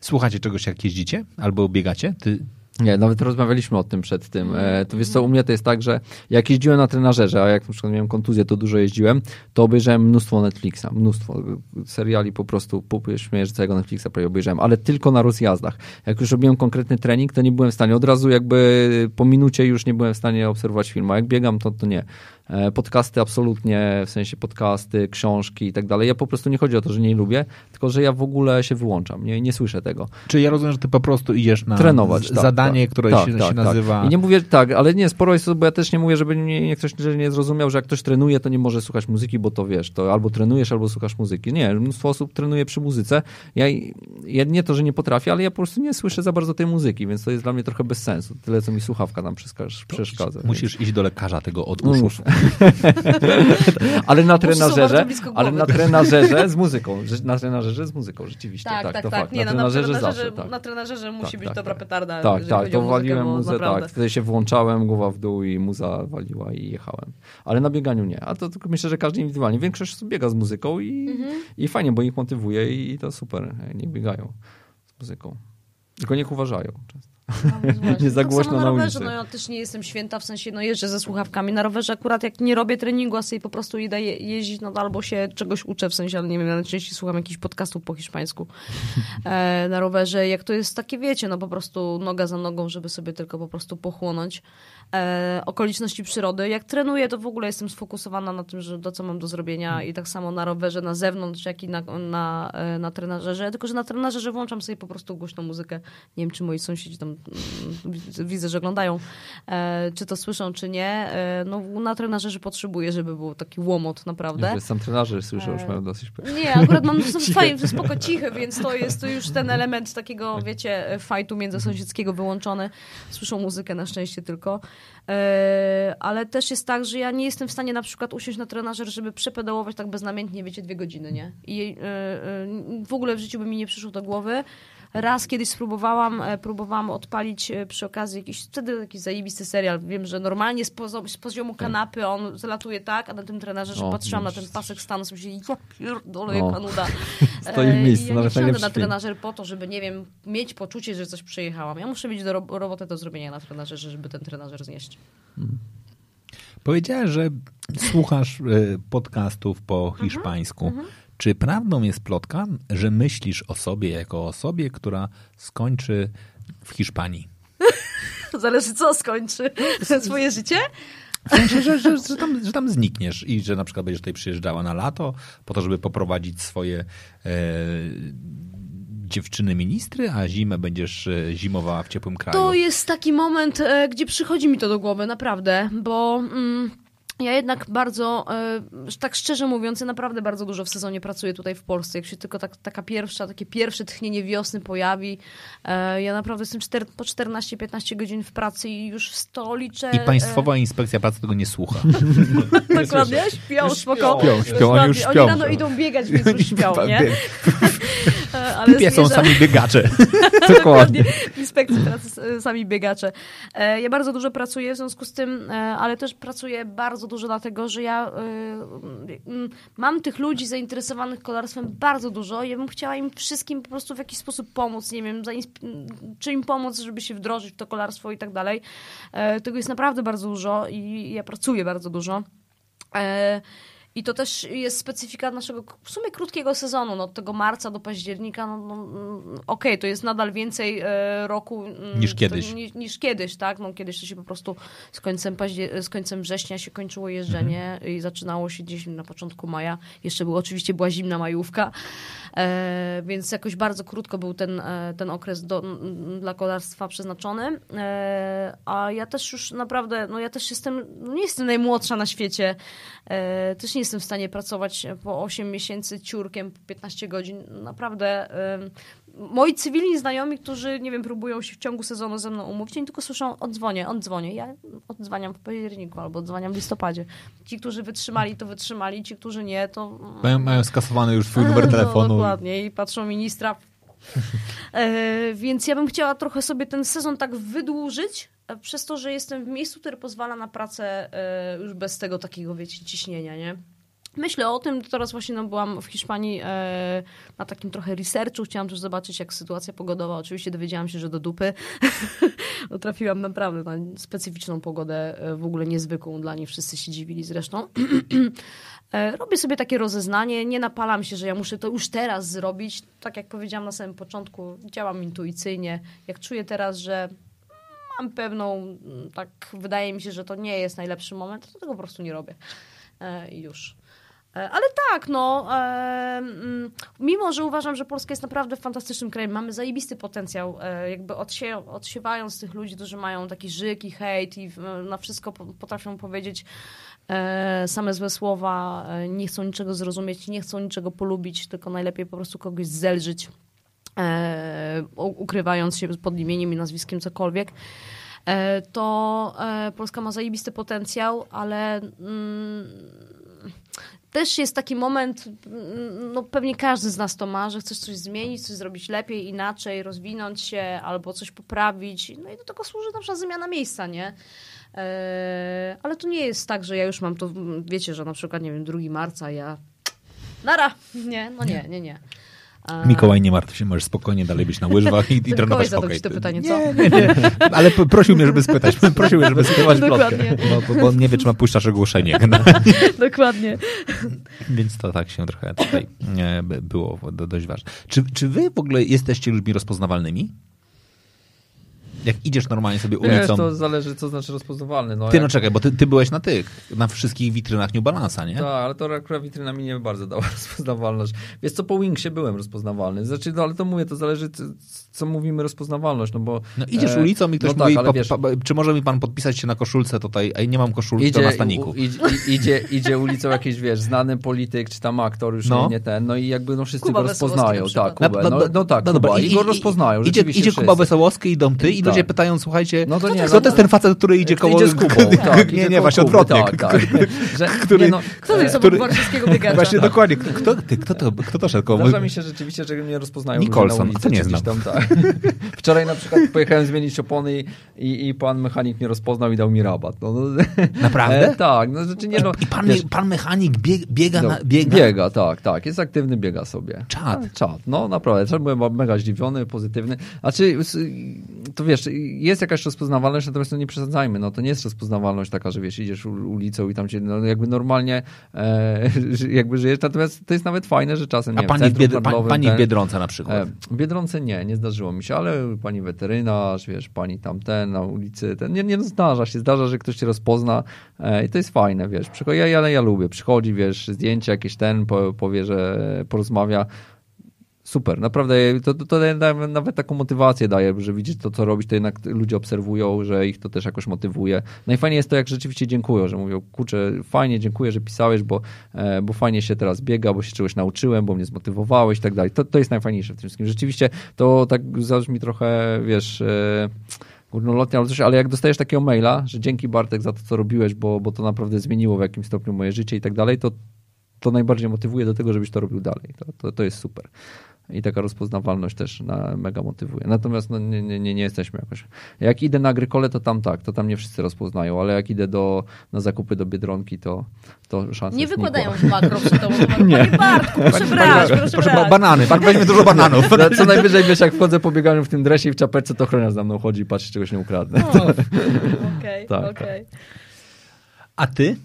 słuchacie czegoś jak jeździcie albo biegacie? Ty, Nie, nawet rozmawialiśmy o tym przed tym. E, to wiesz co, u mnie to jest tak, że jak jeździłem na trenażerze, a jak na przykład miałem kontuzję, to dużo jeździłem, to obejrzałem mnóstwo Netflixa, mnóstwo seriali po prostu, śmieję, że całego Netflixa prawie obejrzałem, ale tylko na rozjazdach. Jak już robiłem konkretny trening, to nie byłem w stanie, od razu jakby po minucie już nie byłem w stanie obserwować filmu, a jak biegam, to, to nie. E, Podcasty absolutnie, w sensie podcasty, książki i tak dalej. Ja po prostu nie chodzi o to, że nie lubię, tylko że ja w ogóle się wyłączam, nie, nie słyszę tego. czy ja rozumiem, że ty po prostu idziesz na Trenować, z- tak, zadanie, tak, które tak, się, tak, się tak. nazywa... I nie mówię tak, ale nie, sporo jest, bo ja też nie mówię, żeby nie, nie ktoś nie zrozumiał, że jak ktoś trenuje, to nie może słuchać muzyki, bo to wiesz, to albo trenujesz, albo słuchasz muzyki. Nie, mnóstwo osób trenuje przy muzyce. Ja, ja nie to, że nie potrafię, ale ja po prostu nie słyszę za bardzo tej muzyki, więc to jest dla mnie trochę bez sensu. Tyle, co mi słuchawka tam przeszkadza. przeszkadza Musisz iść do lekarza tego od No, uszu. ale na trenażerze, ale na trenażerze z muzyką. Na trenażerze z muzyką, rzeczywiście. Tak, Tak, tak, to tak. fakt. Nie, na no, na trenażerze trenażerze, zawsze, tak. na trenażerze musi Tak, być tak, dobra tak. petarda. Tak, tak, to waliłem muzę, naprawdę. tak. Wtedy się włączałem, głowa w dół i muza waliła i jechałem. Ale na bieganiu nie. A to tylko myślę, że każdy indywidualnie. Większość biega z muzyką i, Mhm. i fajnie, bo ich motywuje i to super. Niech biegają z muzyką. Tylko niech uważają często. No, właśnie. Nie za Tak głośno samo na rowerze, ulicy. no ja też nie jestem święta, w sensie no jeżdżę ze słuchawkami. Na rowerze akurat jak nie robię treningu, a sobie po prostu idę je, jeździć, no albo się czegoś uczę, w sensie, ale nie wiem, ja najczęściej słucham jakichś podcastów po hiszpańsku e, na rowerze. Jak to jest takie, wiecie, no po prostu noga za nogą, żeby sobie tylko po prostu pochłonąć e, okoliczności przyrody. Jak trenuję, to w ogóle jestem sfokusowana na tym, że to, co mam do zrobienia i tak samo na rowerze, na zewnątrz, jak i na, na, e, na trenażerze. Tylko, że na trenażerze włączam sobie po prostu głośną muzykę. Nie wiem, czy moi sąsiedzi tam widzę, że oglądają, e, czy to słyszą, czy nie. E, no, na trenażerze potrzebuje, żeby był taki łomot, naprawdę. Już sam trenażer słyszę, już mają dosyć. Nie, akurat mam fajnie, spoko cichy, więc to jest to już ten element takiego, wiecie, fajtu międzysąsiedzkiego wyłączony. Słyszą muzykę na szczęście tylko. Ale też jest tak, że ja nie jestem w stanie na przykład usiąść na trenażer, żeby przepedałować tak beznamiętnie, wiecie, dwie godziny, nie? I w ogóle w życiu by mi nie przyszło do głowy. Raz kiedyś spróbowałam, e, próbowałam odpalić e, przy okazji jakiś, wtedy jakiś zajebisty serial. Wiem, że normalnie z, poziomu, z poziomu tak. kanapy on zlatuje tak, a na tym trenerze, że patrzyłam na ten pasek stanu, sobie się ja pierdolę, jaka nuda. Stoi w e, miejscu, ja nawet nie na trenażer po to, żeby, nie wiem, mieć poczucie, że coś przejechałam. Ja muszę mieć do ro robotę do zrobienia na trenerze, żeby ten trenażer znieść. Hmm. Powiedziałeś, że słuchasz podcastów po mhm, hiszpańsku. Mhm. Czy prawdą jest plotka, że myślisz o sobie jako o osobie, która skończy w Hiszpanii? Zależy co skończy. Swoje życie? Sensie, że, że, że, tam, że tam znikniesz i że na przykład będziesz tutaj przyjeżdżała na lato po to, żeby poprowadzić swoje e, dziewczyny ministry, a zimę będziesz e, zimowała w ciepłym kraju. To jest taki moment, e, gdzie przychodzi mi to do głowy, naprawdę, bo... Mm, ja jednak bardzo, e, tak szczerze mówiąc, ja naprawdę bardzo dużo w sezonie pracuję tutaj w Polsce. Jak się tylko tak, taka pierwsza, takie pierwsze tchnienie wiosny pojawi, e, ja naprawdę jestem czter, po 14-15 godzin w pracy i już w stolicze. I Państwowa e... Inspekcja Pracy tego nie słucha. Dokładnie, śpią, spoko. Śpią, śpią, oni już śpią. Oni rano idą biegać, więc już śpią, nie? E, ale Pipie są sami biegacze. Dokładnie. Inspekcji pracy sami biegacze. Ja bardzo dużo pracuję w związku z tym, ale też pracuję bardzo dużo, dlatego że ja y, mam tych ludzi zainteresowanych kolarstwem bardzo dużo i ja bym chciała im wszystkim po prostu w jakiś sposób pomóc, nie wiem, czy im pomóc, żeby się wdrożyć w to kolarstwo i tak dalej. E, tego jest naprawdę bardzo dużo i ja pracuję bardzo dużo. E, i to też jest specyfika naszego w sumie krótkiego sezonu, no, od tego marca do października. No, no mm, Okej, okay, to jest nadal więcej e, roku mm, niż kiedyś. To, niż, niż, kiedyś, tak? No, kiedyś to się po prostu z końcem, paździer- z końcem września się kończyło jeżdżenie mhm. i zaczynało się gdzieś na początku maja. Jeszcze był, oczywiście była zimna majówka, e, więc jakoś bardzo krótko był ten, e, ten okres do, dla kolarstwa przeznaczony. E, a ja też już naprawdę, no ja też jestem, no nie jestem najmłodsza na świecie, e, też nie jestem w stanie pracować po 8 miesięcy ciurkiem, po 15 godzin. Naprawdę moi cywilni znajomi, którzy, nie wiem, próbują się w ciągu sezonu ze mną umówić, oni tylko słyszą oddzwonię, oddzwonię. Ja oddzwaniam w październiku albo oddzwaniam w listopadzie. Ci, którzy wytrzymali, to wytrzymali, ci, którzy nie, to... Mają, mają skasowany już swój numer no, telefonu. No, dokładnie i patrzą ministra. e, więc ja bym chciała trochę sobie ten sezon tak wydłużyć, e, przez to, że jestem w miejscu, które pozwala na pracę e, już bez tego takiego, wiecie, ciśnienia, nie? Myślę o tym, teraz właśnie no, byłam w Hiszpanii e, na takim trochę researchu, chciałam też zobaczyć jak sytuacja pogodowa, oczywiście dowiedziałam się, że do dupy, no, trafiłam naprawdę na specyficzną pogodę, e, w ogóle niezwykłą dla niej, wszyscy się dziwili zresztą. e, robię sobie takie rozeznanie, nie napalam się, że ja muszę to już teraz zrobić, tak jak powiedziałam na samym początku, działam intuicyjnie, jak czuję teraz, że mam pewną, tak wydaje mi się, że to nie jest najlepszy moment, to tego po prostu nie robię. E, już. E, ale tak, no, e, mm, mimo, że uważam, że Polska jest naprawdę fantastycznym krajem, mamy zajebisty potencjał, e, jakby odsie odsiewając tych ludzi, którzy mają taki żyk i hejt i na wszystko potrafią powiedzieć same złe słowa, nie chcą niczego zrozumieć, nie chcą niczego polubić, tylko najlepiej po prostu kogoś zelżyć, ukrywając się pod imieniem i nazwiskiem cokolwiek. To Polska ma zajebisty potencjał, ale mm, też jest taki moment, no pewnie każdy z nas to ma, że chcesz coś zmienić, coś zrobić lepiej, inaczej, rozwinąć się albo coś poprawić. No i do tego służy na przykład zmiana miejsca, nie? Eee, ale to nie jest tak, że ja już mam to, wiecie, że na przykład, nie wiem, 2 marca ja nara, nie, no nie, nie, nie. Mikołaj, nie martw się, możesz spokojnie dalej być na łyżwach i, i trenować hokej. to pytanie, co? Nie, nie, nie. Ale prosił mnie, żeby spytać. Prosił mnie, żeby spytać Dokładnie. Bo, bo, on nie wie, czy ma puszczasz ogłoszenie. Dokładnie. Więc to tak się trochę tutaj było dość ważne. Czy, czy wy w ogóle jesteście ludźmi rozpoznawalnymi? Jak idziesz normalnie sobie Wiesz, ulicą. to zależy, co znaczy rozpoznawalny. No, Ty, jak- no czekaj, bo ty, ty byłeś na tych, na wszystkich witrynach New Balance'a, nie? Tak, ale to akurat witryna mi nie bardzo dała rozpoznawalność. Wiesz co, po Wingsie byłem rozpoznawalny. Znaczy, no, ale to mówię, to zależy, co, mówimy rozpoznawalność, no bo... No idziesz e, ulicą i ktoś no mówi, tak, ale pa, wiesz, pa, czy może mi pan podpisać się na koszulce tutaj, a nie mam koszulki, to na staniku. u- idzie, i- idzie, idzie ulicą jakiś, wiesz, znany polityk, czy tam aktor, już No. nie, nie ten, no i jakby no wszyscy Kuba go rozpoznają. Tak, Kubę, no, no, tak, Kuba, i, go rozpoznają, Idzie, idzie Kuba. Wesołowski, idą ty i Tak. ludzie pytają, słuchajcie, No to nie, kto no to jest ten facet, który idzie koło... Idzie z Kubą, tak, nie, nie, właśnie odwrotnie. Tak, tak. Że, który- no, Kto to jest Który- obok warszawskiego biegacza? Właśnie dokładnie. Kto, ty, kto, to, szedł koło? Zdarza mi się rzeczywiście, że mnie rozpoznają na a to nie znam. Tam, tak. Wczoraj na przykład pojechałem zmienić opony i, i, pan mechanik mnie rozpoznał i dał mi rabat. No, no, Naprawdę? E, tak, no znaczy nie no. I pan, wiesz, pan mechanik bieg, biega, no, na, biega. biega, tak, tak, jest aktywny, biega sobie. Czad. Tak, Czad, no naprawdę, czad byłem mega zdziwiony, pozytywny. Znaczy, to wiesz, jest jakaś rozpoznawalność, natomiast no nie przesadzajmy, no to nie jest rozpoznawalność taka, że wiesz, idziesz ulicą i tam cię, no jakby normalnie e, jakby żyjesz, natomiast to jest nawet fajne, że czasem, nie A wiem, pani, w, centrum Bied, pa, handlowym pani w ten- Biedronce na przykład. E, W Biedronce nie, nie zdarzyło mi się, ale pani weterynarz, wiesz, pani tamten na ulicy, ten, nie, nie zdarza się, zdarza, że ktoś cię rozpozna e, i to jest fajne, wiesz, przychodzi, ja, ja, ja lubię, przychodzi, wiesz, zdjęcie jakieś ten, po, powie, że porozmawia, super, naprawdę, to, to, to nawet taką motywację daje, że widzisz to, co robisz, to jednak ludzie obserwują, że ich to też jakoś motywuje. Najfajniej jest to, jak rzeczywiście dziękują, że mówią, kurczę, fajnie, dziękuję, że pisałeś, bo, e, bo fajnie się teraz biega, bo się czegoś nauczyłem, bo mnie zmotywowałeś i tak dalej. To, to jest najfajniejsze w tym wszystkim. Rzeczywiście to tak zabrzmi trochę, wiesz... E, górnolotnie, ale coś, ale jak dostajesz takiego maila, że dzięki Bartek za to, co robiłeś, bo, bo to naprawdę zmieniło w jakimś stopniu moje życie i tak dalej, to, to najbardziej motywuje do tego, żebyś to robił dalej. To, to, to jest super. I taka rozpoznawalność też na, mega motywuje. Natomiast no, nie, nie, nie, nie jesteśmy jakoś. Jak idę na agrykole, to tam tak, to tam nie wszyscy rozpoznają, ale jak idę do, na zakupy do Biedronki, to, to szansa Nie wykładają w makro przy tobą. Panie Bartku, proszę brać, proszę Proszę, brać. banany, pan weźmie dużo bananów. No, Co najwyżej, wiesz, jak wchodzę po bieganiu w tym dresie i w czapeczce, to ochroniarz za mną chodzi i patrzy, czy czegoś nie ukradnę. Okej, Tak, okej. A ty?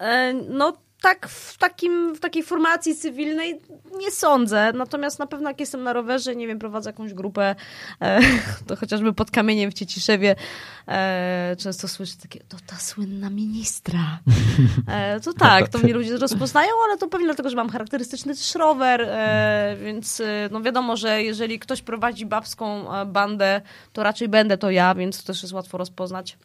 E, No tak w, takim, w takiej formacji cywilnej nie sądzę. Natomiast na pewno jak jestem na rowerze, nie wiem, prowadzę jakąś grupę, e, to chociażby pod kamieniem w Ciciszewie, e, często słyszę takie, to ta słynna ministra. E, to tak, to mnie ludzie rozpoznają, ale to pewnie dlatego, że mam charakterystyczny też rower, e, więc e, no wiadomo, że jeżeli ktoś prowadzi babską e, bandę, to raczej będę to ja, więc to też jest łatwo rozpoznać.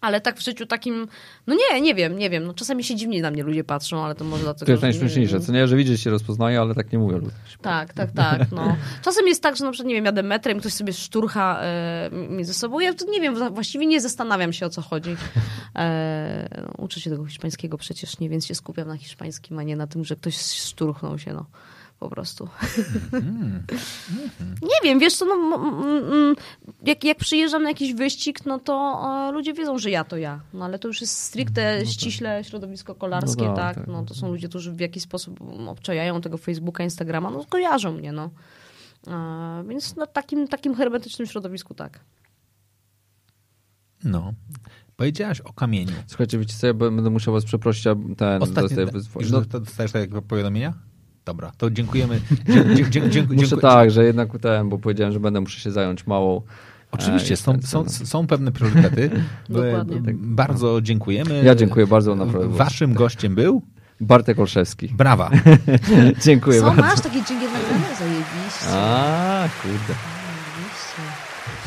Ale tak w życiu takim, no nie, nie wiem, nie wiem. No czasami się dziwnie na mnie ludzie patrzą, ale to może dlatego, To jest najśmieszniejsze, co nie, że widzisz, się rozpoznaje, ale tak nie mówią ludzie. Tak, tak, tak. No. Czasem jest tak, że na przykład, nie wiem, jadę metrem, ktoś sobie szturcha e, między sobą. Ja nie wiem, właściwie nie zastanawiam się, o co chodzi. E, no, uczę się tego hiszpańskiego przecież nie, więc się skupiam na hiszpańskim, a nie na tym, że ktoś szturchnął się, no. Po prostu. nie wiem, wiesz co, no, jak, jak przyjeżdżam na jakiś wyścig, no to e, ludzie wiedzą, że ja to ja. No ale to już jest stricte, ściśle środowisko kolarskie, No tak, tak. tak. No to są ludzie, którzy w jakiś sposób obczajają tego Facebooka, Instagrama, no kojarzą mnie, no. E, więc na takim, takim hermetycznym środowisku tak. No. Powiedziałaś o kamieniu. Słuchajcie, wiecie co, ja będę musiał was przeprosić, a ten Ostatnio, dostaję już no, dostajesz takie powiadomienia? Dobra, to dziękujemy. Dzie, dzie, dzie, dzie, Muszę tak, że jednak ten, bo powiedziałem, że będę muszę się zająć małą. Oczywiście, E, są, ten- są, ten- są pewne priorytety. Dokładnie. B- Bardzo dziękujemy. Ja dziękuję bardzo, naprawdę. Waszym gościem był? Bartek Olszewski. Brawa. Dziękuję Co, bardzo. masz takie dżingiel nagrane? Zajebiście. A, kurde.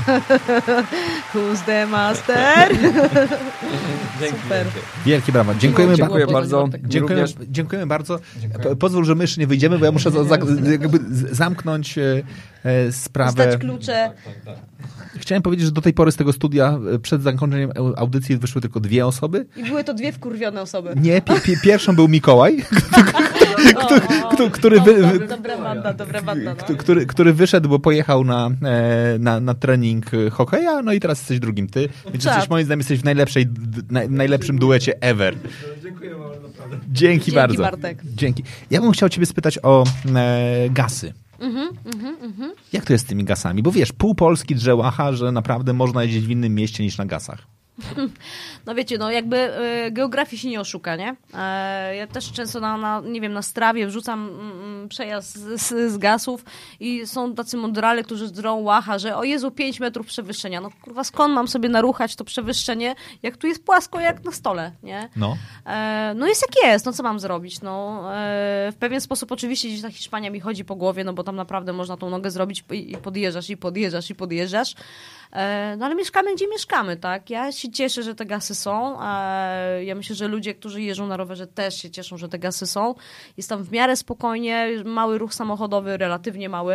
Who's the master? Super. Wielkie brawa. Dziękujemy, Dziękuję ba- bardzo. Dziękujemy, dziękujemy bardzo. Po- Pozwól, że my jeszcze nie wyjdziemy, bo ja muszę za, za, zamknąć e, e, sprawę. Dostać klucze. Chciałem powiedzieć, że do tej pory z tego studia e, przed zakończeniem au- audycji wyszły tylko dwie osoby. I były to dwie wkurwione osoby. Nie, pi, pi, pierwszą był Mikołaj. który, który, który, wyszedł, bo pojechał na, e, na, na trening hokeja, no i teraz jesteś drugim ty. Więc Tak. jesteś, moim zdaniem jesteś w najlepszej, naj, najlepszym duecie ever. Dziękuję bardzo. Dzięki, bardzo. Bartek. Dzięki. Ja bym chciał ciebie spytać o e, gasy. Mhm, Jak to jest z tymi gasami? Bo wiesz, pół Polski drzełacha, że naprawdę można jeździć w innym mieście niż na gasach. No wiecie, no jakby e, geografii się nie oszuka, nie? E, ja też często na, na, nie wiem, na strawie wrzucam mm, przejazd z, z, z gasów i są tacy mądrale, którzy drą łacha, że o Jezu, 5 metrów przewyższenia. No kurwa, skąd mam sobie naruchać to przewyższenie, jak tu jest płasko, jak na stole, nie? No. E, no jest jak jest, no co mam zrobić? No, e, w pewien sposób oczywiście gdzieś ta Hiszpania mi chodzi po głowie, no bo tam naprawdę można tą nogę zrobić i, i podjeżdżasz, i podjeżdżasz, i podjeżdżasz. E, no ale mieszkamy, gdzie mieszkamy, tak? Ja się cieszę, że te gasy są. Ja myślę, że ludzie, którzy jeżdżą na rowerze też się cieszą, że te gasy są. Jest tam w miarę spokojnie, mały ruch samochodowy, relatywnie mały.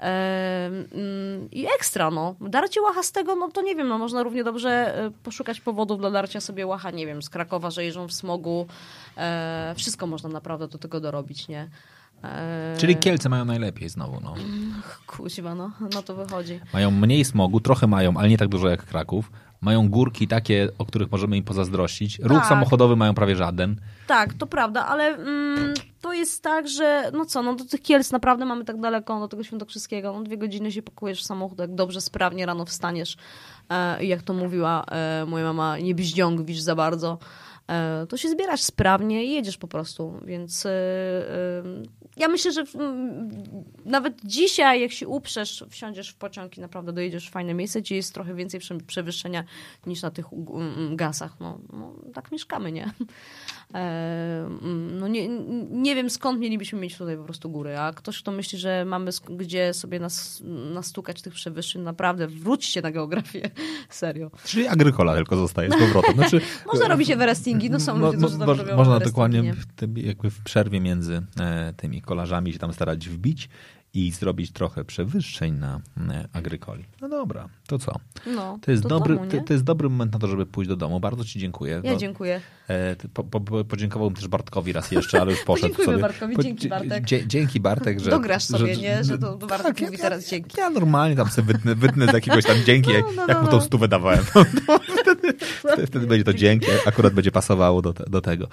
E, mm, I ekstra, no. Darcie łacha z tego, no to nie wiem, no można równie dobrze e, poszukać powodów dla darcia sobie łacha, nie wiem, z Krakowa, że jeżdżą w smogu. Wszystko można naprawdę do tego dorobić, nie? E, Czyli Kielce mają najlepiej znowu, no. Kuźwa, no, no to wychodzi. Mają mniej smogu, trochę mają, ale nie tak dużo jak Kraków. Mają górki takie, o których możemy im pozazdrościć. Ruch Tak. samochodowy mają prawie żaden. Tak, to prawda, ale mm, to jest tak, że no co, no do tych Kielc naprawdę mamy tak daleko, do tego Świętokrzyskiego, no dwie godziny się pakujesz w samochód, jak dobrze, sprawnie rano wstaniesz e, i jak to mówiła e, moja mama, nie bździągwisz za bardzo, e, to się zbierasz sprawnie i jedziesz po prostu, więc e, ja myślę, że nawet dzisiaj, jak się uprzesz, wsiądziesz w pociąg i naprawdę dojedziesz w fajne miejsce, gdzie jest trochę więcej prze- przewyższenia niż na tych gasach. No, no tak mieszkamy, nie? E, no nie, nie wiem skąd mielibyśmy mieć tutaj po prostu góry, a ktoś, kto myśli, że mamy gdzie sobie nas, nastukać tych przewyższeń, naprawdę wróćcie na geografię. Serio. Czyli agrykola tylko zostaje z powrotem. Znaczy, Można robić everestingi, no są Mo- ludzie, którzy mo- tam mo- robią Można dokładnie nie? w, jakby w przerwie między e, tymi kolarzami się tam starać wbić i zrobić trochę przewyższeń na e, agrykoli. No dobra, to co? No, To jest, do dobry, domu, to, to jest dobry moment na to, żeby pójść do domu. Bardzo ci dziękuję. Ja No, dziękuję. E, po, po, podziękowałbym też Bartkowi raz jeszcze, ale już poszedł Podziękujmy sobie. Bartkowi, dzięki, Bartek. dzie- dzięki Bartek, że... Dograsz sobie, nie? Że to Bartek tak, mówi ja, teraz dzięki. Ja normalnie tam sobie wytnę, wytnę z jakiegoś tam dzięki, jak, no, jak mu no. tą stówę dawałem. No, wtedy, wtedy, będzie to dzięki, akurat będzie pasowało do, do tego.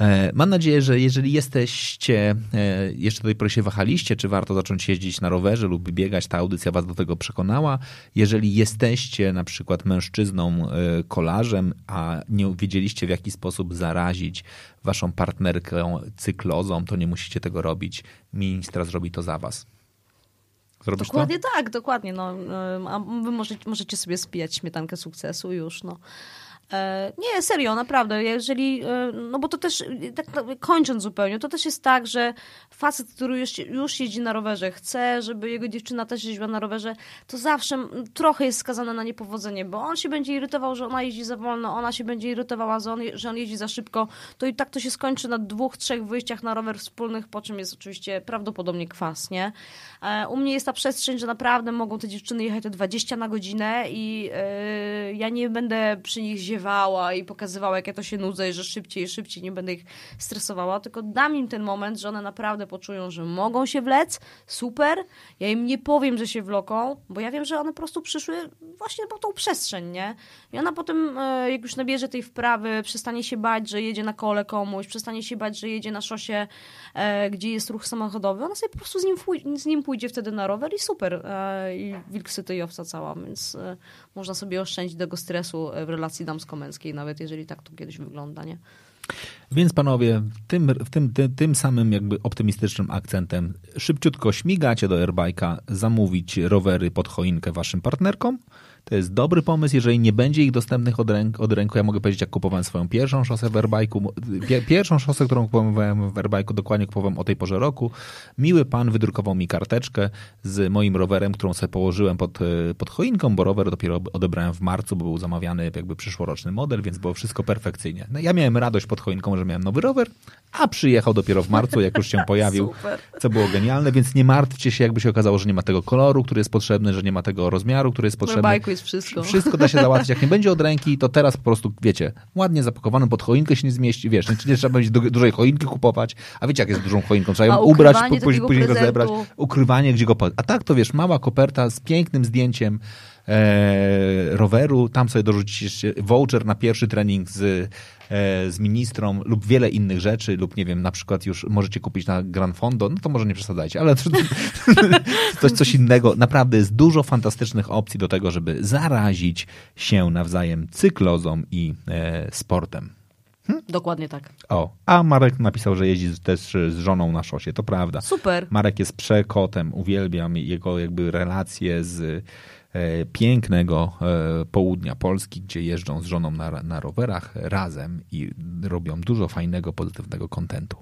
E, mam nadzieję, że jeżeli jesteście, e, jeszcze do tej pory się wahaliście, czy warto zacząć jeździć na rowerze lub biegać, ta audycja was do tego przekonała. Jeżeli jesteście na przykład mężczyzną, e, kolarzem, a nie wiedzieliście w jaki sposób zarazić waszą partnerkę cyklozą, to nie musicie tego robić. Ministra zrobi to za was. Zrobisz Dokładnie tak, dokładnie. No, ym, a wy możecie, możecie sobie spijać śmietankę sukcesu już, no. E, Nie, serio, naprawdę. Jeżeli, e, no bo to też, tak kończąc zupełnie, to też jest tak, że facet, który już, już jeździ na rowerze, chce, żeby jego dziewczyna też jeździła na rowerze, to zawsze trochę jest skazane na niepowodzenie, bo on się będzie irytował, że ona jeździ za wolno, ona się będzie irytowała, że on, że on jeździ za szybko, to i tak to się skończy na dwóch, trzech wyjściach na rower wspólnych, po czym jest oczywiście prawdopodobnie kwas, nie? E, U mnie jest ta przestrzeń, że naprawdę mogą te dziewczyny jechać te 20 na godzinę i e, ja nie będę przy nich i pokazywała, jak ja to się nudzę i że szybciej, szybciej, nie będę ich stresowała, tylko dam im ten moment, że one naprawdę poczują, że mogą się wlec, super, ja im nie powiem, że się wloką, bo ja wiem, że one po prostu przyszły właśnie po tą przestrzeń, nie? I ona potem, e, jak już nabierze tej wprawy, przestanie się bać, że jedzie na kole komuś, przestanie się bać, że jedzie na szosie, e, gdzie jest ruch samochodowy, ona sobie po prostu z nim, z nim pójdzie wtedy na rower i super. E, I wilk syty i owca cała, więc można sobie oszczędzić tego stresu e, w relacji damsko-męskiej, nawet jeżeli tak to kiedyś wygląda, nie? Więc panowie, tym, tym, tym, tym samym jakby optymistycznym akcentem szybciutko śmigacie do Airbike'a, zamówić rowery pod choinkę waszym partnerkom. To jest dobry pomysł, jeżeli nie będzie ich dostępnych od, ręk, od ręku. Ja mogę powiedzieć, jak kupowałem swoją pierwszą szosę w Airbike'u. Pie, pierwszą szosę, którą kupowałem w Airbike'u, dokładnie kupowałem o tej porze roku. Miły pan wydrukował mi karteczkę z moim rowerem, którą sobie położyłem pod, e, pod choinką, bo rower dopiero odebrałem w marcu, bo był zamawiany jakby przyszłoroczny model, więc było wszystko perfekcyjnie. No, ja miałem radość pod choinką, że miałem nowy rower, a przyjechał dopiero w marcu, jak już się pojawił, Super. co było genialne, więc nie martwcie się, jakby się okazało, że nie ma tego koloru, który jest potrzebny, że nie ma tego rozmiaru, który jest potrzebny. jest wszystko. Wszystko da się załatwić. Jak nie będzie od ręki, to teraz po prostu, wiecie, ładnie zapakowaną pod choinkę się nie zmieści, wiesz, nie, nie trzeba będzie du- dużej choinki kupować, a wiecie, jak jest dużą choinką, trzeba ją ubrać, później, później go zebrać, ukrywanie, gdzie go... A tak to, wiesz, mała koperta z pięknym zdjęciem, e, roweru, tam sobie dorzucicie voucher na pierwszy trening z, z ministrą lub wiele innych rzeczy, lub nie wiem, na przykład już możecie kupić na Gran Fondo, no to może nie przesadzajcie, ale to, coś, coś innego. Naprawdę jest dużo fantastycznych opcji do tego, żeby zarazić się nawzajem cyklozą i e, sportem. Dokładnie tak. O, a Marek napisał, że jeździ też z żoną na szosie. To prawda. Super. Marek jest przekotem. Uwielbiam jego jakby relacje z e, pięknego e, południa Polski, gdzie jeżdżą z żoną na, na rowerach razem i robią dużo fajnego, pozytywnego kontentu.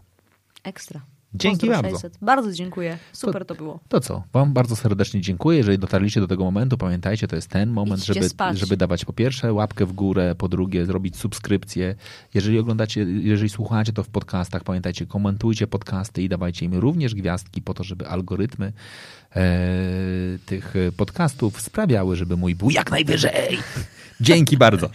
Ekstra. Dzięki bardzo. 600. Bardzo dziękuję. Super to było. To co? Wam bardzo serdecznie dziękuję. Jeżeli dotarliście do tego momentu, pamiętajcie, to jest ten moment, Idźcie żeby, spać. żeby dawać po pierwsze łapkę w górę, po drugie zrobić subskrypcję. Jeżeli oglądacie, jeżeli słuchacie to w podcastach, pamiętajcie, komentujcie podcasty i dawajcie im również gwiazdki po to, żeby algorytmy e, tych podcastów sprawiały, żeby mój był jak najwyżej. Dzięki bardzo.